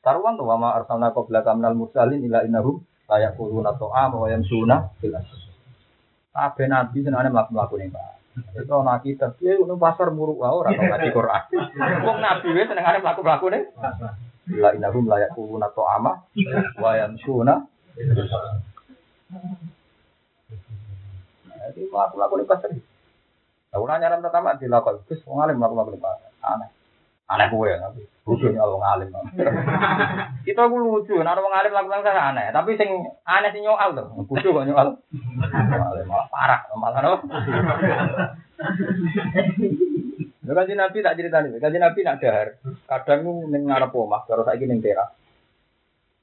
Karuan tuh wama arsalna qabla kamnal mursalin ila innahum layak kuluna to'a bahwa yang sunnah jelas. Kabeh nabi senane mlaku-mlaku ning Pak. Itu ana kita, piye ngono pasar muruk wae ora tau ngaji Quran. Wong nabi wis senengane mlaku-mlaku ning La innahum la yakuluna ta'ama wa yamshuna Jadi mlaku-mlaku ning pasar. Ora nyaran pertama dilakoni, terus wong alim mlaku-mlaku ning pasar. Aneh. Aneh kowe ya, tapi bodoh nyal wong alim. Kita ku lucu, nek wong alim lakukan kan aneh, tapi sing aneh sing nyoal to. Bodoh kok nyoal. Alim malah parah, malah no. Lha kan Nabi tak ceritani, kan Nabi nak dahar. Kadang ning ngarep omah, karo saiki ning teras.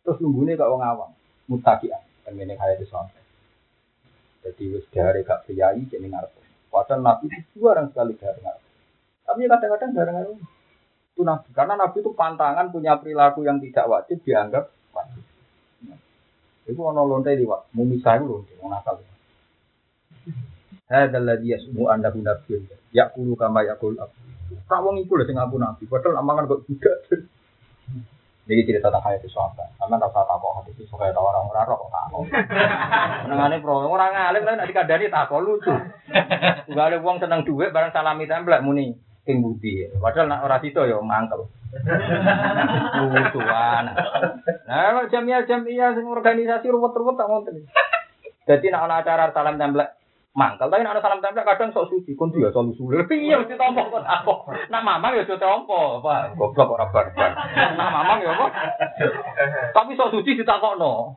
Terus nunggune kok wong awam, mutakian, ngene kaya di sana. Jadi wis dahar gak priyayi jadi ngarep. Padahal Nabi itu dua orang sekali dahar ngarep. Tapi kadang-kadang dahar ngarep itu nabi. Karena nabi itu pantangan punya perilaku yang tidak wajib dianggap wajib. Itu ono lonte di wak mau misalnya lonte mau nakal. Yasmu anda nabi ya kulu kama ya kulu abu Rawang itu lah sing aku nabi padahal amangan kok tidak jadi cerita tentang hayat sahabat. Sama rasa takut hati itu suka tahu orang orang kok takut nengane pro orang alim lah nanti kadani takut lucu. Gak ada uang seneng duit barang salami template muni ing budi. Padahal nak ora sito ya mangkel. Lucuan. Nah, jamiah jamiah sing organisasi ruwet-ruwet tak ngoten. Jadi nak ana acara salam templek mangkel, tapi nak ana salam templek kadang sok suci, kun dia sok usul. Piye mesti tompo kok aku. Nak mamang ya tompo, Pak. Goblok ora barbar. Nak mamang ya apa? Tapi sok suci ditakokno.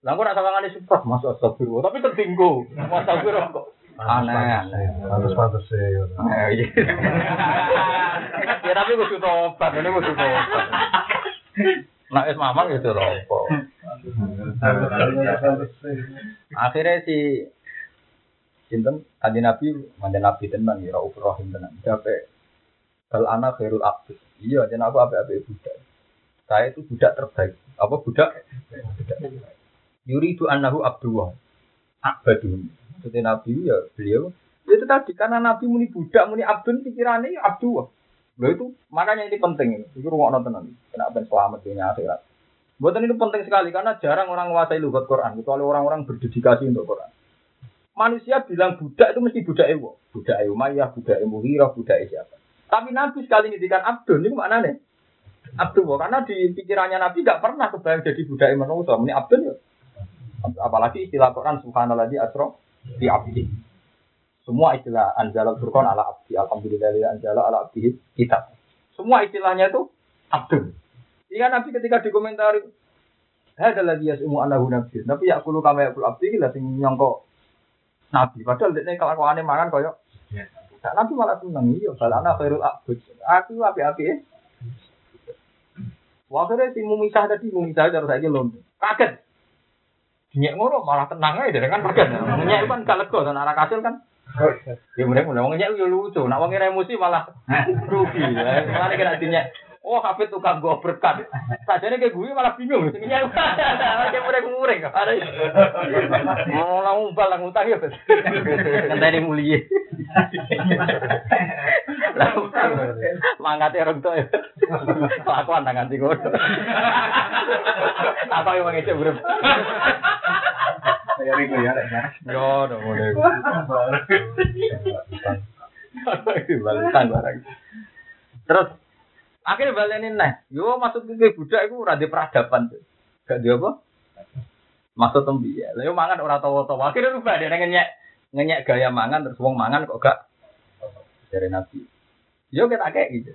Lah kok nak sawangane support, masuk astagfirullah, tapi tertinggu. Astagfirullah kok. Aneh. Pantes-pantes ya. iya. Ya tapi kudu tobat, ini kudu tobat. Nah, es mamang gitu loh. Akhirnya si Sinten kanji Nabi, mantan Nabi tenan ya, Rauf Rahim tenan. Sampai kalau anak khairul abdus. Iya, jadi aku apa-apa budak. Saya itu budak terbaik. Apa budak? Budak. Yuri itu anahu abdullah. Abadun. Maksudnya Nabi ya beliau. Ya itu tadi karena Nabi muni budak, muni abdun pikirannya ya abdullah. Loh itu makanya ini penting. Itu rumah nonton nanti. Kenapa selamat dunia akhirat. Buatan itu penting sekali karena jarang orang menguasai lugat Quran kecuali orang-orang berdedikasi untuk Quran. Manusia bilang budak itu mesti budak ewo, budak Umayyah, budak Muhirah, budak siapa. Tapi Nabi sekali ngedikan Abdul ini mana nih? Abdul karena di pikirannya Nabi gak pernah kebayang jadi budak manusia. Ini Abdul ya. Apalagi istilah Quran Subhanallah di asro di abdi. Semua istilah anjala Furqan ala abdi. Alhamdulillah anjala ala abdi kita. Semua istilahnya itu Abdul. Jika Nabi ketika dikomentari ada lagi ya semua anahu nabi. Tapi ya kulu kama ya kulu abdi lah sing nyongko Nabi. Padahal dia kelakuannya mangan koyo. Nah, Nabi malah seneng iya. Kalau anak khairul abud. Aku api-api ya. Waktu si mumisah tadi mumisah harus saja lomba. Kaget. Nyek ngono malah tenang aja kan kaget. Nyek kan gak lega dan anak hasil kan. Ya mulai wong nyek yo lucu. Nak wong emosi malah rugi. Malah kena dinyek. Oh, hafid tukang gue berkat. Sajane kayak gue malah bingung. Nyek. Kayak mureng-mureng. Ada. Mau langsung bal langsung utang ya. Ngenteni mulia. Mangkate orang tuh. Kelakuan tangan sih gue. Apa yang mengecek urip. Ya ribu ya. Yo, udah mulai. Balikan barang. Terus akhirnya balenin nah, yo maksud ke budak itu rada peradaban tuh. Gak dia apa? Maksud tembi ya. Lalu mangan orang tawa-tawa. Akhirnya rubah dia ngenyek ngenyek gaya mangan terus wong mangan kok gak dari nabi. Yo kita kayak gitu.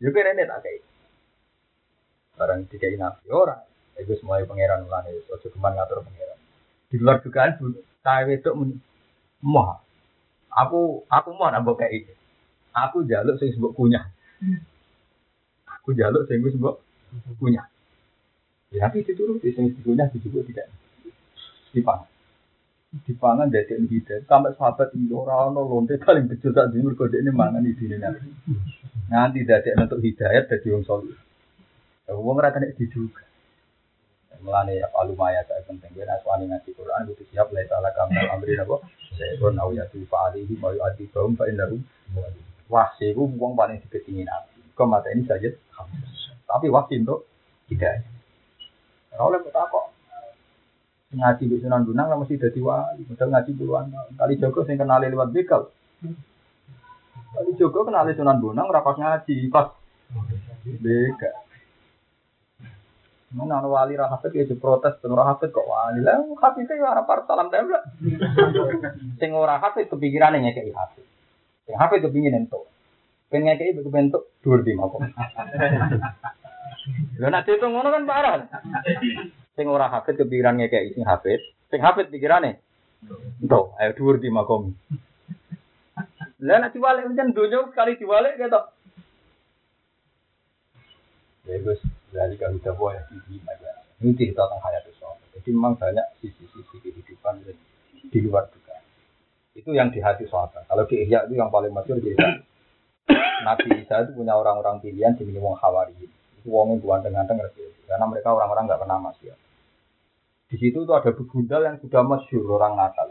Yo kira ini tak kayak. Barang dikai nabi ora. Itu semuanya pangeran ulane. Ojo keman ngatur pangeran. Di luar dugaan saya itu moh. Aku aku mau nambah kayak itu. Aku jaluk sing sebut kunyah. Aku jaluk sing sebut kunyah. Ya tapi dituruti sing kunyah disebut tidak dipangan. Dipangan dari hidayah sampai sahabat ini orang orang lonte paling kecil saat ini berkode ini mangan di sini nanti. Nanti dari untuk hidayat dari wong soleh. Wong ora kena diduga. Mulane ya alumaya saya penting gue naswani ngaji Quran butuh siap lah salah kamu amri nabo. Saya pun tahu ya tuh Pak Ali mau adi kaum Pak Indaru. Wah, sih gue buang paling diketingin nabi. Kau mata ini saja. Tapi waktu untuk tidak. Oleh kota kok ngaji di Sunan Gunung lah mesti jadi wali. Modal ngaji puluhan tahun. Kali Joko sing kenal lewat bekal. Kali Joko kenal Sunan Gunung rapas ngaji pas bekal. Mana ana wali ra hafid ya diprotes ben ora hafid kok wali. Lah hafid itu ora par salam tempel. Sing ora hafid kepikirane nyekeki hafid. Sing hafid kepingin entuk. Pengen ngekei bentuk dhuwur di makom. Lho nek diitung ngono kan parah. Sing ora hafid kepikiran ngekei sing hafid, sing hafid pikirane Entuk, ayo dhuwur di makom. Lah nek diwalik pancen donya sekali diwalik ketok. Ya Gus, dari kalau kita buat ini aja. Ini cerita tentang hayat Jadi memang banyak sisi-sisi kehidupan di luar juga. Itu yang di hati sahabat. Kalau di Ihya itu yang paling masyhur cerita. Nabi Isa itu punya orang-orang pilihan di wong Hawari. Itu wongnya ganteng-ganteng karena mereka orang-orang nggak pernah masih. Di situ tuh ada begundal yang sudah masyhur orang Natal.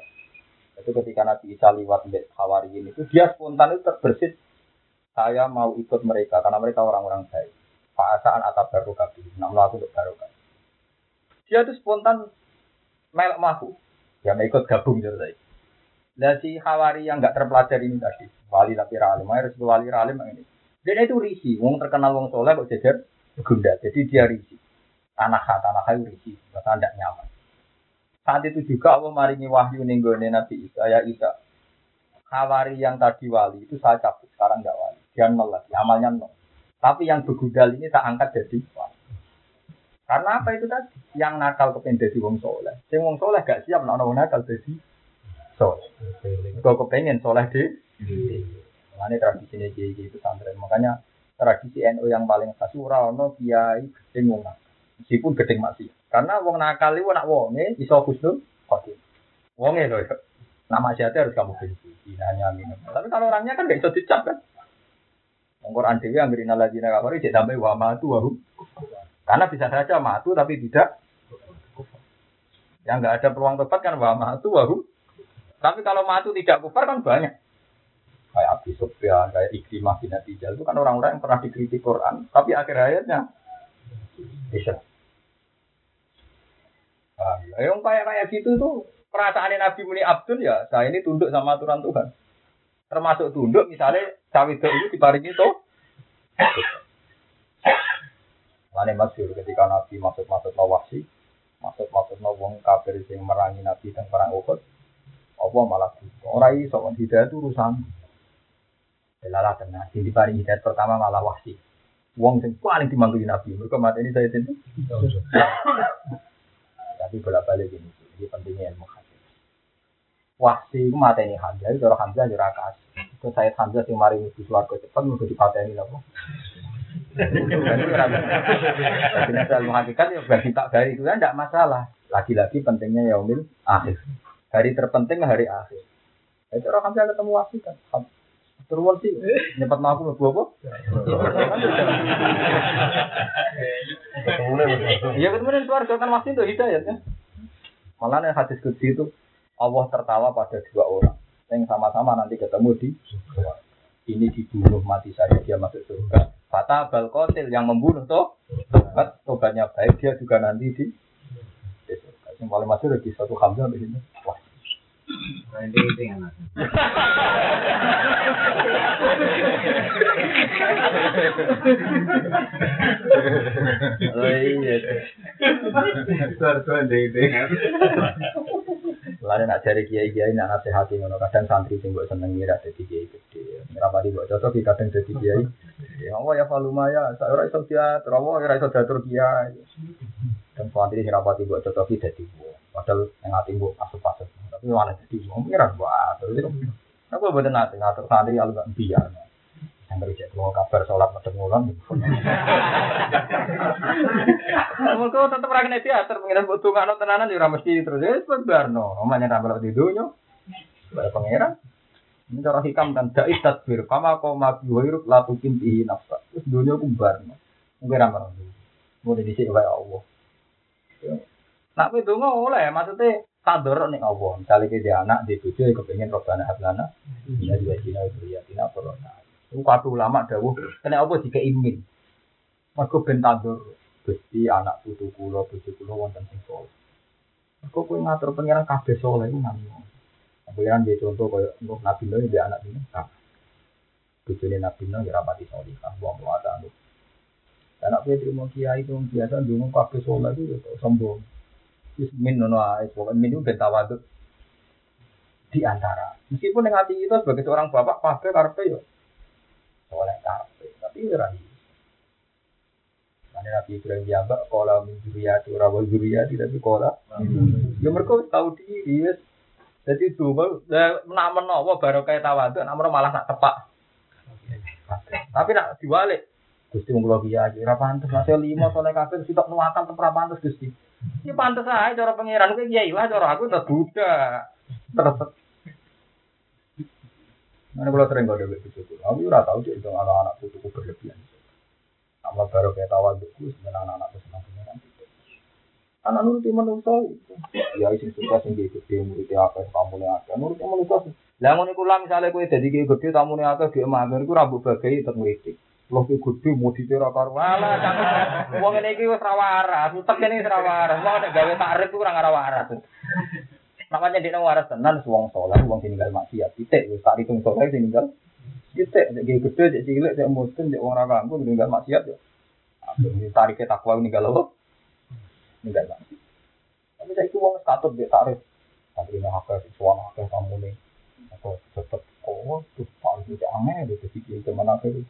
Itu ketika Nabi Isa lewat di Hawariin itu dia spontan itu terbersit saya mau ikut mereka karena mereka orang-orang baik. Fa'asaan atap baru kabi, namun aku untuk baru Dia itu spontan melek mahu, ya ikut gabung jadi saya. Dan si Hawari yang nggak terpelajari ini tadi, wali tapi ralim, harus wali ralim ini. Dan itu risi, wong terkenal wong soleh kok jajar gunda, jadi dia risi. Tanah tanah kayu risi, bahkan tidak nyaman. Saat itu juga Allah maringi wahyu ninggone Nabi Isa, ya Isa. Hawari yang tadi wali itu saya cabut, sekarang nggak wali. Dia nol amalnya nol. Tapi yang begudal ini tak angkat jadi wali. Karena apa itu tadi? Yang nakal kepengen jadi wong soleh. Yang wong soleh gak siap nak nakal jadi soleh. Kau kepengen soleh di Makanya tradisi ini jadi santri. Makanya tradisi NU yang paling khas no kiai gedeng wong. Meskipun gedeng masih. Karena wong nakal itu nak wonge iso khusnul khotim. Wonge loh. Nama siapa harus kamu benci. Hanya minum. Tapi kalau orangnya kan gak bisa dicap kan. Quran dewi yang berina lagi nak kafir jadi sampai wa matu wahu. Karena bisa saja matu tapi tidak yang nggak ada peluang tobat kan wa matu wahu. Tapi kalau matu tidak kufar kan banyak. Kayak Abi Sufyan, kayak Ikrimah bin Atijal itu kan orang-orang yang pernah dikritik Quran, tapi akhir hayatnya bisa. Ah, ya, yang kayak kayak gitu tuh perasaan Nabi Muni Abdul ya, saya ini tunduk sama aturan Tuhan. Termasuk tunduk misalnya cawe itu diparingi itu Mana masyur ketika Nabi masuk-masuk nawasi, masuk-masuk nawang kafir yang merangi Nabi dan perang Uhud, Allah malah? Orang iso hidayah itu urusan. Lala tengah, di paling hidayah pertama malah wasi. Wong sing paling dimanggil Nabi, mereka mati ini saya itu. Tapi bolak balik ini, ini pentingnya ilmu Wahsi itu mata ini Hamzah, itu orang Hamzah jurah kasih. Itu saya Hamzah yang mari di suarga cepat, mau dipateni kok. Jadi ilmu hakikat ya bagi tak dari itu kan tidak masalah. Lagi-lagi pentingnya yaumil akhir. Hari terpenting hari akhir. Itu orang Hamzah ketemu wahsi kan. Turun sih, nyepat aku mau apa? Iya ketemu suarga kan wahsi itu hidayat ya. Malah yang hadis kudsi itu Allah tertawa pada dua orang yang sama-sama nanti ketemu di ini dibunuh mati saja dia masuk surga. Fata balkotil yang membunuh toh tobat tobatnya baik dia juga nanti di surga. Yang paling masuk di satu hamzah di sini. Wah. Nah, ini itu yang Oh iya. Suara-suara itu. Lalu nak cari kiai kiai nak nasihati ngono kadang santri sing seneng ngira jadi kiai gede. Ngerapati buat cocok di kadang jadi kiai. Ya Allah ya faluma ya, saya ora iso dia, ora ora iso diatur kiai. Dan santri sing rapati buat cocok jadi buat. Padahal yang hati buat asup-asup. Tapi malah jadi buat. Ngira buat. Aku buat nanti ngatur santri alu gak biar. Yang kerja kalau kabar sholat macam ngulang. Mereka tetap rakyat teater, pengiran butuh nggak tenanan ya mesti terus ya sebarno. Omanya tambah di dunia, pada pangeran. Ini cara hikam kan dai tadbir, kama kau mabi wairuk latu kintihi nafsa. Terus dunia pun barno. Mungkin ramah Mau di sini kayak Allah. Nak itu nggak oleh, maksudnya sadar nih Allah. Misalnya dia anak di tujuh, kepengen robbana hablana. Ini juga cina itu ya, cina corona. Itu kata ulama dawuh, kena apa jika imin. Mergo ben tandur Gusti anak putu kula, bojo kula wonten sing saleh. Mergo kowe ngatur pangeran kabeh saleh iku nang. Pangeran dia contoh untuk Nabi Nuh dia anak ini. Bojone Nabi Nuh ya rapati salihah, wong ada anu. Anak kowe terima kiai itu biasa ndonga kabeh saleh itu ya sombong. Min nono ae, pokoke min itu ben tawaduk di antara. Meskipun dengan hati kita sebagai seorang bapak kabeh karepe yo Soleh kabeh, tapi iso. Mane Nabi Ibrahim diambak kola min zuriyati ora wa zuriyati tapi kola. Ya mereka tahu diri. Jadi dua, nak menawa baru kayak tawaduk, nak menawa malah nak tepak. Tapi nak diwalik, Gusti mung kula kiai, ora pantes masih lima soleh kabeh sitok nuwakal tempat pantes Gusti. Ini pantes aja cara pangeran kuwi kiai lah cara aku tetep budak. Terus Mana kalau sering gak ada tuh, aku ora tahu sih itu anak-anak putuku berlebihan. Amal baru kayak tawadukku, sebenarnya anak-anak senang pangeran. Anak nuruti manusia itu. Ya isi sukses sing gede murid apa kamu nih apa nuruti manusia. Lah ngono iku lah misale kowe dadi gede tamu nih apa ge mamer iku rambut bagai tetep ngritik. Ki gede mau diteror karo wala cangkem. Wong ngene iki wis ra waras, utek kene wis ra waras. Wong nek gawe takrif ora ora waras. Namanya dia waras tenan wong saleh, wong sing ninggal maksiat. Titik wis tak hitung saleh sing ninggal. Titik nek ge gede cek cilik cek mboten cek wong ora kanggo ninggal maksiat yo. Tarike takwa ninggal apa? Ninggal maksiat. Tapi saiki wong wis katut mbek takrif. Santri nang akeh suwana akeh kamune. Atau tetep kok tuh paling tidak aneh dadi kiai teman akeh.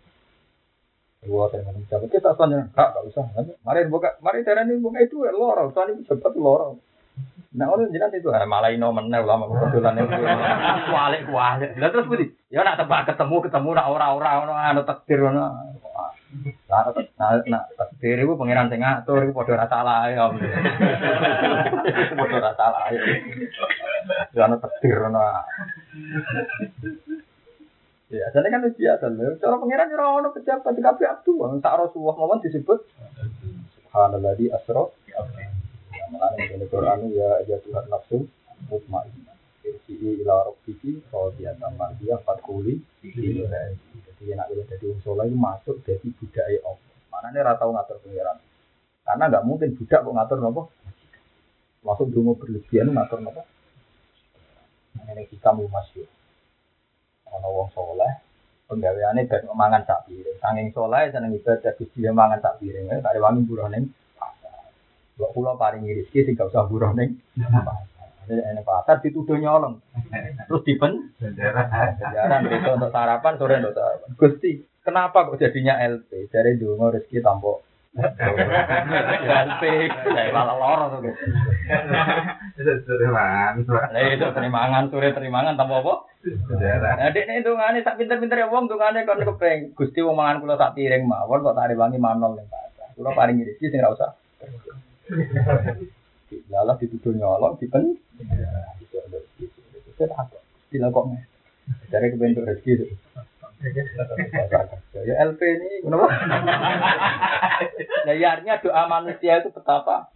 Dua minum jabat kita tanya, kak gak usah. Mari buka, mari darah ini buka itu lorong, soalnya cepat lorong. Nah orang jelas itu, eh, malah ino menel lama kebetulan itu. Kualik kualik. Lah terus budi, ya nak tebak ketemu ketemu nak ora ora ono anu takdir ono. Nah, nah, nah, takdir itu pangeran sing ngatur iku padha ora salah ya. Padha ora salah ya. Ya ono takdir ono. Ya, jadi kan biasa. Cara pangeran ora ono pejabat di kabeh abdu. Tak Rasulullah mawon disebut Subhanalladzi asra Mengenai ini Quran ya ya Tuhan nafsu mutmainnah. Irji'i ila rabbiki radiyatan mardiyah fadkhuli fi Jadi enak boleh jadi wong saleh masuk jadi budaya Allah. Manane ora tau ngatur pangeran. Karena nggak mungkin budak kok ngatur nopo. Masuk dungo berlebihan ngatur nopo. Ini kita mau masuk. Ono wong soleh, penggaweane ben mangan sak piring. Sanging soleh seneng ibadah Gusti mangan sak piring. Tak wangi buruh ning pasar. Mbok kula paringi rezeki sing gak usah pasar. Ini pasar dituduh nyolong. Terus dipen jaran besok untuk sarapan, sore untuk sarapan. Gusti, kenapa kok jadinya LP? Dari dulu rezeki tampok LP, saya malah loro tuh. Sore mangan. Lah itu terimangan, sore terimangan tanpa apa? Nah, dek nek ndongane sak pinter-pinter wong ndongane kon kepeng. Gusti wong mangan kula sak piring mawon kok tak rewangi manol ning pasar. Kula paringi rezeki sing ora usah. Lalah dituduh nyolong dipen. Tidak kok nih. Dari kebentuk rezeki itu. Ya LP ini kenapa? Nah, ya artinya doa manusia itu betapa.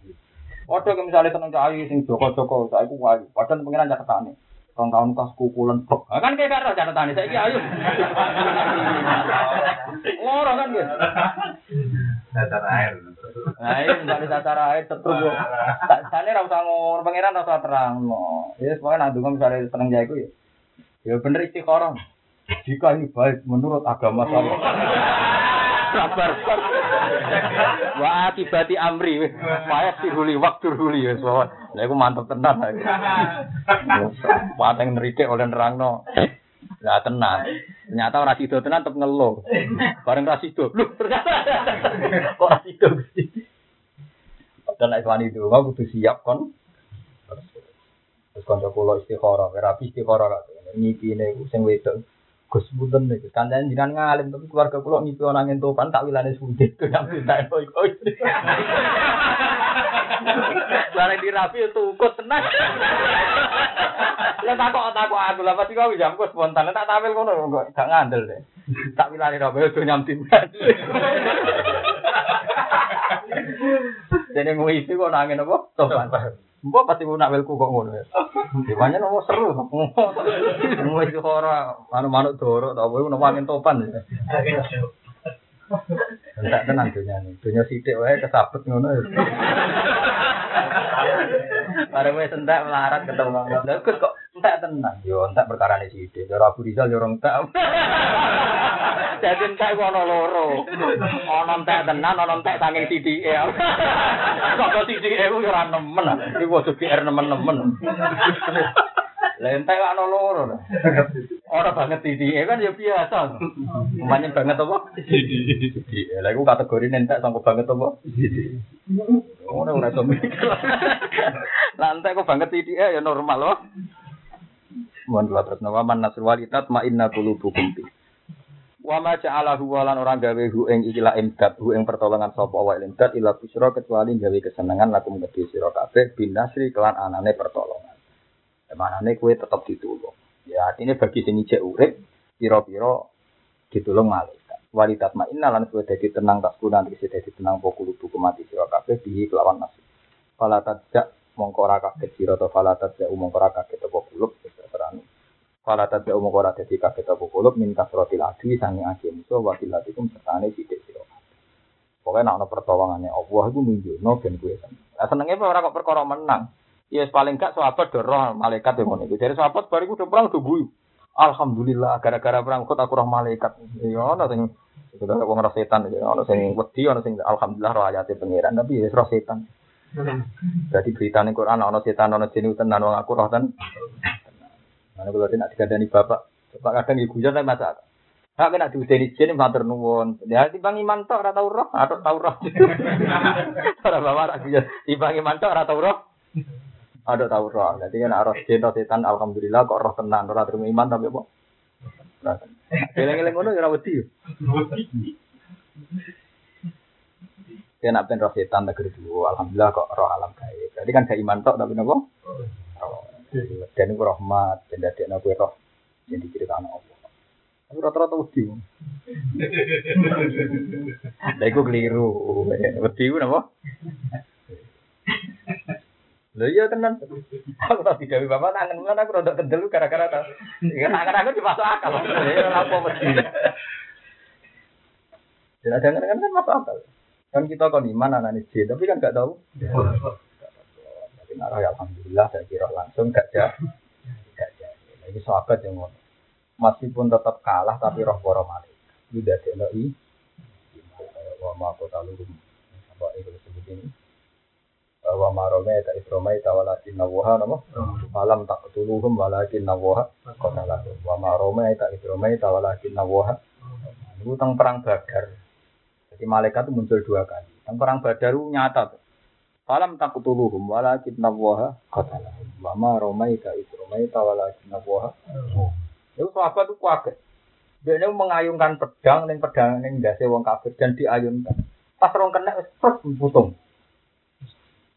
Waduh, misalnya tenang cahayu sing joko-joko, saya ku wayu. Padahal pengiran catatan nih. Rong tahun kas kukulan bek. Nah, kan kayak karo catatan saya ki ayo. Loro kan gitu. Datar air. Nah, ini misalnya tata air tetep yo. Sane ra usah ngomong pengiran ra usah terang. Ya pokoknya nandungan misalnya seneng jaiku ya. Ya bener istikharah. Jika ini baik menurut agama saya. Sabar. Wa akibati amri. Payah siruli waktu ruli ya. Lah iku mantep tenan. Pateng neritik oleh nerangno. Lah tenan. Ternyata ora sido tenan tetep ngeluh. Bareng ra sido. Lho ternyata kok ra sido Gusti. Dan nek wani itu mau kudu siap kon. Terus kanca kula istikharah, rapi istikharah kok. Ngipine iku sing wedok. Gus Bunten nih, kandang jinan ngalim tapi keluarga kulo ngipi orang yang topan tak wilane sulit tuh yang pindah boy boy. Barang di rapi itu ukut tenang. Lah takok takok aku lah pasti kau jam kok spontan tak tampil kono kok gak ngandel deh. Tak wilane rapi itu nyamtin. Jadi mau isi kok nangin apa? Topan. Mbok pasti mau nakwilku kok ngono ya. Dimana nomo seru. Mau itu ora manuk-manuk doro ta apa nomo angin topan. Entak tenan dunia nih. Dunia sithik wae kesabet ngono ya. Bareng wis entek melarat ketemu. Lah Gus kok entek tenan. Yo entek perkara ne sithik. Yo Abu Rizal yo ora entek. Jadi entek ana loro. Ana entek tenan, ana entek saking sithike. Kok sithike ku yo ora nemen. Iku ojo GR nemen-nemen. Lah entek ana loro. Orang banget titik kan ya biasa. Umpamanya banget apa? Titik. Lah iku kategori nentek sangko banget apa? Ngono ora iso mikir. Lah entek kok banget titik ya normal loh. Mohon kula terus nawa man nasr walitat ma inna qulubukum fi. Wa ma ja'alahu walan orang gawe hu ing ikilah imdad hu ing pertolongan sapa wa imdad ila busra kecuali gawe kesenengan lakum kedhe sira kabeh binasri kelan anane pertolongan. Manane kue tetap ditulung. Ya artinya bagi sing ijek urip pira-pira ditulung malaikat. Walidat ma'inna lan suwe dadi tenang tas guna tegese dadi tenang pokok buku mati sira kabeh bihi kelawan nasib. Fala tajak mongko ora kaget sira to fala tajak mongko ora kaget apa kulub terang. Fala tajak mongko ora dadi kaget apa kulub min kasratil adwi sange ake musuh wa tilatikum sertane sithik sira. Pokoknya nak ono pertolongannya Allah itu nunjukno ben seneng. Lah senenge ora kok perkara menang. Ya paling gak sahabat roh malaikat yang ngono iku. Jadi sahabat bariku udah perang udah guyu. Alhamdulillah gara-gara perang kok aku roh malaikat. Ya ono sing itu kan wong roh setan ya ono sing wedi ono sing alhamdulillah roh ayate pangeran tapi ya roh setan. Jadi berita ning Quran ono setan ono jin tenan wong aku roh ten. Mana kalau tidak dikandani bapak, bapak kadang ibu jangan masak. Hak kena diudeni jin matur nuwun. Ya timbang iman tok ora tau roh, atau tau roh. Ora bawa ra timbang iman tok ora tau roh. Ada tahu roh. Jadi kan arah jin setan alhamdulillah kok roh tenan ora terima iman tapi apa? Eleng-eleng ngono ya ora wedi. Ya nak ben roh setan negeri dulu alhamdulillah kok roh alam gaib. Jadi kan gak iman tok tapi napa? Dan itu rahmat, dan dari anak roh yang diceritakan Allah. Tapi rata-rata wedi. Lah iku keliru. Wedi ku napa? Lho iya tenan. Aku tak digawe bapak tangan mana aku rada kendel gara-gara ta. Ya tangan aku dimasuk akal. Ya ora apa mesti. Ya ada kan kan masuk akal. Kan kita kon iman anak J, tapi kan gak tahu. Tapi narah ya alhamdulillah saya kira langsung gak jah. Gak jah. Ini sahabat yang ngono. Meskipun tetap kalah tapi roh para malaikat. Ini dari NOI. Wa ma kota lurum. Sampai itu sebut ini wa marome ta isromai ta walakin nawaha nama? Malam tak ketuluhum walakin nawaha qatala wa marome ta isromai ta walakin nawaha itu tentang perang badar. Jadi malaikat itu muncul dua kali. Tentang perang badar nyata tuh. Falam tak ketuluhum walakin nawaha qatala wa marome ta isromai ta walakin nawaha itu sahabat itu kuaget dia ini mengayunkan pedang dan pedang yang dasi wong kafir dan diayunkan. Pas orang kena terus putung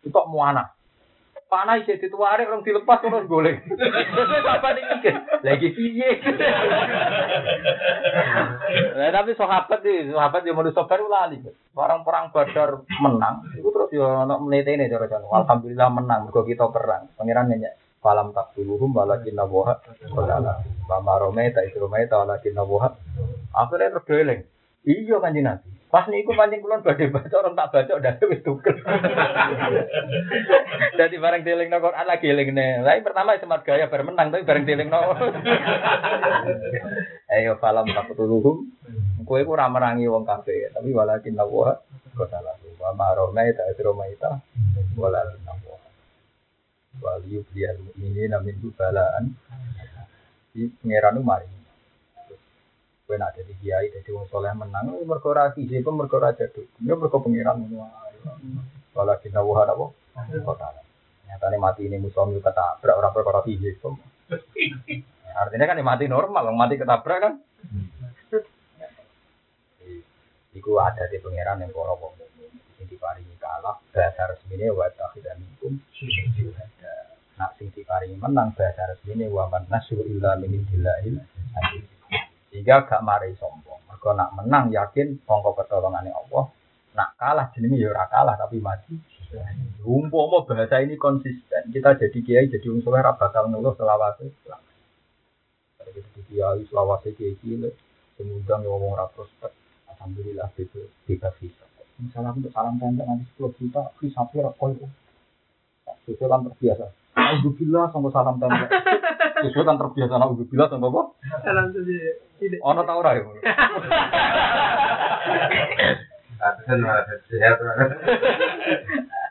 itu muana. Panah isi dituare orang dilepas terus golek. Terus apa nih mikir? Lagi piye? Nah, tapi sahabat di sahabat yang mau sobar lali. Barang perang Badar menang, itu terus yo ono menete ini cara cara. Alhamdulillah menang, mergo kita perang. Pangeran nanya, falam tak duluhum walakin nawaha qala mama rome ta isrome ta walakin nawaha. Akhirnya terus geleng. Iya kan Nabi. Pas niku pancing kulon badhe baca orang tak baca udah wis tukel. Jadi bareng dieling no Quran lagi eling ne. Lah pertama semat gaya bermenang tapi bareng dieling no. Ayo falam taqtuluhum. Kowe ku ora merangi wong kafir, tapi walakin lawa kota lalu. Wa marona ita isroma ita walakin lawa. Wal yubliyal mu'minina min balaan. Di pangeranu mari Kowe nak dadi kiai dadi wong soleh menang mergo ora siji pun mergo ora jaduk. Ya mergo pengiran ngono. Wala kita wa apa? Kota. Nyatane mati ini musuh ketabrak ora perkara siji pun. Artinya kan mati normal, mati ketabrak kan. Iku ada di pangeran yang para wong sing diparingi kalah bahasa resmine wa takhidaminkum syuhada. Nak sing diparingi menang bahasa resmine wa man nasru illa min indillahil aziz. Sehingga gak mari sombong. Mereka nak menang yakin sangka pertolongannya Allah. Nak kalah jenenge ya ora kalah tapi mati. Umpama bahasa ini konsisten, kita jadi kiai jadi wong soleh bakal ngeluh selawase. Jadi kiai selawase kiai cilik, semudang ngomong ra prospek. Alhamdulillah bebas bebas bisa. Misalnya untuk salam tanda nanti 10 juta, bisa pira koyo. Sesuai kan terbiasa. Alhamdulillah sampai salam tanda. Sesuai kan terbiasa alhamdulillah sampai apa? Salam saja. Ono tau ora ya?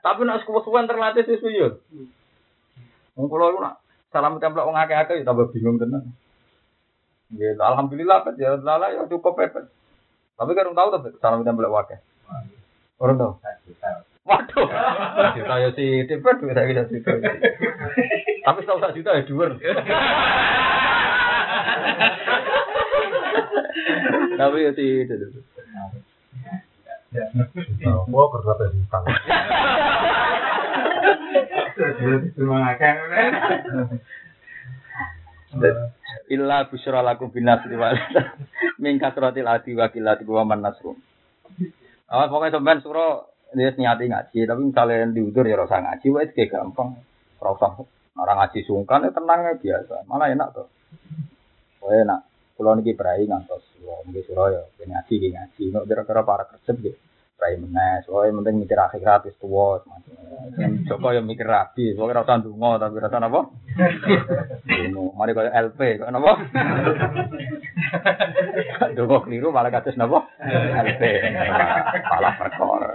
Tapi nak suwe-suwen terlatih sesuai yo. Wong kula iku nak salam templek wong akeh-akeh ya tambah bingung tenan. Gitu. Alhamdulillah pet ya lala ya cukup pepet. Tapi kan orang tahu tuh salam kita boleh wakai. Orang tahu. Waduh. Juta ya si tipe duit saya bisa juta. Tapi setahu satu juta ya dua. Tapi ya si itu. Mau kerja tadi tanggal. Terima kasih. Illa busyra lakum bin nasri wal min kasratil adi wa qillati wa man nasru. Ah pokoknya sampean suro dia niati ngaji, tapi misalnya diudur ya rasa ngaji, wah itu gampang. Rasa orang ngaji sungkan ya tenangnya biasa, malah enak tuh. Oh enak. Kalau niki berai ngantos, kalau niki suro ya ngaji ngaji, nggak kira-kira para kerja gitu. Berai menes, oh yang penting mikir akhirat itu tua, Joko yang mikir rapi, pokoknya rasa dungo tapi rasa apa? Dungo, mari kaya LP, kaya apa? Dungo keliru malah kados napa? LP, malah perkor.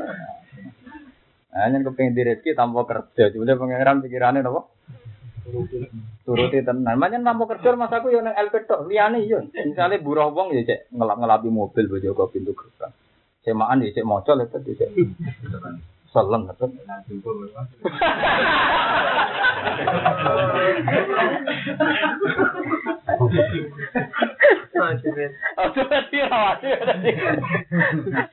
Nah, yang kepengen di rezeki tanpa kerja, cuma pengiran pikirannya napa? Turuti tenan. Manyen tanpa kerja mas aku yo nang LP tok, liyane yo. Misale buruh wong ya cek ngelap-ngelapi mobil bojo kok pintu gerbang. Semaan ya cek moco lho cek. Seleng betul. Ojo tadi rawati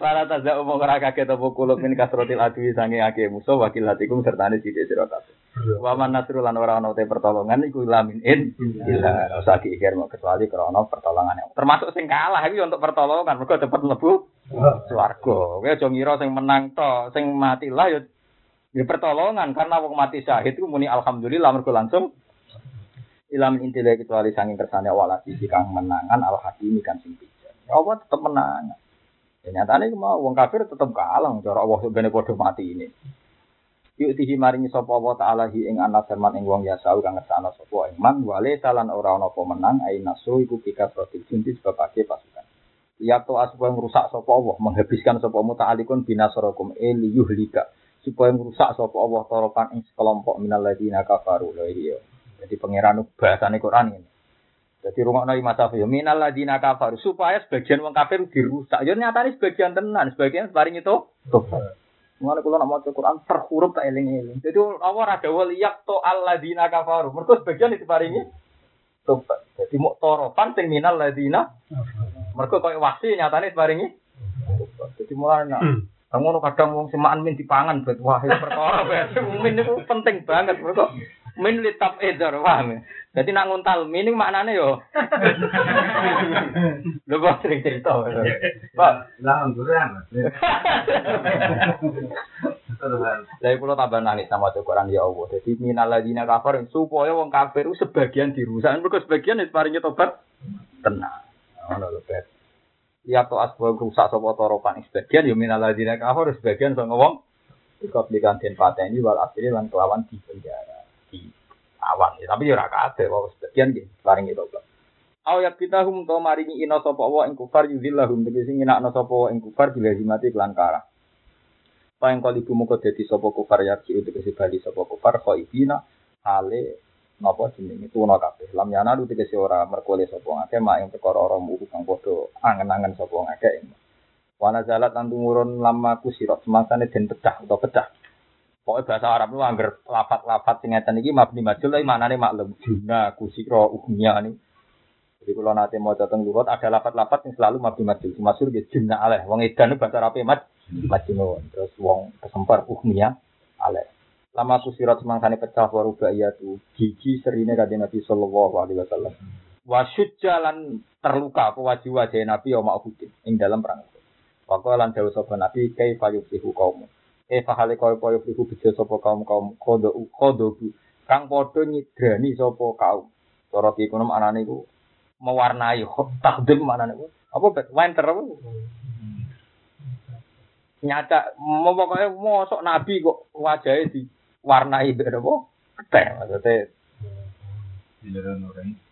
Para taza umum ora kaget apa kulub min kasrotil adwi sange ake musuh wakil hatikum serta ne sithik sira kabeh. Wa nasrul lan ora ana pertolongan iku lamin in ila usah diikir kecuali krana pertolongan. Termasuk sing kalah iki untuk pertolongan mergo cepet mlebu swarga. Kowe aja ngira sing menang to, sing mati lah ya ya pertolongan karena wong mati syahid itu muni alhamdulillah mergo langsung ilam intile kecuali sanging kersane wala sisi kang menangan al hakimi kan sing bijak. Ya Allah tetep menangan. Ya nyatane mau wong kafir tetep kalah cara Allah sebenarnya padha mati ini. Yuk tihi maringi Allah taala hi ing ana firman ing wong ya sau kang ngersana sapa ing wale talan ora ana apa menang ai nasu iku pika protil junti sebabake pasukan. Ya to asbah merusak sapa Allah menghabiskan sapa muta'alikun binasarakum eli yuhlika supaya merusak sapa Allah toropan ing sekelompok minal ladina kafaru lho iya. Jadi pangeran bahasane Quran ini. Jadi rumah nabi masa ya minal ladina kafar supaya sebagian wong kafir dirusak. Ya nyatane sebagian tenan, sebagian paling itu tobat. Mulane kula nak maca Quran per huruf tak eling-eling. Jadi Allah ra dawuh liyak to alladina kafaru. Mergo sebagian itu paringi tobat. Jadi mau toropan sing minal ladina. Mergo koyo wasi nyatane paringi. Jadi mulane nak ngono kadang wong semaan min dipangan bet wah itu perkara bet. Min itu penting banget mergo min litap edar paham ya. Jadi nak nguntal min ini maknane yo. Lho kok sering cerita. Pak, Lah, angguran. Lah kula tambah nangis sama Quran ya Allah. Jadi minal ladina kafir supaya wong kafir itu sebagian dirusak. Mergo sebagian itu paringi tobat tenang. Ngono lho, Bet. Ya to asbab rusak sapa toropan sebagian ya minal ladina kafir sebagian sing ngomong ikut dikantin pateni wal akhiri lan kelawan di penjara di awan. Ya, tapi ora kabeh wae sebagian nggih paringi tobat. Aw kita hum to maringi ina sapa wa ing kufar yuzillahum tegese nginakno sapa wa ing kufar dilazimati kelan kara. Paing kali ibu muka dadi sapa kufar ya ki tegese bali sapa kufar khaibina ale napa jenenge tuna kabeh. Lam yana lu tegese ora merkole sapa ngake mak ing perkara ora muku kang padha angen-angen sapa ngake. Wana zalat lan lama kusirat semangsane den pecah utawa pecah. Pokoknya bahasa Arab itu anggar lafat-lafat sing ngeten iki mabni majul tapi maknane maklum. Juna kusira uhnya ini. Jadi kalau nanti mau datang lugat ada lapat-lapat yang selalu mabdi majul. Masyur ya jumna aleh. Wong edan itu bahasa Arab maj majnun. Terus wong kesempar uhmiya aleh. Lama aku sirat semangsane pecah waruba iya tu gigi serine kanjeng Nabi sallallahu alaihi wasallam. Wasyud jalan terluka apa wajib wajah Nabi ya ma'hudin ing dalam perang. Waktu lan jauh sapa Nabi kai fayufihu kaum. Eh fahale kaya kaya fihu bejo sapa kaum kaum kodo kodo kang padha nyidrani sapa kaum. Cara ki kuno anane iku mewarnai takdim mana nih apa bet? Winter apa? Nyata mau pokoknya mau nabi kok wajahnya diwarnai beda apa teh maksudnya. Kodok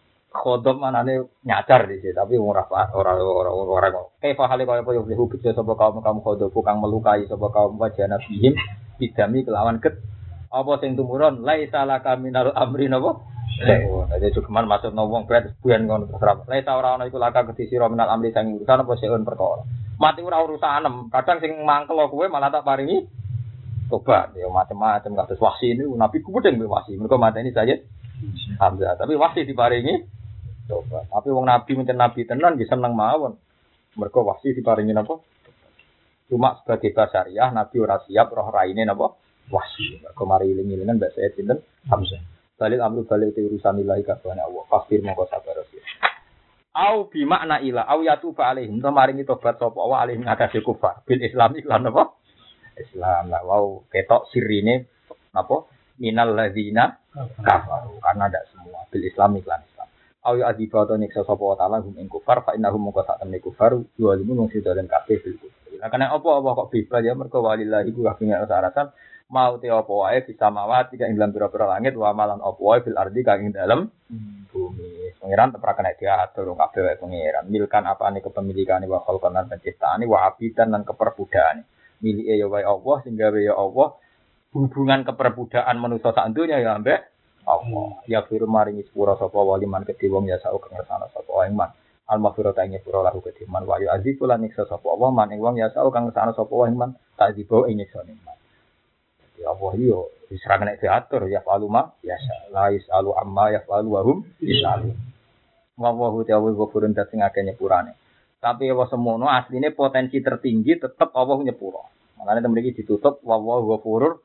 mana nih nyadar di sini tapi orang orang orang orang kok kayak fahali kau apa yang hubit sopo kaum kaum kodok kang melukai sopo kaum wajah nabihim bidami kelawan ket apa sing tumurun lai salah kami naruh amri napa Jadi cuman maksud wong berat buyan ngono terserah. Laisa ora ana iku laka kedhi sira minal amri sang urusan apa seun perkara. Mati ora urusanem. Kadang sing mangkel kowe malah tak paringi tobat. Ya macam-macam kados wasi ini nabi kubedeng wasi. Mergo mateni saya Hamzah. Tapi wasi diparingi tobat. Tapi wong nabi mencen nabi tenan bisa seneng mawon. Mergo wasi diparingi napa? Cuma sebagai basariah nabi ora siap roh raine napa? Wasi. Mergo mari iling-ilingan mbak saya sinten Hamzah. Balik amru balik itu urusan ilahi kabehane Allah. Kafir mongko sabar sih. Au bi makna ila au yatu alaihim to maringi tobat sapa wa alaihim ngatasi kufar. Bil Islam iklan apa? Islam lah wow ketok sirine apa? Minal ladzina kafaru karena ada semua bil Islam iklan Ya adiba to nyiksa wa taala hum ing kufar fa innahum mongko sak temne kufar yualimu mung sida dan kabeh bil kufar. Nah, karena apa apa kok bebas ya mergo walillahi ku kabeh rasa mau te apa wae bisa mawat tidak ing dalam pira-pira langit wa malan apa wae fil ardi kang ing dalam bumi. Pangeran tetep kena diatur kabeh wae pangeran. Milkan apa nih kepemilikan wa khalqan lan penciptaan wa abidan lan keperbudakan. Milike ya wae Allah sing gawe ya Allah. Hubungan keperbudakan manusa sak ya ambek Allah. Ya firu maringi sepura sapa wali man kedhi wong ya kang ngersana sapa wae man. Al maghfirata ing sepura lahu kedhi man wa yu azifu lan nyiksa sapa Allah man ing wong ya sak kang ngersana sapa wae man. Tak dibawa ing nyiksa man. Ya Allah yo diserang nek diatur ya falu ma ya la yasalu amma ya falu wa hum yasalu. Wa wa hu ta'ala ghafurun sing akeh nyepurane. Tapi ya semono asline potensi tertinggi tetep Allah nyepuro. Makanya iki ditutup wa wa ghafurur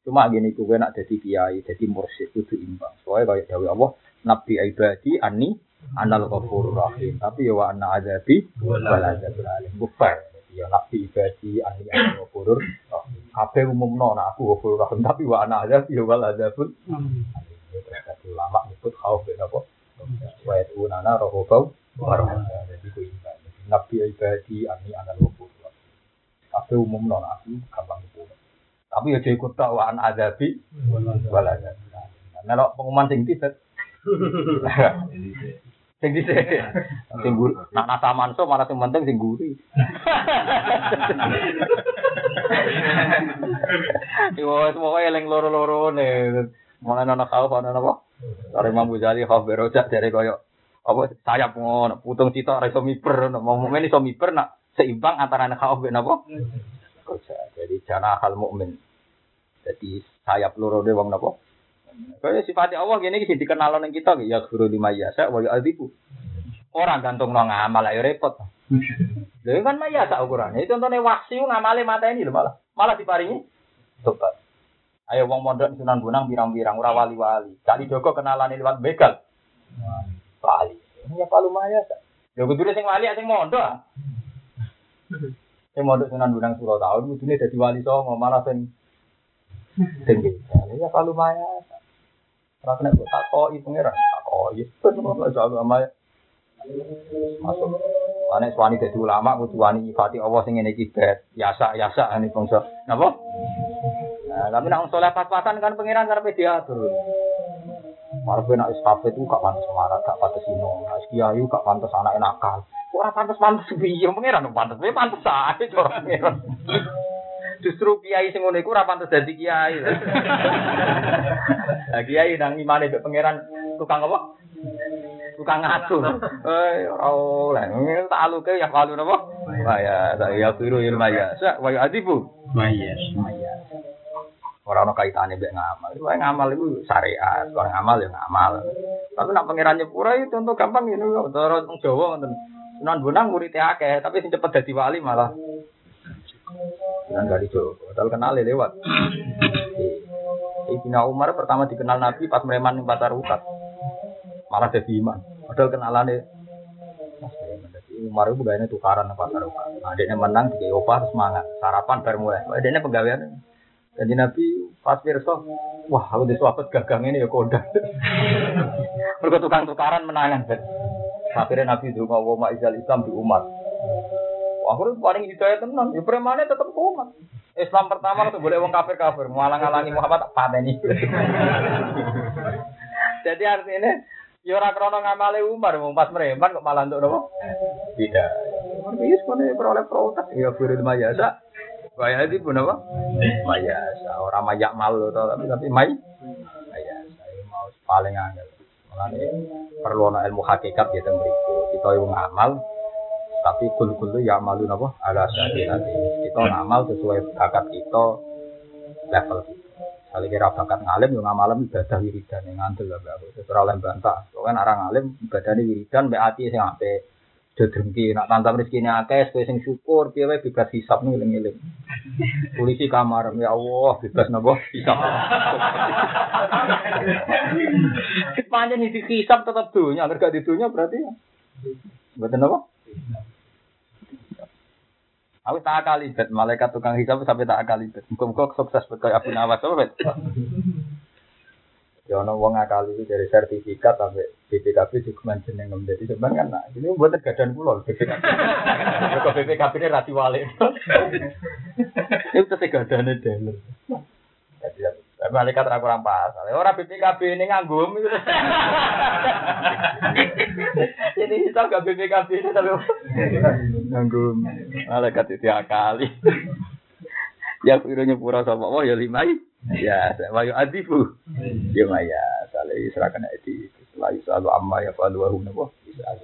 Cuma gini kuwi nak dadi kiai, dadi mursyid kudu imbang. Soale kaya dawuh Allah, nabi ibadi anni anal ghafurur rahim. Tapi ya wa anna azabi wal azabul alim. Bufar. Ya nabi ibadi anni anal ghafurur rahim. Kabeh umumno nek aku ghafurur rahim, tapi wa ana azab ya wal azabul terus kata ulama nyebut khauf ben apa? Wa yatuna rohobau warahmah. Jadi ku imbang. Jadi, Nabi ibadi anni anal ghafurur rahim. Kabeh umumno nek aku gampang itu. Tapi ya ikut tok wa ana azabi wal azabul alim. Nek pengumuman sing tidak sing dhisik. Sing guru. Nak nasa manso malah sing penting sing guri. Yo semoga eling loro-loro ne mulai ana kau ana apa Dari Imam Ghazali khauf berojak dari koyo apa sayap ngono putung cita ora iso miber mau mukmin iso miber nak seimbang antara ben apa jana hal mukmin jadi sayap loro de wong napa Kaya sifatnya Allah gini sih dikenal ning kita ya guru di mayasa wa yu'adzibu. Orang gantung nang ngamal ayo repot. Lha kan mayasa ukuran. Itu contohnya wahsi ngamale mata ini lho malah. Malah diparingi tobat. Ayo wong mondok Sunan Bonang birang-birang ora wali-wali. Kali Joko kenalan liwat begal. Wali. Ya palu mayasa. Ya kudune sing wali sing mondok. Sing mondok Sunan Bonang tahun kudune dadi wali songo malah sing sing ya palu mayasa. Ora kena kok takoi pangeran. Takoi. Bener iso agama masuk. Ane suwani dadi ulama kudu wani nyifati Allah sing ngene iki bet. Yasa yasa ane bangsa. Napa? Nah, tapi nak soleh pas-pasan kan pangeran karepe diatur. Marepe nak iskape itu gak pantes marah, gak pantes ino. Nak kiai gak pantes anak nakal. Kok ora pantes-pantes piye pangeran pantes piye pantes ae cara pangeran. Justru kiai sing ngono iku ora pantes dadi kiai. Lah kiai nang imane mbek pangeran tukang apa? Tukang ngatur. Eh ora oleh. Tak aluke ya kalu napa? Wah ya saya kira ilmu ya. Sa wa adibu. Mayas. Ora ono kaitane mbek ngamal. Wae ngamal iku syariat, orang ngamal ya ngamal. Tapi nak pangeran nyepura itu contoh gampang ini cara wong Jawa ngoten. Sunan Bonang muridé akeh, tapi sing cepet dadi wali malah Sunan Kalijogo. Padahal kenal lewat. Sayyidina Umar pertama dikenal Nabi pas mereman ning Pasar Ukat. Malah jadi iman. Padahal. Jadi Umar itu gayanya tukaran ning Pasar Ukat. Nah, adiknya menang di opah semangat. Sarapan baru mulai. Adiknya pegawaian. Jadi Nabi pas pirsa, wah aku disuapet gagang ini ya koda. Mereka tukang tukaran menangan. Akhirnya Nabi itu mau ma'izal Islam di umat. Akhirnya paling hidayah tenan, ya premannya tetap umat. Islam pertama itu boleh wong kafir kafir, ngalang-alangi Muhammad tak pateni. Jadi artinya ya ora krono ngamale Umar, wong pas mereman kok malah untuk nopo? Tidak. Iya, sebenarnya peroleh protes. Ya, firil mayasa. Kaya itu pun apa? Mayasa. Orang mayak malu tapi tapi may. Mayasa. Ya, Mau paling angel. Perlu ana ilmu hakikat ya teng mriku. Kita yo ngamal tapi kul-kul ya malu napa ala syahidati. Kita ngamal sesuai bakat kita level kita. Kali kira bakat ngalim yo ngamalem ibadah wiridan yang ngandel lah Mbak. Sesuai oleh bantah. Soalnya orang ngalim ibadahnya wiridan mbek ati sing apik. Dodengki nak tantang rezekine akeh kowe sing syukur piye bebas hisab nih eling-eling. Polisi kamar ya Allah bebas napa hisab. Panjen isi hisab tetap dunya, agar gak di dunya berarti ya. Mboten apa? Aku tak kali bet malaikat tukang hisab sampai tak kali bet. Muga-muga sukses bet koyo Abu Nawas bet. Ya ono wong akali itu dari sertifikat sampai BPKB juga jeneng nem jadi sebenarnya kan nah, ini buat gadan kula BPKB. Kok BPKB ini rati wale. Itu tegadane dealer. Jadi tapi malaikat ora kurang pas. Ora BPKB ini nganggo Ini hisab gak BPKB ini tapi nganggo malaikat itu akali. Ya kira nyepura sapa Allah ya limai. Ya, wayu adifu. Ya maya, sale serahkan edi. Layu selalu amma ya falu wa hum napa bisa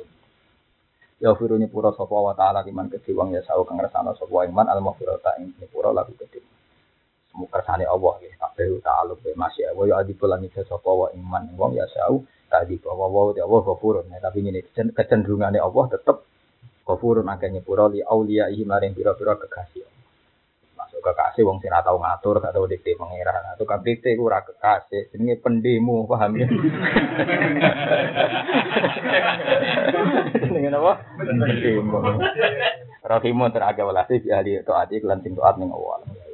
Ya firu nyepura sapa wa taala kiman kedhe wong ya sawu kang ngrasakno sapa iman al maghfirata ing nyepura lagu kedhe. Semoga kersane Allah ya kabeh ta'aluk be masih wa ya adifu lan isa sapa wa iman wong ya sawu tadi bahwa wa Allah ghafurun. Nah, tapi ini kecenderungane Allah tetep ghafurun akeh nyepura li auliya maring pira-pira kekasih. Kekasih wong sing tau ngatur, gak tau dikte pangeran. Nah, tukang dikte ku ora kekasih, jenenge pendemo, paham ya? Jenenge apa? Pendemo. Rahimun teragak walasi bi ahli taati lan sing taat ning Allah.